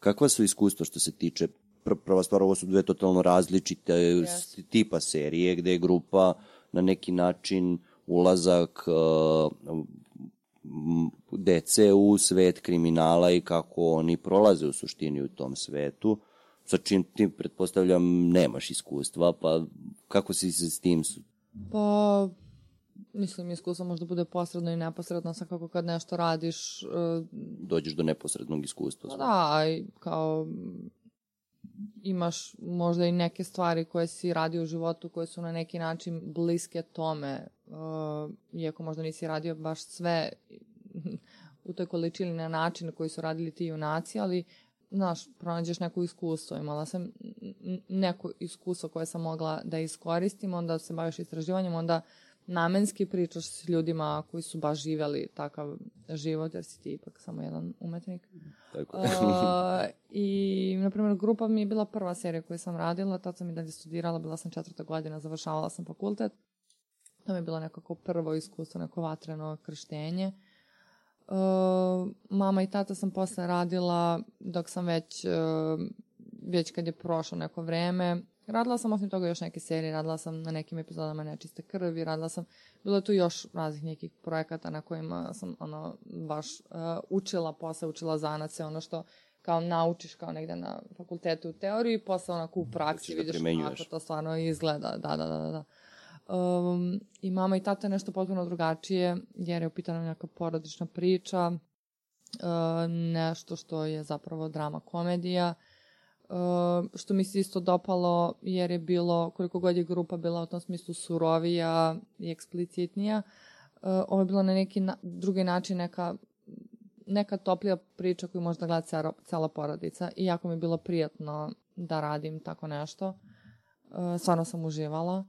Kakva su iskustva što se tiče pr prva stvar, ovo su dve totalno različite Yes. tipa serije gde je grupa na neki način ulazak uh, dece u svet kriminala i kako oni prolaze u suštini u tom svetu, sa čim ti pretpostavljam nemaš iskustva, pa kako si se s tim Pa, mislim, iskustvo možda bude posredno i neposredno, sad kako kad nešto radiš, e, dođeš do neposrednog iskustva? pa da, i kao imaš možda i neke stvari koje si radio u životu koje su na neki način bliske tome, uh, iako možda nisi radio baš sve u toj količini na način na koji su radili ti junaci, ali znaš, pronađeš neko iskustvo. Imala sam neko iskustvo koje sam mogla da iskoristim, onda se baviš istraživanjem, onda namenski pričaš s ljudima koji su baš živeli takav život, jer si ti ipak samo jedan umetnik. Tako. Uh, I, na primjer, grupa mi je bila prva serija koju sam radila, tad sam i dalje studirala, bila sam četvrta godina, završavala sam fakultet. To mi je bilo nekako prvo iskustvo, neko vatreno krštenje. Uh, mama i tata sam posle radila dok sam već, uh, već kad je prošlo neko vreme. Radila sam osim toga još neke serije, radila sam na nekim epizodama Nečiste krvi, radila sam, bilo je tu još raznih nekih projekata na kojima sam ono baš uh, učila posle, učila zanace, ono što kao naučiš kao negde na fakultetu u teoriji, posle onako u praksi Hoćeš da vidiš kako to stvarno izgleda. Da, da, da, da. da. Um, I mama i tata je nešto potpuno drugačije, jer je u pitanju neka porodična priča, uh, nešto što je zapravo drama komedija, uh, što mi se isto dopalo jer je bilo, koliko god je grupa bila u tom smislu surovija i eksplicitnija, uh, ovo je bilo na neki na, drugi način neka neka toplija priča koju možda gleda cela, cela porodica i jako mi je bilo prijatno da radim tako nešto. Uh, stvarno sam uživala.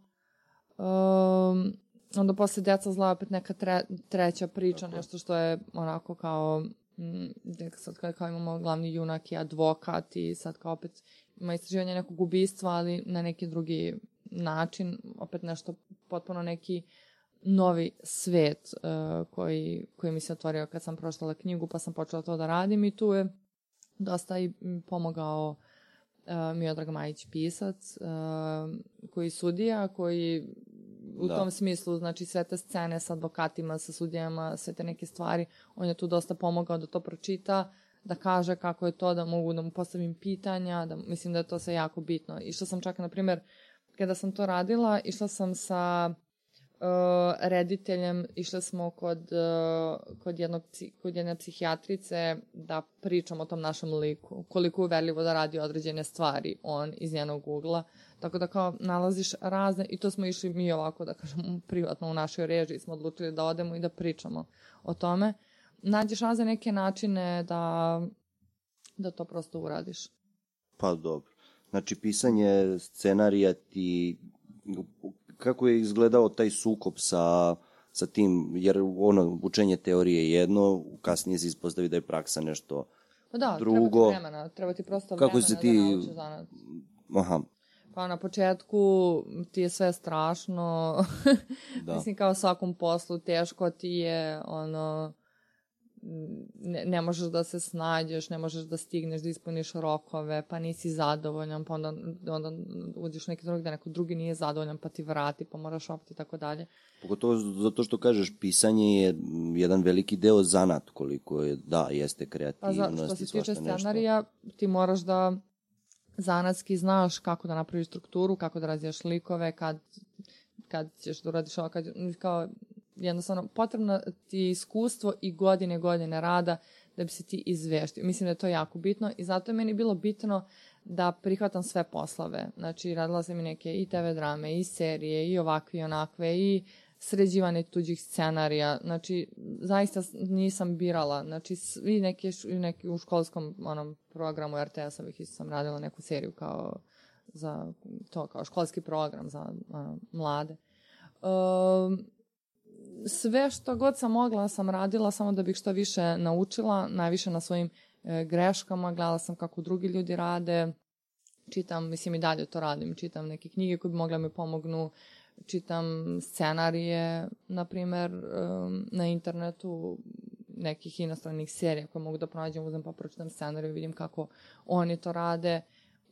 Um, onda posle Deca zla opet neka tre, treća priča, nešto što je onako kao sad kao, kao imamo glavni junak i advokat i sad kao opet ima istraživanje nekog ubistva, ali na neki drugi način, opet nešto potpuno neki novi svet uh, koji, koji mi se otvorio kad sam pročitala knjigu pa sam počela to da radim i tu je dosta i pomogao uh, Miodrag Majić pisac uh, koji sudija koji u Da. tom smislu, znači sve te scene sa advokatima, sa sudijama, sve te neke stvari, on je tu dosta pomogao da to pročita, da kaže kako je to, da mogu da mu postavim pitanja, da mislim da je to sve jako bitno. Išla sam čak, na primjer, kada sam to radila, išla sam sa uh, rediteljem, išli smo kod, uh, kod, jednog, kod jedne psihijatrice da pričamo o tom našem liku, koliko uverljivo da radi određene stvari on iz njenog ugla. Tako da kao nalaziš razne, i to smo išli mi ovako, da kažem, privatno u našoj režiji smo odlučili da odemo i da pričamo o tome. Nađeš razne neke načine da, da to prosto uradiš. Pa dobro. Znači, pisanje scenarija ti... Kako je izgledao taj sukob sa, sa tim, jer ono, učenje teorije je jedno, kasnije se ispostavi da je praksa nešto Pa da, Drugo, treba ti vremena, treba ti prosto kako vremena se da ti- naučiš zanat. Aha, Pa na početku ti je sve strašno, da. <laughs> mislim kao svakom poslu, teško ti je, ono, ne, ne možeš da se snađeš, ne možeš da stigneš da ispuniš rokove, pa nisi zadovoljan, pa onda, onda uđeš neki drugi da neko drugi nije zadovoljan, pa ti vrati, pa moraš opet i tako dalje. Pogotovo zato što kažeš, pisanje je jedan veliki deo zanat, koliko je, da, jeste Pa kreativnost za, što se tiče scenarija, ti moraš da zanatski znaš kako da napraviš strukturu, kako da razvijaš likove, kad, kad ćeš da uradiš ovo, kad, kao, jednostavno, potrebno ti iskustvo i godine, godine rada da bi se ti izveštio. Mislim da je to jako bitno i zato je meni bilo bitno da prihvatam sve poslove. Znači, radila sam i neke i TV drame, i serije, i ovakve i onakve, i sređivanje tuđih scenarija. Znači, zaista nisam birala. Znači, svi i neki u školskom onom programu RTS-ovih isto sam radila neku seriju kao za to, kao školski program za ono, mlade. Um, sve što god sam mogla sam radila samo da bih što više naučila, najviše na svojim e, greškama, gledala sam kako drugi ljudi rade, čitam, mislim i dalje to radim, čitam neke knjige koje bi mogle mi pomognu, čitam scenarije, na primer, um, na internetu nekih inostranih serija koje mogu da pronađem, uzem pa pročitam scenariju, vidim kako oni to rade.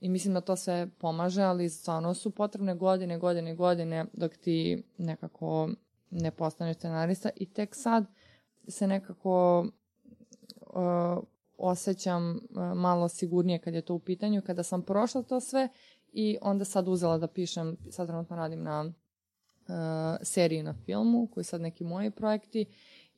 I mislim da to sve pomaže, ali stvarno su potrebne godine, godine, godine dok ti nekako ne postaneš scenarista i tek sad se nekako uh, osjećam uh, malo sigurnije kad je to u pitanju, kada sam prošla to sve i onda sad uzela da pišem, sad trenutno radim na uh, seriji na filmu, koji sad neki moji projekti.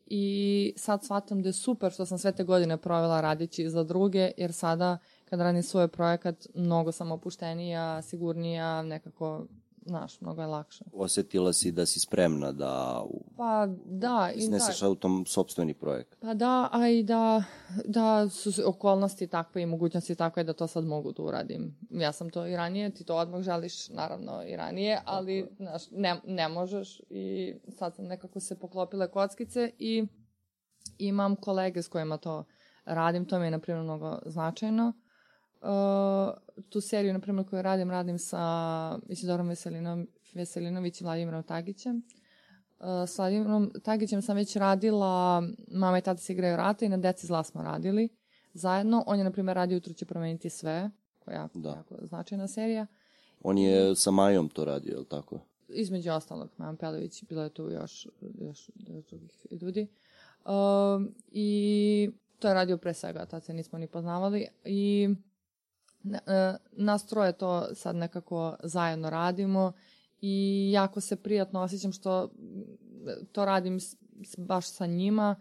I sad shvatam da je super što sam sve te godine provela radići za druge, jer sada kad radim svoj projekat, mnogo sam opuštenija, sigurnija, nekako, znaš, mnogo je lakše. Osetila si da si spremna da Pa da, i da, izneseš u tom sobstveni projekat. Pa da, a i da, da su okolnosti takve i mogućnosti takve da to sad mogu da uradim. Ja sam to i ranije, ti to odmah želiš, naravno i ranije, ali znaš, ne, ne možeš i sad sam nekako se poklopile kockice i imam kolege s kojima to radim, to mi je na primjer mnogo značajno. Uh, tu seriju, na primjer, koju radim, radim sa Isidorom Veselinom, Veselinović i Vladimirom Tagićem. Uh, s Vladimirom Tagićem sam već radila Mama i tata se igraju rata i na Deci zla smo radili zajedno. On je, na primjer, radio Jutro će promeniti sve, koja je jako, Da. jako značajna serija. On je sa Majom to radio, je li tako? Između ostalog, Majan Pelević, bilo je tu još, još, još drugih ljudi. Um, I to je radio pre svega, tad se nismo ni poznavali. I nas troje to sad nekako zajedno radimo i jako se prijatno osjećam što mm, to radim baš sa njima.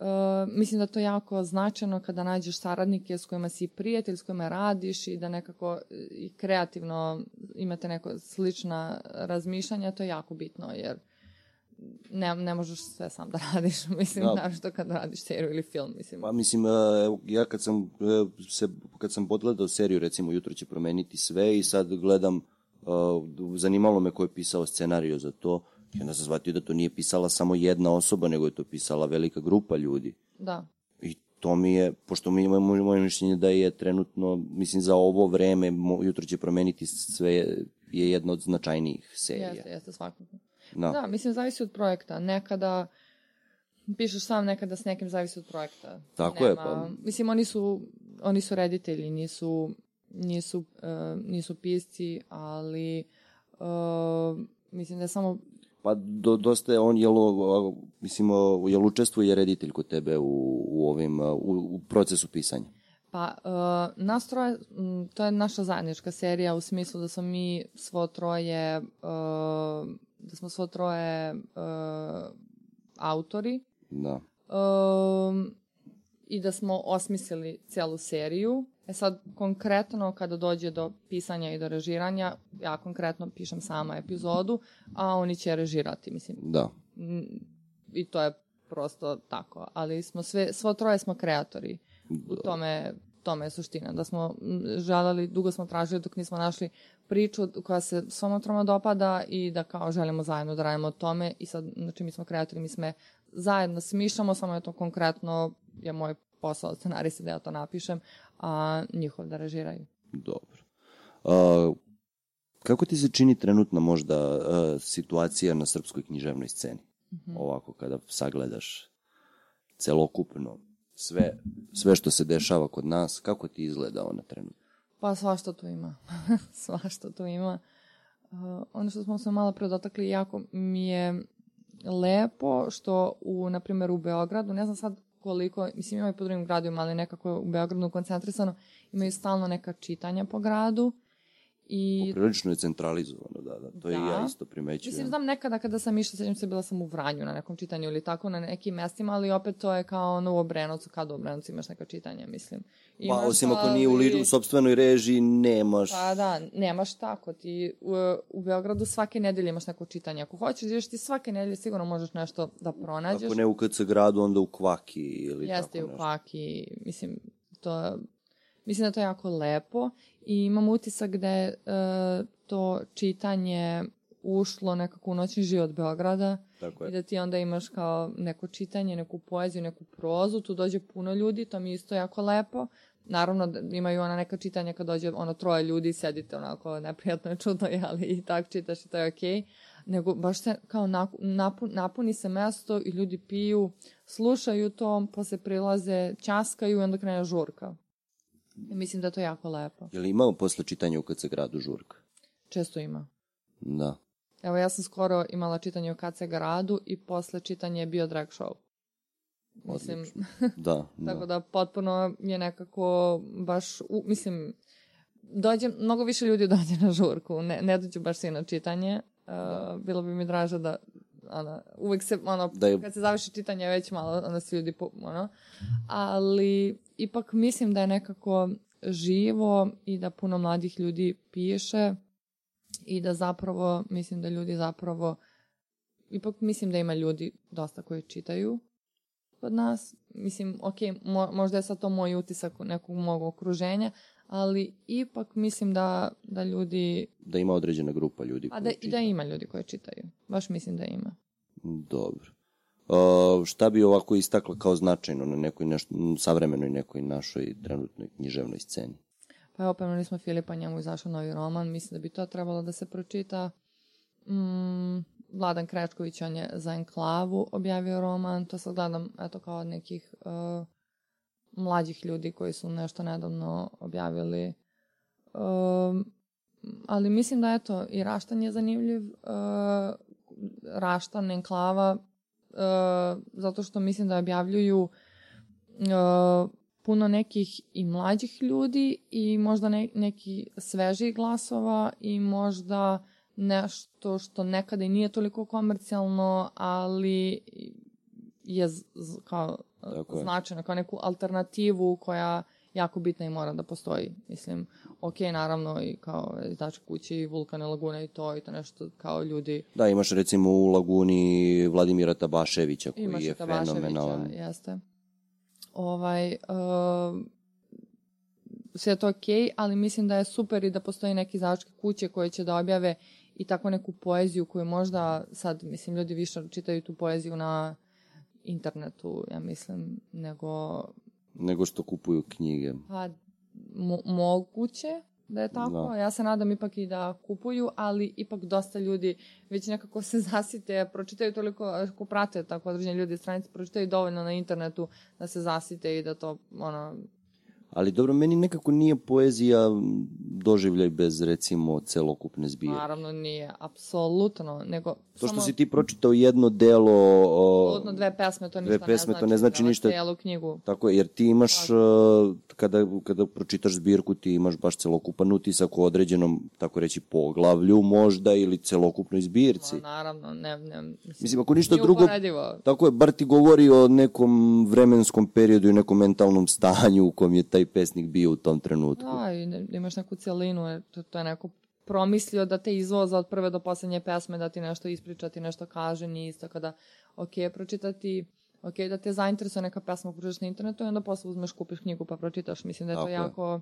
E, mislim da to je jako značajno kada nađeš saradnike s kojima si prijatelj, s kojima radiš i da nekako e, i kreativno imate neko slična razmišljanja, to je jako bitno jer ne, ne možeš sve sam da <laughs> radiš, mislim, Da. našto kad radiš seriju ili film, mislim. Pa mislim, evo, ja kad sam, e, se, kad sam podgledao seriju, recimo, jutro će promeniti sve i sad gledam, e, zanimalo me ko je pisao scenariju za to, i onda sam shvatio da to nije pisala samo jedna osoba, nego je to pisala velika grupa ljudi. Da, I to mi je, pošto mi imamo moje mišljenje da je trenutno, mislim, za ovo vreme, mo- jutro će promeniti sve, je jedna od značajnijih serija. jeste, jeste svakako. Da. Da, mislim, zavisi od projekta. Nekada pišeš sam, nekada s nekim zavisi od projekta. Tako je, pa- Mislim, oni su, oni su reditelji, nisu, nisu, uh, nisu pisci, ali uh, mislim da je samo Pa do, dosta je on, jel, mislim, jel učestvuje reditelj kod tebe u, u ovim, u, u procesu pisanja? Pa, uh, nas troje, to je naša zajednička serija u smislu da smo mi svo troje, uh, da smo svo troje uh, autori Da. um, i da smo osmislili celu seriju. E sad, konkretno, kada dođe do pisanja i do režiranja, ja konkretno pišem sama epizodu, a oni će režirati, mislim, Da. I to je prosto tako. Ali smo sve, svo troje smo kreatori. U tome, tome je suština. Da smo želeli, dugo smo tražili dok nismo našli priču koja se svoma troma dopada i da kao želimo zajedno da radimo o tome i sad, znači mi smo kreatori, mi sme zajedno smišljamo, samo je to konkretno je moj posao scenarista da ja to napišem, a njihov da režiraju. Dobro. A, kako ti se čini trenutna možda a, situacija na srpskoj književnoj sceni? Mm -hmm. Ovako, kada sagledaš celokupno sve, sve što se dešava kod nas, kako ti izgleda ona trenutno? Pa svašta tu ima. <laughs> svašta tu ima. Uh, ono što smo se malo pre dotakli, jako mi je lepo što u, na primjer, u Beogradu, ne znam sad koliko, mislim imaju po drugim gradovima, ali nekako u Beogradu koncentrisano, imaju stalno neka čitanja po gradu I... Poprilično je centralizovano, da, da. To da. i ja isto primećujem. Mislim, znam nekada kada sam išla, sećam se, bila sam u Vranju na nekom čitanju ili tako, na nekim mestima, ali opet to je kao ono u Obrenovcu, kad u Obrenovcu imaš neka čitanja, mislim. Imaš, pa, osim ako nije u, li, u sobstvenoj režiji, nemaš... Pa da, nemaš tako. Ti u, u Beogradu svake nedelje imaš neko čitanje. Ako hoćeš, ideš ti svake nedelje, sigurno možeš nešto da pronađeš. Ako ne u KC gradu, onda u Kvaki ili Jeste tako nešto. Jeste u Kvaki, mislim, to Mislim da to je jako lepo i imam utisak da je uh, to čitanje ušlo nekako u noćni život Beograda Tako je. i da ti onda imaš kao neko čitanje, neku poeziju, neku prozu, tu dođe puno ljudi, to mi je isto jako lepo. Naravno da imaju ona neka čitanja kad dođe ono troje ljudi, sedite onako neprijatno je čudno, <laughs> ali i tak čitaš i to je okej. Okay. Nego baš se kao napuni, napuni se mesto i ljudi piju, slušaju to, posle prilaze, časkaju i onda krene žurka. Mislim da to je jako lepo. Je li imao posle čitanja u KC gradu žurka? Često ima. Da. Evo, ja sam skoro imala čitanje u KC gradu i posle čitanja je bio drag show. Mislim, da, <laughs> da. tako da potpuno je nekako baš, u, mislim, dođe, mnogo više ljudi <laughs> dođe na žurku, ne, ne dođe baš svi na čitanje. Da. Uh, bilo bi mi draže da ono, uvek se, ono, da je... kad se završi čitanje već malo, onda se ljudi, po, ono, ali ipak mislim da je nekako živo i da puno mladih ljudi piše i da zapravo, mislim da ljudi zapravo, ipak mislim da ima ljudi dosta koji čitaju kod nas. Mislim, ok, mo, možda je sad to moj utisak nekog mog okruženja, ali ipak mislim da, da ljudi... Da ima određena grupa ljudi koji da, čitaju. Da ima ljudi koji čitaju. Baš mislim da ima. Dobro. Uh, šta bi ovako istakla kao značajno na nekoj nešto, savremenoj nekoj našoj trenutnoj književnoj sceni? Pa evo, pomenuli smo Filipa, njemu izašao novi roman, mislim da bi to trebalo da se pročita. Mm, Vladan Krečković, on je za Enklavu objavio roman, to sad gledam, eto, kao od nekih uh, mlađih ljudi koji su nešto nedavno objavili. Uh, ali mislim da, eto, i Raštan je zanimljiv, uh, Raštan, Enklava, uh, zato što mislim da objavljuju uh, puno nekih i mlađih ljudi i možda ne, neki svežih glasova i možda nešto što nekada i nije toliko komercijalno, ali je z, z, kao Tako značajno, kao neku alternativu koja jako bitna i mora da postoji. Mislim, ok, naravno i kao izdačke kuće i vulkane, lagune i to i to nešto kao ljudi. Da, imaš recimo u laguni Vladimira Tabaševića koji imaš je fenomenalan. jeste. Ovaj, uh, sve je to ok, ali mislim da je super i da postoji neki izdavačke kuće koje će da objave i tako neku poeziju koju možda sad, mislim, ljudi više čitaju tu poeziju na internetu, ja mislim, nego nego što kupuju knjige. Pa, mo moguće da je tako. Da. Ja se nadam ipak i da kupuju, ali ipak dosta ljudi već nekako se <laughs> zasite, pročitaju toliko, ako prate tako određene ljudi stranice, pročitaju dovoljno na internetu da se zasite i da to, ono, Ali dobro, meni nekako nije poezija doživljaj bez, recimo, celokupne zbirke. Naravno nije, apsolutno, nego... To što samo... si ti pročitao jedno delo... Apsolutno, dve pesme, to ništa dve pesme, ne znači. To ne znači ništa. Celu knjigu. Tako je, jer ti imaš, uh, kada, kada pročitaš zbirku, ti imaš baš celokupan utisak u određenom, tako reći, poglavlju možda ili celokupnoj zbirci. Ma, naravno, ne, ne. Mislim, mislim ako ništa drugo... Tako je, bar ti govori o nekom vremenskom periodu i nekom mentalnom stanju u kom je taj taj pesnik bio u tom trenutku. Da, i ne, imaš neku cijelinu, to, to je neko promislio da te izvoza od prve do poslednje pesme, da ti nešto ispriča, ti nešto kaže, nije isto kada, ok, pročitati, ok, da te zainteresuje neka pesma pročitaš na internetu i onda posle uzmeš, kupiš knjigu pa pročitaš. Mislim da je to okay. jako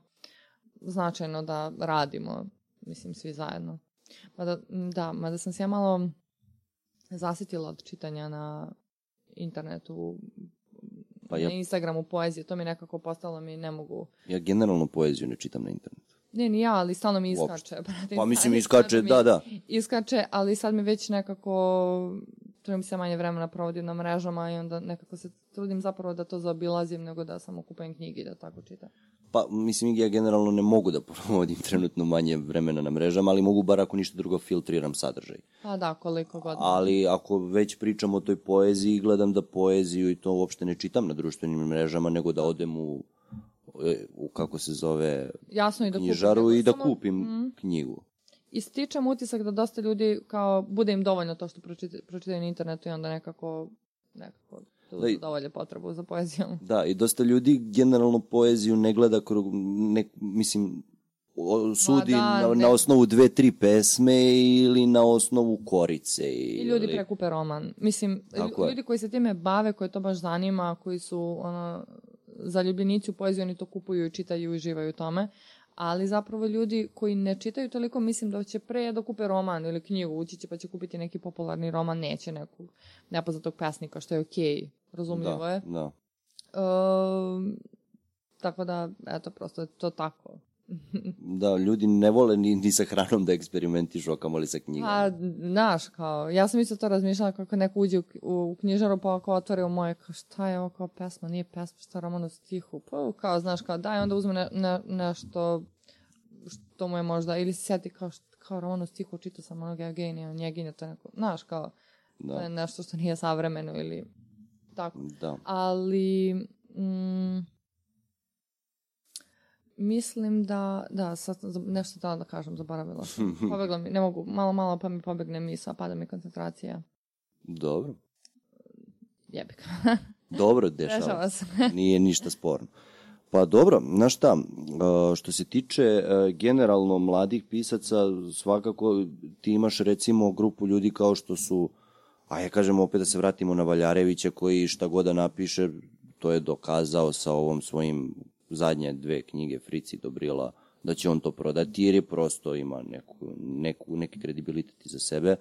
značajno da radimo, mislim, svi zajedno. Mada, da, mada sam se ja malo zasitila od čitanja na internetu Pa ja- na Instagramu poezije, to mi nekako postalo mi ne mogu... Ja generalno poeziju ne čitam na internetu. Ne, ni ja, ali stalno mi iskače. pratim Pa mislim iskače, mi da, da. Iskače, ali sad mi već nekako trudim se manje vremena provodim na mrežama i onda nekako se trudim zapravo da to zaobilazim nego da samo kupujem knjige i da tako čitam. Pa, mislim, ja generalno ne mogu da <laughs> provodim trenutno manje vremena na mrežama, ali mogu bar ako ništa drugo filtriram sadržaj. Pa da, koliko god. Ali ako već pričam o toj poeziji, gledam da poeziju i to uopšte ne čitam na društvenim mrežama, nego da odem u, e, u kako se zove, Jasno i da kupim. knjižaru nego i da kupim Mhm. knjigu. I stičem utisak da dosta ljudi kao bude im dovoljno to što pročitaju, na internetu i onda nekako nekako Da i- dovolje potrebu za poezijom. <laughs> Da, i dosta ljudi generalno poeziju ne gleda, ne, mislim, sudi da, na, ne. na osnovu dve, tri pesme ili na osnovu korice. I ljudi ili- prekupe roman. Mislim, Tako lju- je. ljudi koji se time bave, koje to baš zanima, koji su ono, zaljubljenici u poeziju, oni to kupuju i čitaju i uživaju u tome. Ali zapravo ljudi koji ne čitaju toliko, mislim da će pre da kupe roman ili knjigu, ući će pa će kupiti neki popularni roman, neće nekog nepoznatog pesnika, što je okej, razumljivo da, je. Da. Ehm, tako da, eto, prosto je to tako. Da, ljudi ne vole ni, ni sa hranom da eksperimentišu, a kamoli sa knjigama. Pa, znaš, kao, ja sam isto to razmišljala kako neko uđe u, u, knjižaru pa ako otvori u moje, kao šta je ovo kao pesma, nije pesma, šta je roman u stihu, pa kao, znaš, kao daj, onda uzme ne, ne, nešto što mu je možda, ili se sjeti kao, kao roman u stihu, čitao sam onog Evgenija, njeginja, to je neko, znaš, kao, to je Da, nešto što nije savremeno ili tako. da. ali mm, mislim da, da, sad nešto htjela da kažem, zaboravila sam. <laughs> Pobegla mi, ne mogu, malo, malo pa mi pobegne misla, pada mi koncentracija. Dobro. Jebika. <laughs> Dobro, <laughs> dešava. Dešava se. Nije ništa sporno. Pa dobro, znaš šta, uh, što se tiče uh, generalno mladih pisaca, svakako ti imaš recimo grupu ljudi kao što su, a ja kažem opet da se vratimo na Valjarevića koji šta god da napiše, to je dokazao sa ovom svojim zadnje dve knjige Frici Dobrila, da će on to prodati jer je prosto ima neku, neku, neki kredibilitet iza sebe,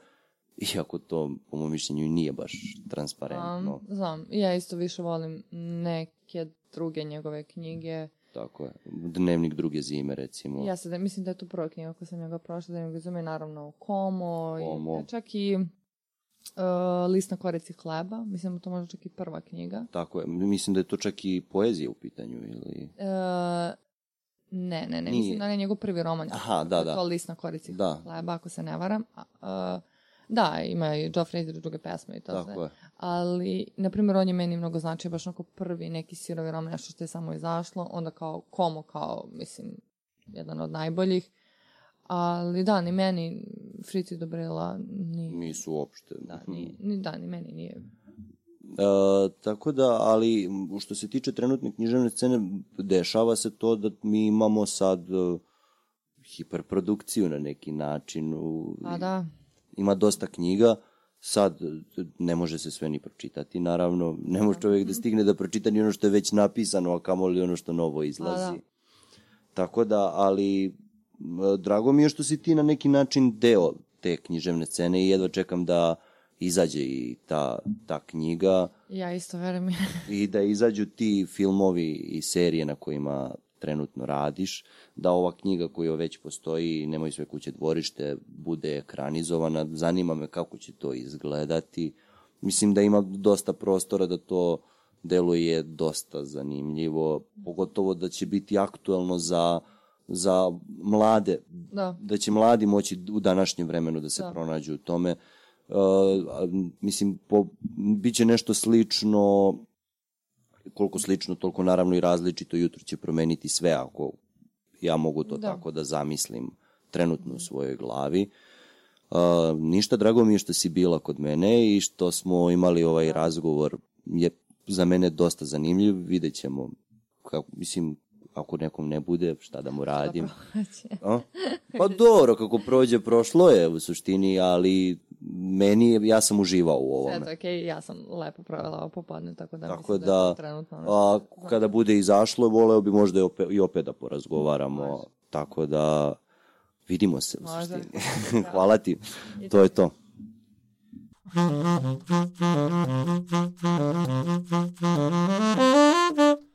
iako to po mom mišljenju nije baš transparentno. Um, znam, ja isto više volim neke druge njegove knjige. Tako je. Dnevnik druge zime, recimo. Ja se da, mislim da je to prva knjiga koju sam njega prošla, da mi zume naravno Komo, Komo. I, čak i uh, List na korici hleba, mislim da to možda čak i prva knjiga. Tako je. Mislim da je to čak i poezija u pitanju. Ili... E, ne, ne, ne, Nije. mislim da je njegov prvi roman. Aha, da, da. To list na korici Da. hleba, ako se ne varam. A, da, ima i Joe Frazier i druge pesme i to Tako sve. je. Ali, na primjer, on je meni mnogo značio, baš onako prvi neki sirovi roman, nešto što je samo izašlo, onda kao Komo, kao, mislim, jedan od najboljih. Ali da, ni meni Frici Dobrila ni, Nisu uopšte. da, ni, ni, da, ni meni nije. E, tako da, ali što se tiče trenutne književne scene, dešava se to da mi imamo sad e, hiperprodukciju na neki način. U, A da, Ima dosta knjiga, sad e, ne može se sve ni pročitati, naravno. Ne može čovjek da stigne da pročita ni ono što je već napisano, a kamoli ono što novo izlazi. da. Tako da, ali drago mi je što si ti na neki način deo te književne scene i jedva čekam da izađe i ta, ta knjiga ja isto verujem. <laughs> i da izađu ti filmovi i serije na kojima trenutno radiš, da ova knjiga koja već postoji, Nemoj sve kuće dvorište, bude ekranizovana. Zanima me kako će to izgledati. Mislim da ima dosta prostora da to deluje dosta zanimljivo, pogotovo da će biti aktuelno za, za mlade, da. da će mladi moći u današnjem vremenu da se Da. pronađu u tome. Uh, mislim, po, bit će nešto slično, koliko slično, toliko naravno i različito, jutro će promeniti sve ako ja mogu to Da. tako da zamislim trenutno u svojoj glavi. Uh, ništa, drago mi je što si bila kod mene i što smo imali ovaj razgovor. Je za mene dosta zanimljiv, vidjet ćemo. Kako, mislim, ako nekom ne bude, šta da mu radim. <laughs> A? Pa dobro, kako prođe, prošlo je u suštini, ali meni, je- ja sam uživao u ovome. Eto, okej, ja sam lepo provela ovo popodne, tako da Tako mislim da, je da, to trenutno a, kada bude izašlo, voleo bi možda i opet, i opet da porazgovaramo. Tako da, vidimo se u Može. suštini. <laughs> <laughs> Hvala ti, to je to.